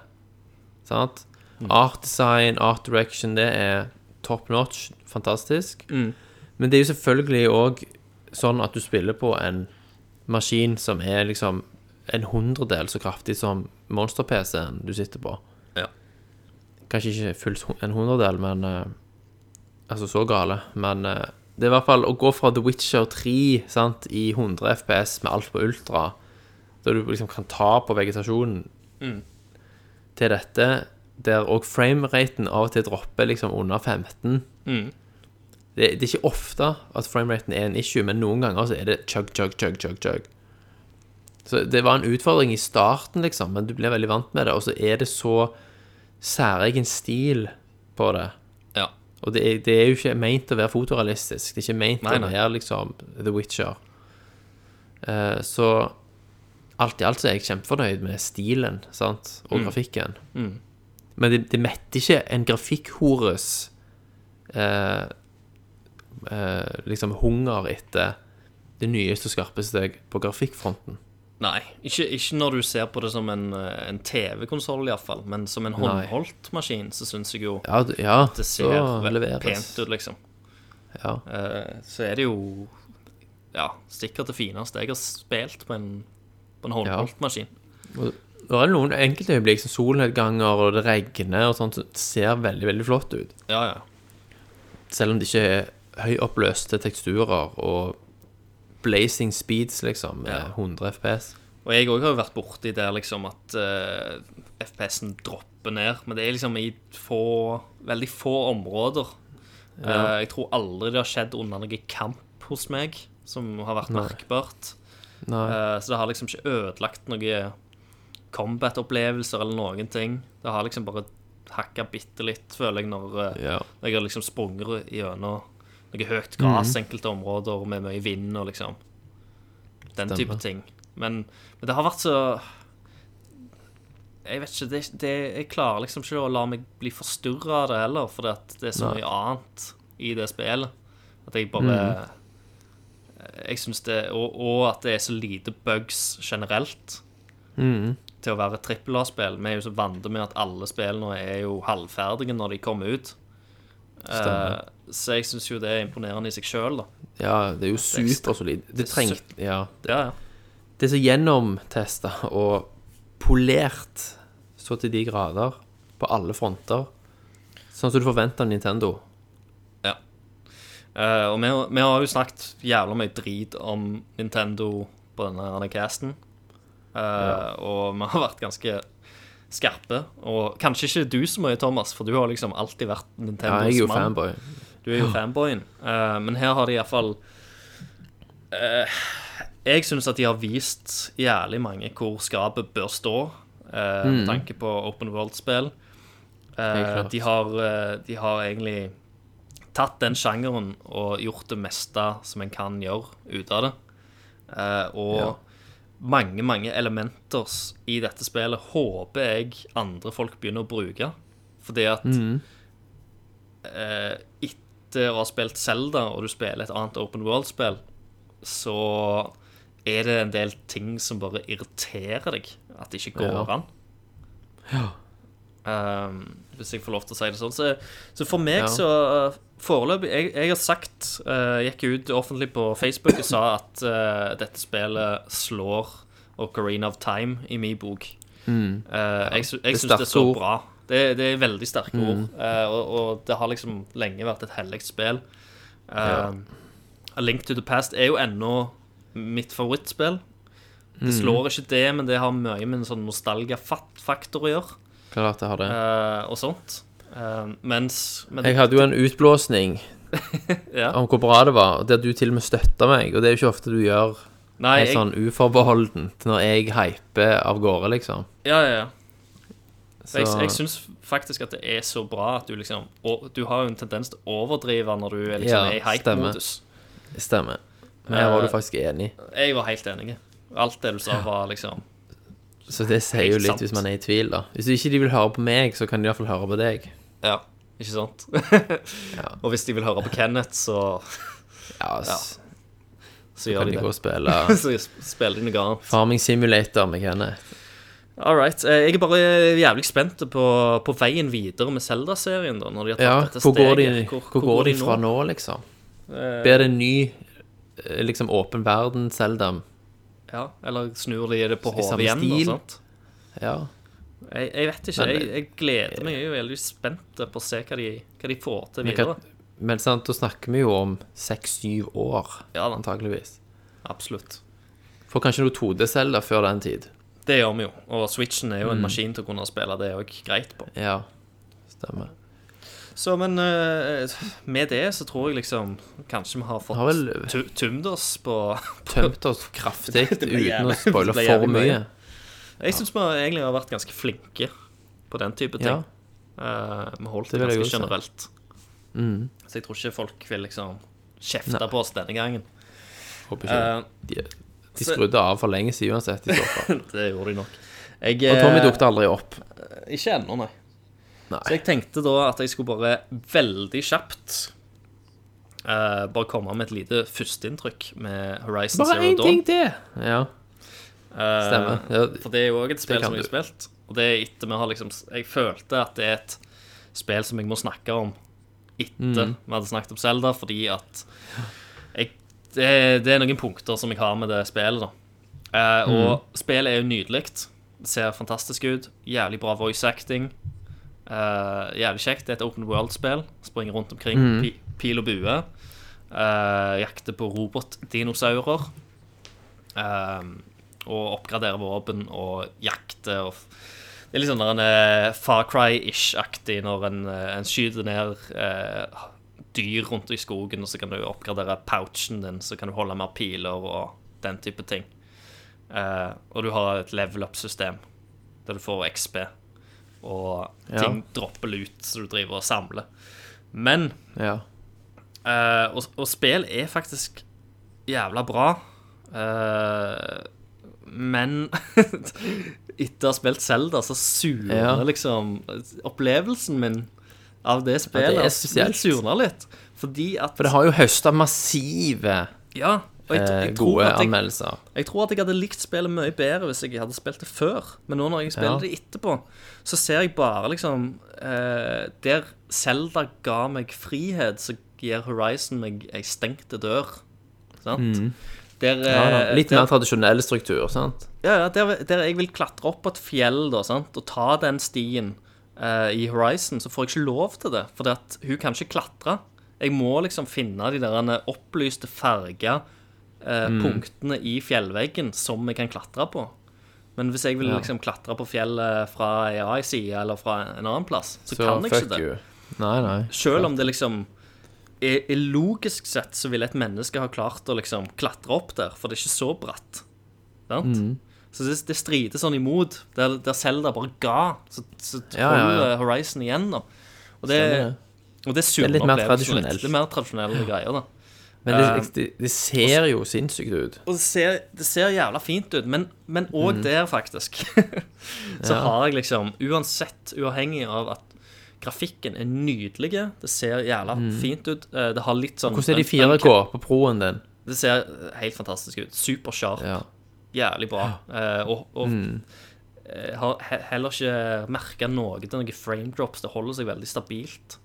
Sant? Art design, art direction, det er top notch. Fantastisk. Mm. Men det er jo selvfølgelig òg sånn at du spiller på en maskin som er liksom en hundredel så kraftig som monster-PC-en du sitter på. Ja. Kanskje ikke fullt en hundredel, men eh, Altså så gale. Men eh, det er i hvert fall å gå fra The Witcher 3 sant, i 100 FPS med alt på ultra, der du liksom kan ta på vegetasjonen, Mm. til dette der òg frameraten av og til dropper liksom under 15 Mm. det, det er ikke ofte at frameraten er en issue, men noen ganger så er det chug, chug, chug, chug, chug. Så det var en utfordring i starten, liksom, men du blir veldig vant med det, og så er det så særegen stil på det. Og det er, det er jo ikke meint å være fotorealistisk. Det er ikke meint Nei, å være liksom The Witcher. Uh, så alt i alt så er jeg kjempefornøyd med stilen sant? og grafikken. Mm. Men det, det metter ikke en grafikkhores uh, uh, liksom hunger etter det nyeste og skarpeste på grafikkfronten. Nei, ikke, ikke når du ser på det som en, eh, en TV-konsoll, iallfall. Men som en håndholdt maskin, så syns jeg jo Ja, ja det ser leveres. pent ut, liksom. Ja. Uh, så er det jo Ja, sikkert det fineste jeg har spilt på en, på en håndholdt maskin. Og det er noen enkelte øyeblikk som solnedganger og det regner og sånt, som ser veldig, veldig flott ut. Ja, ja. Selv om det ikke er høyoppløste teksturer og blazing speeds, liksom, med Ja. 100 FPS. Og jeg òg har vært borti der liksom at uh, FPS-en dropper ned. Men det er liksom i få, veldig få områder. Eh, jeg tror aldri det har skjedd under noen kamp hos meg som har vært Nei. merkbart. Nei. Uh, så det har liksom ikke ødelagt noen combat-opplevelser eller noen ting. Det har liksom bare hakka bitte litt, føler jeg, når, eh, Ja. når jeg har liksom sprunget gjennom noe høyt gress mm. enkelte områder med mye vind og liksom Den Stemmer. type ting. Men, men det har vært så Jeg vet ikke det, det, Jeg klarer liksom ikke å la meg bli forstyrra av det heller, fordi at det er så mye annet i det spillet. At jeg bare mm. Jeg syns det og, og at det er så lite bugs generelt Mm. til å være et trippel A-spill. Vi er jo så vant med at alle spillene er jo halvferdige når de kommer ut. Stemmer. Eh, så jeg syns jo det er imponerende i seg sjøl, da. ja, det er jo supersolid. Det det er trengt Ja. Ja, ja. Det er så gjennomtesta og polert så til de grader på alle fronter. Sånn som du forventer av Nintendo. ja. Eh, og vi, vi har jo snakket jævla mye drit om Nintendo på denne casten. Ja. Og vi har vært ganske skarpe. Og kanskje ikke du så mye, Thomas, for du har liksom alltid vært Ja, Nintendos jeg er jo mann. fanboy. Du er jo fanboyen. Uh, men her har de iallfall uh, Jeg syns at de har vist jævlig mange hvor skapet bør stå, eh, med tanke på open world-spill. Eh, de, har, eh, de har egentlig tatt den sjangeren og gjort det meste som en kan gjøre ut av det. Eh, og Ja. Mange, mange elementer i dette spillet håper jeg andre folk begynner å bruke. Fordi at mm. eh, etter å ha spilt Zelda, og du spiller et annet Open World-spill, så er det en del ting som bare irriterer deg. At det ikke går Ja. an. Um, hvis jeg får lov til å si det sånn. Så, så for meg Ja. så uh, Foreløpig jeg, jeg har sagt uh, Gikk ut offentlig på Facebook og sa at uh, dette spillet slår Ocarina of Time i min bok. Uh, Jeg, jeg Mm. Det syns det er så ord. Mm. bra. Det, det er veldig sterke ord. Uh, og, og det har liksom lenge vært et hellig spill. Uh, A Link to the Past er jo ennå mitt favorittspill. Mm. Det slår ikke det, men det har mye med en sånn nostalgafaktor å gjøre. Klart jeg har det. eh, og sånt. Eh, mens men, Jeg hadde jo en utblåsning ja. om hvor bra det var, og der du til og med støtta meg, og det er jo ikke ofte du gjør Nei, helt jeg, sånn uforbeholdent når jeg hyper av gårde, liksom. ja, ja, ja. Så, Jeg, jeg syns faktisk at det er så bra at du liksom og, Du har jo en tendens til å overdrive når du er liksom Ja, er i hype-modus. stemmer. Men her var Eh, du faktisk enig. Jeg var helt enig. Alt det du sa, var liksom Så det sier jo litt sant. hvis man er i tvil, da. Hvis ikke de vil høre på meg, så kan de iallfall høre på deg. Ja, ikke sant? Og hvis de vil høre på Kenneth, så, Ja, s- så kan gjør de de gå og spille Så spiller de noe annet. Farming Simulator med Kenneth. All right. eh, Jeg er bare jævlig spent på, på veien videre med Zelda-serien. da Når de har tatt Ja, dette hvor går de, hvor, hvor går de fra nå, liksom? Blir det en ny eh, liksom åpen verden, Zelda? Ja, Eller snur de det på hodet igjen? Og sånt. Ja. Jeg, jeg vet ikke. Men- Jeg, jeg gleder meg. Jeg er veldig spent på å se hva de, hva de får til Men, videre. hva, men sant, da snakker vi jo om seks-syv år, Ja da. antageligvis. Absolutt. Får kanskje noe 2D-Zelda før den tid. Det gjør vi jo. Og Switchen er jo Mm. en maskin til å kunne spille det òg greit på. Ja, stemmer. Så, men eh, med det så tror jeg liksom Kanskje vi har fått Har vel- tu- tømt oss på Tømt oss kraftig Det ble uten å jævlig- spoile det ble for jævlig mye. mye. Jeg syns vi egentlig har vært ganske flinke på den type ting. Ja. Eh, vi holdt Det det vil jeg ganske også si. generelt. Mm. Så jeg tror ikke folk vil liksom kjefte Nei. på oss denne gangen. Håper ikke. Eh, de, de så- skrudde av for lenge siden uansett, i så fall. det gjorde de nok. Jeg, Og Tommy eh, dukket aldri opp. Ikke ennå, nei. Nei. Så jeg tenkte da at jeg skulle bare veldig kjapt eh, bare komme med et lite førsteinntrykk med Horizon Bare Zero én Dawn. ting til! Ja, Eh, stemmer. Ja, For det er jo òg et spill som jeg har spilt. Og det er etter vi har liksom Jeg følte at det er et spill som jeg må snakke om etter Mm. vi hadde snakket om Zelda, fordi at jeg, det, det er noen punkter som jeg har med det spillet, da. Eh, Mm. og spillet er jo nydelig. Ser fantastisk ut. Jævlig bra voice acting. Eh, jævlig kjekt. Det er et open world-spill. Springer rundt omkring. Mm. Pi, pil og bue. Uh, jakter på robotdinosaurer. Uh, og oppgraderer våpen og jakter og Det er litt sånn en Far Cry-ish-aktig når en, en skyter ned dyr rundt i skogen, og så kan du oppgradere pouchen din, så kan du holde mer piler og den type ting. Og du har et level up-system der du får XP, og Ja. ting dropper ut, så du driver og samler. Men ja. uh, og, og spill er faktisk jævla bra. Uh, men etter å ha spilt Zelda, så surner Ja. liksom opplevelsen min av det spillet. den spesielt. surner litt. Fordi at For det har jo høsta massive Ja. Jeg, eh, jeg, gode jeg, anmeldelser. jeg tror at jeg hadde likt spillet mye bedre hvis jeg hadde spilt det før. Men nå når jeg spiller Ja. det etterpå, så ser jeg bare liksom eh, Der Zelda ga meg frihet, så gir Horizon meg ei stengte dør. Sant? Der, Mm. Ja, eh, Litt der, mer tradisjonell struktur, sant? ja, ja, der, der jeg vil klatre opp på et fjell da, sant? og ta den stien eh, i Horizon, så får jeg ikke lov til det. For hun kan ikke klatre. Jeg må liksom finne de der opplyste farga eh, Mm. punktene i fjellveggen som vi kan klatre på. Men hvis jeg vil Ja. liksom klatre på fjellet fra ei AI-side eller fra en annen plass, så, Så kan jeg ikke det. Nei, nei. Selv om det liksom er, er logisk sett så ville et menneske ha klart å liksom klatre opp der, for det er ikke så bratt. Sant? Mm. Så det, det strider sånn imot, der, der Zelda bare ga, så, så Ja, ja, ja. Horizon igjen, da. Og det, Stemmer og det er litt litt. Det er mer tradisjonelle greier, da. Men det, det, det ser jo sinnssykt ut. Og det ser, det ser jævla fint ut, men, òg også der, faktisk, så Mm. Ja. har jeg liksom Uansett, uavhengig av at Grafikken er nydelig. Det ser jævla fint ut. Eh, Det har litt sånn Mm. Hvordan er de 4K på proen din? Det ser helt fantastisk ut. Supersharp. Ja. Jævlig bra. Eh, og og mm. har heller ikke merka noe til noen frame drops. Det holder seg veldig stabilt.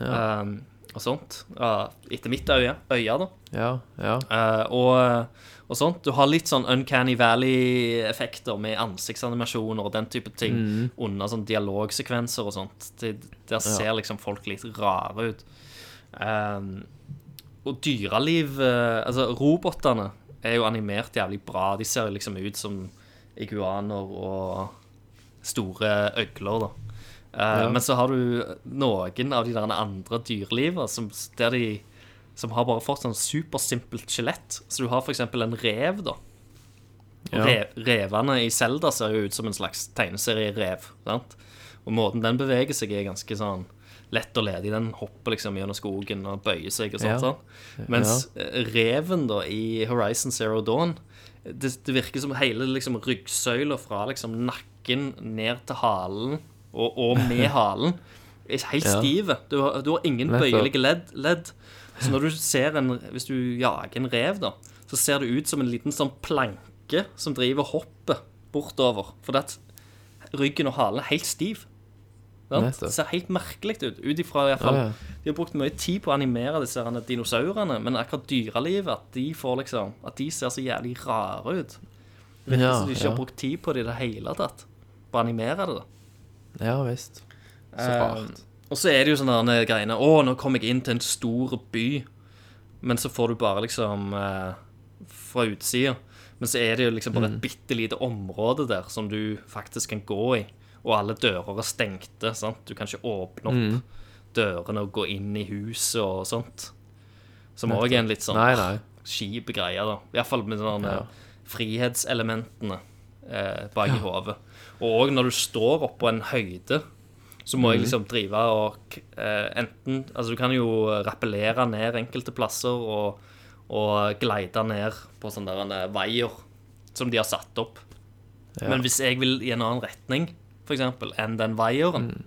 Um, og sånt. Ja, etter mitt øye, øye da. Ja, ja. Eh, og, og sånt. Du har litt sånn Uncanny Valley-effekter med ansiktsanimasjoner og den type ting under sånn dialogsekvenser og sånt. Det, der ser liksom folk litt rare ut. Um, og dyreliv eh, Altså, robotene er jo animert jævlig bra. De ser liksom ut som iguaner og store øgler, da. Eh, Men så har du noen av de der andre dyrelivet som, de som har bare fått sånn supersimpelt skjelett. Så du har eksempel en rev, da. Ja. re revene i Zelda ser jo ut som en slags tegneserierev. sant? Og måten den beveger seg, er ganske sånn lett og ledig. Den hopper liksom gjennom skogen og bøyer seg og sånt. Ja. sånn. Mens eh, reven da i Horizon Zero Dawn det, det virker som hele liksom, ryggsøyla fra liksom, nakken ned til halen, og, og med halen, er helt stive. Du har, du har ingen Nettopp. bøyelige ledd, ledd. Så når du ser en Hvis du jager en rev, da, så ser det ut som en liten sånn planke som driver hoppet bortover. For det at ryggen og halen er helt stiv. Sant? Nettopp. Det ser helt merkelig ut. Ut ifra i hvert fall Ja, ja. De har brukt mye tid på å animere disse dinosaurene, men akkurat dyrelivet, at de får liksom At de ser så jævlig rare ut. Virker Ja, som de ikke ja. har brukt tid på det i det hele tatt. På å animere det. da ja visst. Så Eh, rart. og så er det jo sånne greiene Å, nå kom jeg inn til en stor by. Men så får du bare liksom eh, Fra utsida. Men så er det jo liksom bare Mm. et bitte lite område der som du faktisk kan gå i. Og alle dører er stengte. sant? Du kan ikke åpne opp Mm. dørene og gå inn i huset og sånt. Som òg er en litt sånn Nei, nei. skip greie, da. Iallfall med de Ja. frihetselementene eh, bak i hodet. Og òg når du står oppå en høyde, så må Mhm. jeg liksom drive og eh, enten Altså, du kan jo rappellere ned enkelte plasser og, og gleide ned på sånne eh, veier som de har satt opp. Men hvis jeg vil i en annen retning, for eksempel, enn den veieren, Mm.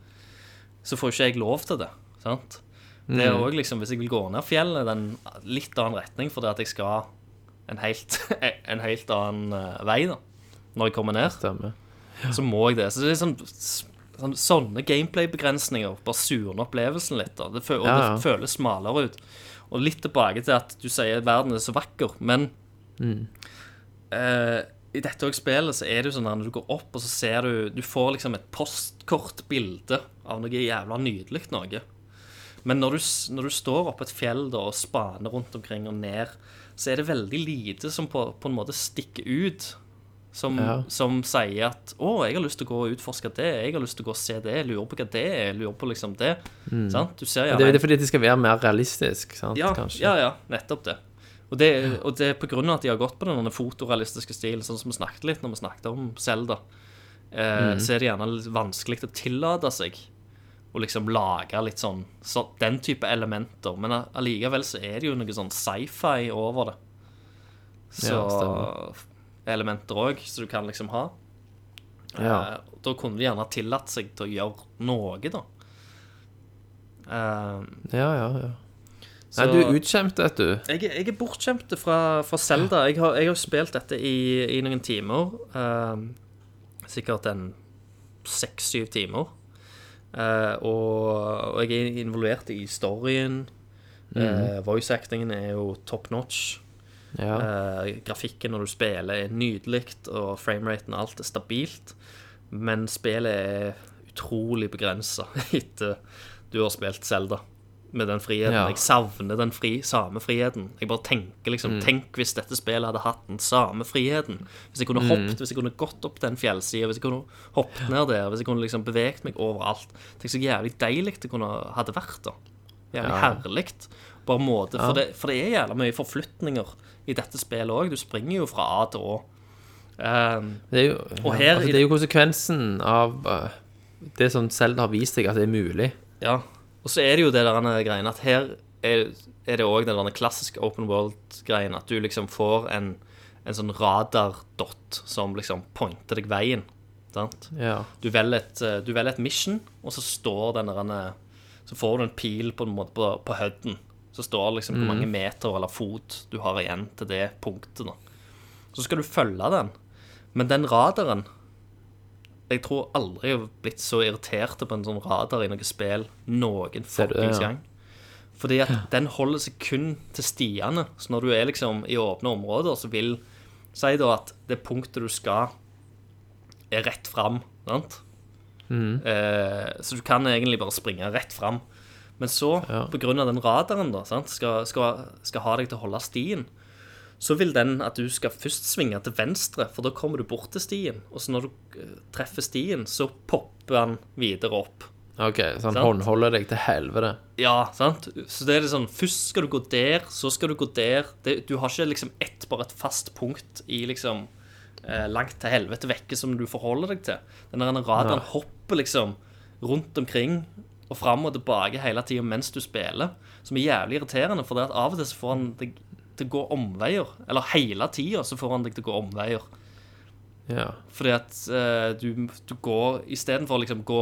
så får ikke jeg lov til det. Sant? Det er også liksom, Hvis jeg vil gå ned fjellet, i en litt annen retning fordi at jeg skal en helt, en helt annen eh, vei da når jeg kommer ned, Stemmer. Så må jeg det. Så det er sånn, sånn Sånne gameplay-begrensninger bare surner opplevelsen litt. da det, føl, Og Ja, ja. det føles smalere ut. Og litt tilbake til at du sier verden er så vakker, men Mm. eh, i dette også spillet så er det jo sånn at når du går opp, og så ser du Du får liksom et postkortbilde av noe jævla nydelig noe. Men når du, når du står oppe et fjell da, og spaner rundt omkring og ned, så er det veldig lite som på, på en måte stikker ut. Som, Ja. som sier at 'Å, jeg har lyst til å gå og utforske det. Jeg har lyst til å gå og se det. Lurer på hva det er. Lurer på liksom det.' Sant? Du ser Det, det er fordi de skal være mer realistisk, sant? ja, kanskje? ja, ja, nettopp det. Og det, og det er på grunn av at de har gått på den fotorealistiske stilen, sånn som vi snakket litt når vi snakket om Selda, eh, så er det gjerne litt vanskelig å tillate seg å liksom lage litt sånn så, den type elementer. Men allikevel så er det jo noe sånn sci-fi over det. Så Ja. Elementer òg, som du kan liksom ha. Ja. Eh, da kunne de gjerne tillatt seg til å gjøre noe, da. Eh, ja, ja, ja. så- Nei, du er utkjempt, vet du. Jeg, jeg er bortskjemt fra, fra Zelda. Jeg har, jeg har spilt dette i, i noen timer. ehm, sikkert en seks-syv timer. Eh, og, og jeg er involvert i storyen. Uh, Voice-actingen er jo top notch. Ja. Uh, grafikken når du spiller, er nydelig, og frameraten og alt er stabilt. Men spillet er utrolig begrensa etter du har spilt Zelda. Med den friheten. Ja. Jeg savner den fri, samme friheten. Jeg bare tenker liksom Tenk hvis dette spillet hadde hatt den samme friheten. Hvis jeg kunne hoppet, hvis jeg kunne gått opp den fjellsida, hvis jeg kunne hoppet ned der, hvis jeg kunne liksom beveget meg overalt. Tenk så jævlig deilig det kunne hadde vært, da. Jævlig Ja. herlig. Bare måte, for, det, for det er jævla mye forflytninger i dette spillet òg. Du springer jo fra A til Å. Um, Det er jo, Og her altså, det er jo konsekvensen av uh, det som Selv har vist deg at det er mulig. ja. Og så er det jo det der greiene at her er, er det òg den der klassiske open world-greien. At du liksom får en, en sånn radardott som liksom pointer deg veien. Sant? Ja. Du velger et, eh, du velger et mission, og så står den der Så får du en pil på på, på høyden. Så står det liksom hvor mange meter eller fot du har igjen til det punktet. da. Så skal du følge den. Men den radaren Jeg tror aldri jeg har blitt så irritert på en sånn radar i noe spill noen fuckings ja? gang. Fordi at den holder seg kun til stiene. Så når du er liksom i åpne områder, så vil Si da at det punktet du skal, er rett fram. Sant? Mm. Eh, så du kan egentlig bare springe rett fram. Men så, Ja. av den radaren, da, sant? Skal, skal, skal ha deg til å holde stien, så vil den at du skal først svinge til venstre, for da kommer du bort til stien. Og så når du eh, treffer stien, så popper han videre opp. OK, så han håndholder deg til helvete. Ja, sant? Så det er litt sånn Først skal du gå der, så skal du gå der. Det, du har ikke liksom ett, bare et fast punkt i liksom eh, langt til helvete vekke som du forholder deg til. Den radaren hopper liksom rundt omkring og fram og tilbake hele tida mens du spiller, som er jævlig irriterende, for det at av og til så får han deg til å gå omveier. Eller hele tida så får han deg til å gå omveier. Ja. Fordi at uh, du, du går Istedenfor å liksom gå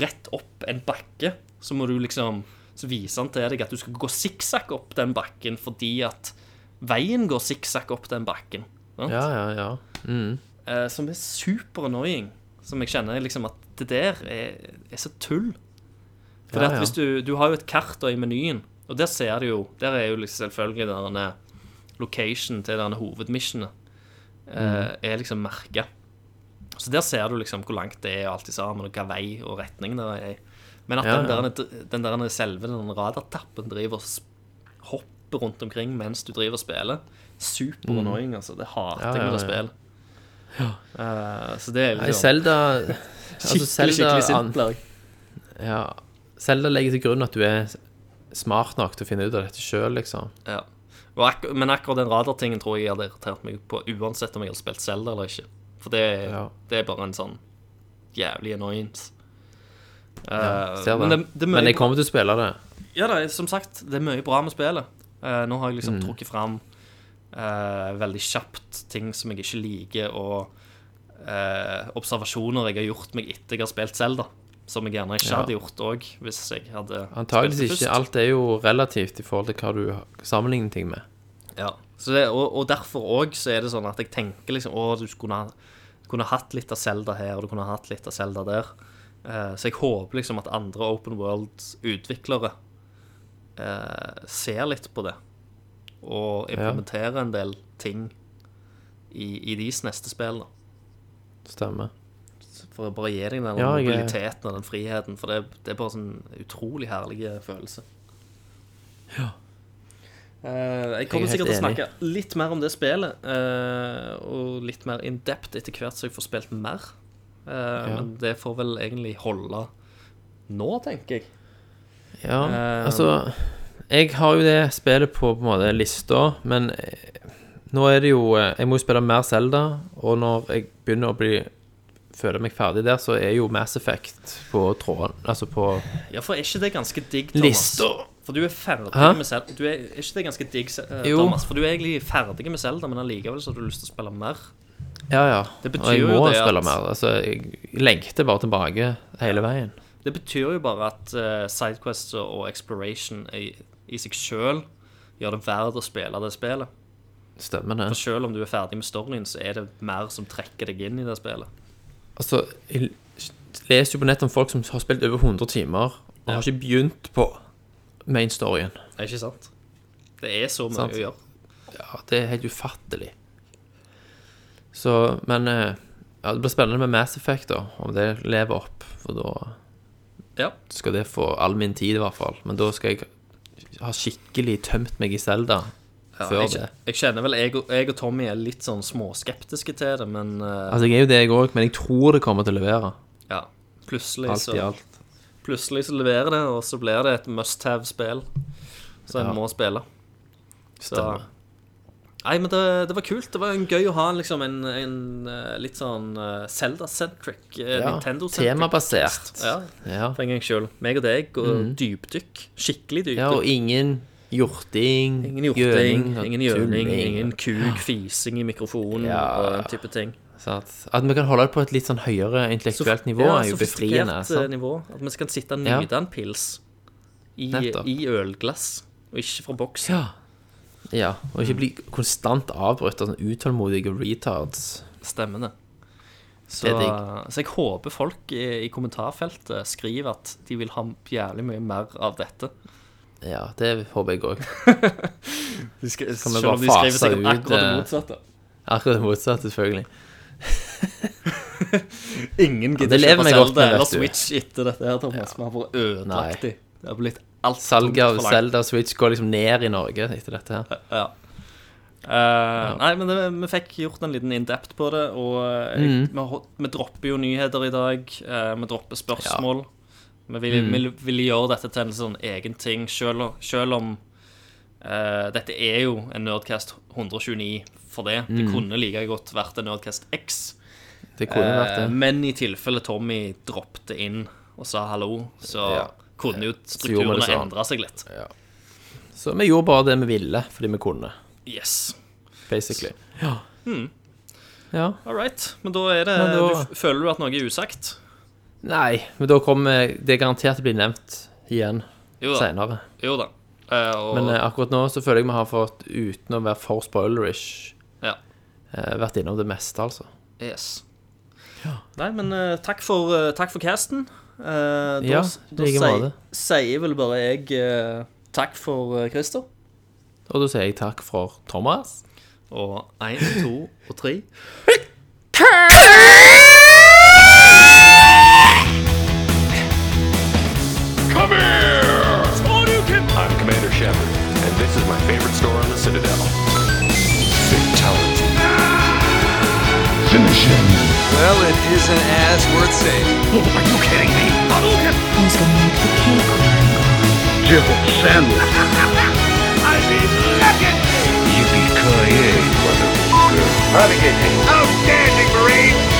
rett opp en bakke, så må du liksom Så viser han til deg at du skal gå sikksakk opp den bakken fordi at veien går sikksakk opp den bakken. sant? Ja, ja, ja. Mm. Uh, som er super annoying. Som jeg kjenner liksom at det der er, er så tull. For Ja, ja. du, du har jo et kart da i menyen, og der ser du jo Der er jo liksom selvfølgelig denne location til denne hovedmissionet eh, er liksom merka. Så der ser du liksom hvor langt det er og alt sammen, og hvilken vei og retning det er. Men at Ja, den, der, den der selve den radartappen driver og hopper rundt omkring mens du driver og spiller, super annoying, altså. Det hater Mm. Ja, jeg ja, med det ja. spillet. Eh, så det er Nei, liksom Zelda altså, skikkelig, Zelda skikkelig sint. jeg. Zelda legger til grunn at du er smart nok til å finne ut av dette sjøl, liksom. Ja. Ak men akkurat den radartingen tror jeg jeg hadde irritert meg på uansett om jeg hadde spilt Zelda eller ikke. For det, Ja. det er bare en sånn jævlig annoyance. Ja, Eh, men, det, det Men jeg kommer til å spille det. ja, er, som sagt, det er mye bra med spillet. Uh, nå har jeg Mm. liksom trukket fram uh, veldig kjapt ting som jeg ikke liker, og observasjoner jeg har gjort meg etter jeg har spilt Zelda. Som jeg gjerne ikke Ja. hadde gjort òg, hvis jeg hadde Antakeligvis ikke. Alt er jo relativt i forhold til hva du sammenligner ting med. Ja, så det, og, og derfor òg så er det sånn at jeg tenker liksom Å, du skulle kunne hatt litt av Zelda her, og du kunne hatt litt av Zelda der. Eh, så jeg håper liksom at andre Open World-utviklere eh, ser litt på det. Og implementerer en del ting i, i deres neste spill. da. Stemmer. For å bare gi deg den Ja, jeg mobiliteten og den friheten. For det, det er bare sånn utrolig herlig følelse. Ja. Uh, jeg kommer jeg sikkert til å snakke litt mer om det spillet, uh, og litt mer in depth etter hvert så jeg får spilt mer. Eh, Men det får vel egentlig holde nå, tenker jeg. Ja, altså Jeg har jo det spillet på på en måte lista, men nå er det jo Jeg må jo spille mer Selda, og når jeg begynner å bli føler meg ferdig der, så er jo Mass Effect på tråden Altså på Ja, for er ikke det ganske digg, Thomas? lista. For du er ferdig Hæ? med Zelda. Du er, er ikke det ganske digg, eh, Thomas? For du er egentlig ferdig med Zelda, men allikevel så har du lyst til å spille mer. Ja, ja. Det betyr og jeg jo må det spille at- mer. Altså, jeg lengter bare tilbake hele veien. Det betyr jo bare at uh, Sidequest og, og Exploration i, i seg sjøl gjør det verdt å spille det spillet. Stemmer det. For selv om du er ferdig med storyen, så er det mer som trekker deg inn i det spillet. Altså, jeg leser jo på nett om folk som har spilt over 100 timer, og har ikke begynt på main storyen. Er ikke sant? Det er så mye Sant. å gjøre. Ja, det er helt ufattelig. Så, men eh, Ja, det blir spennende med Mass Effect, da, om det lever opp. For da Ja. skal det få all min tid, i hvert fall. Men da skal jeg ha skikkelig tømt meg i Zelda Ja, før jeg, det. jeg kjenner vel jeg, og- jeg og Tommy er litt sånn småskeptiske til det, men eh, Altså, jeg er jo det, jeg òg, men jeg tror det kommer til å levere. ja. Plutselig Alt så i alt. Plutselig så leverer det, og så blir det et must have-spill som en Ja. må spille. Så Stemmer. Nei, men det, det var kult. Det var en gøy å ha liksom en, en eh, litt sånn uh, Zelda-centric, uh, Ja, Nintendo-centric. temabasert. Ja, Ja. for en gangs skyld. Meg og deg og dypdykk. Skikkelig dypdykk. ja, og ingen hjorting, ingen hjorting, ingen gjøning, ingen kuk, fising i mikrofonen Ja. og den type ting. At, At vi kan holde det på et litt sånn høyere intellektuelt nivå, Ja, er jo befriende. eh, Sant? nivå. At vi skal sitte og Ja. en pils i, i ølglass, og ikke fra boks. Ja. ja. Og ikke bli konstant avbrutt av sånne utålmodige retards. Stemmer det. Så, så jeg håper folk i, i kommentarfeltet skriver at de vil ha jævlig mye mer av dette. Ja, det håper jeg òg. Selv om de skriver ut, akkurat det eh, motsatte. Akkurat det motsatte, selvfølgelig. Ingen gidder ikke kjøpe godt Zelda eller. Switch etter dette her, Thomas. Vi har vært ødelagt i. Det har blitt alt Salget av. Zelda og Switch går liksom ned i Norge etter dette her. Ja. Eh, Nei, men det, vi fikk gjort en liten in-depth på det, og eh, jeg, Mm. vi, vi dropper jo nyheter i dag. Uh, vi dropper spørsmål. Vi vil, Mm. vil, vil gjøre dette til en sånn egen ting, selv, selv om uh, dette er jo en Nerdcast 129 for det. Det kunne like godt vært en Nerdcast X. Mm. Det kunne vært Eh, det. men i tilfelle Tommy droppet inn og sa hallo, så Ja. kunne jo strukturene sånn. endre seg litt. Så vi gjorde bare det vi ville, fordi vi kunne, Yes. basically. Ja. ja. All right. Men da er det Men da- du, Føler du at noe er usagt? Nei, men da kommer Det garantert garantert å bli nevnt igjen seinere. Jo da. Eh, og, Men eh, akkurat nå så føler jeg vi har fått, uten å være for spoilerish, ja. eh, vært innom det meste, altså. Yes. Nei, men eh, takk for, eh, takk for casten. Eh, da Ja, da like sier- sier vel bare jeg takk for uh, Christer. Og da sier jeg takk for Thomas. Og én, to og tre. This is my favorite store on the Citadel. Fatality. Finish him. Well, it isn't as worth saving. Oh, are you kidding me? Hadouken! Who's gonna make the cake run? Jibble sandwich. I mean, legendary! Yippee-ki-yay, motherfucker. Navigating. Outstanding, Marine!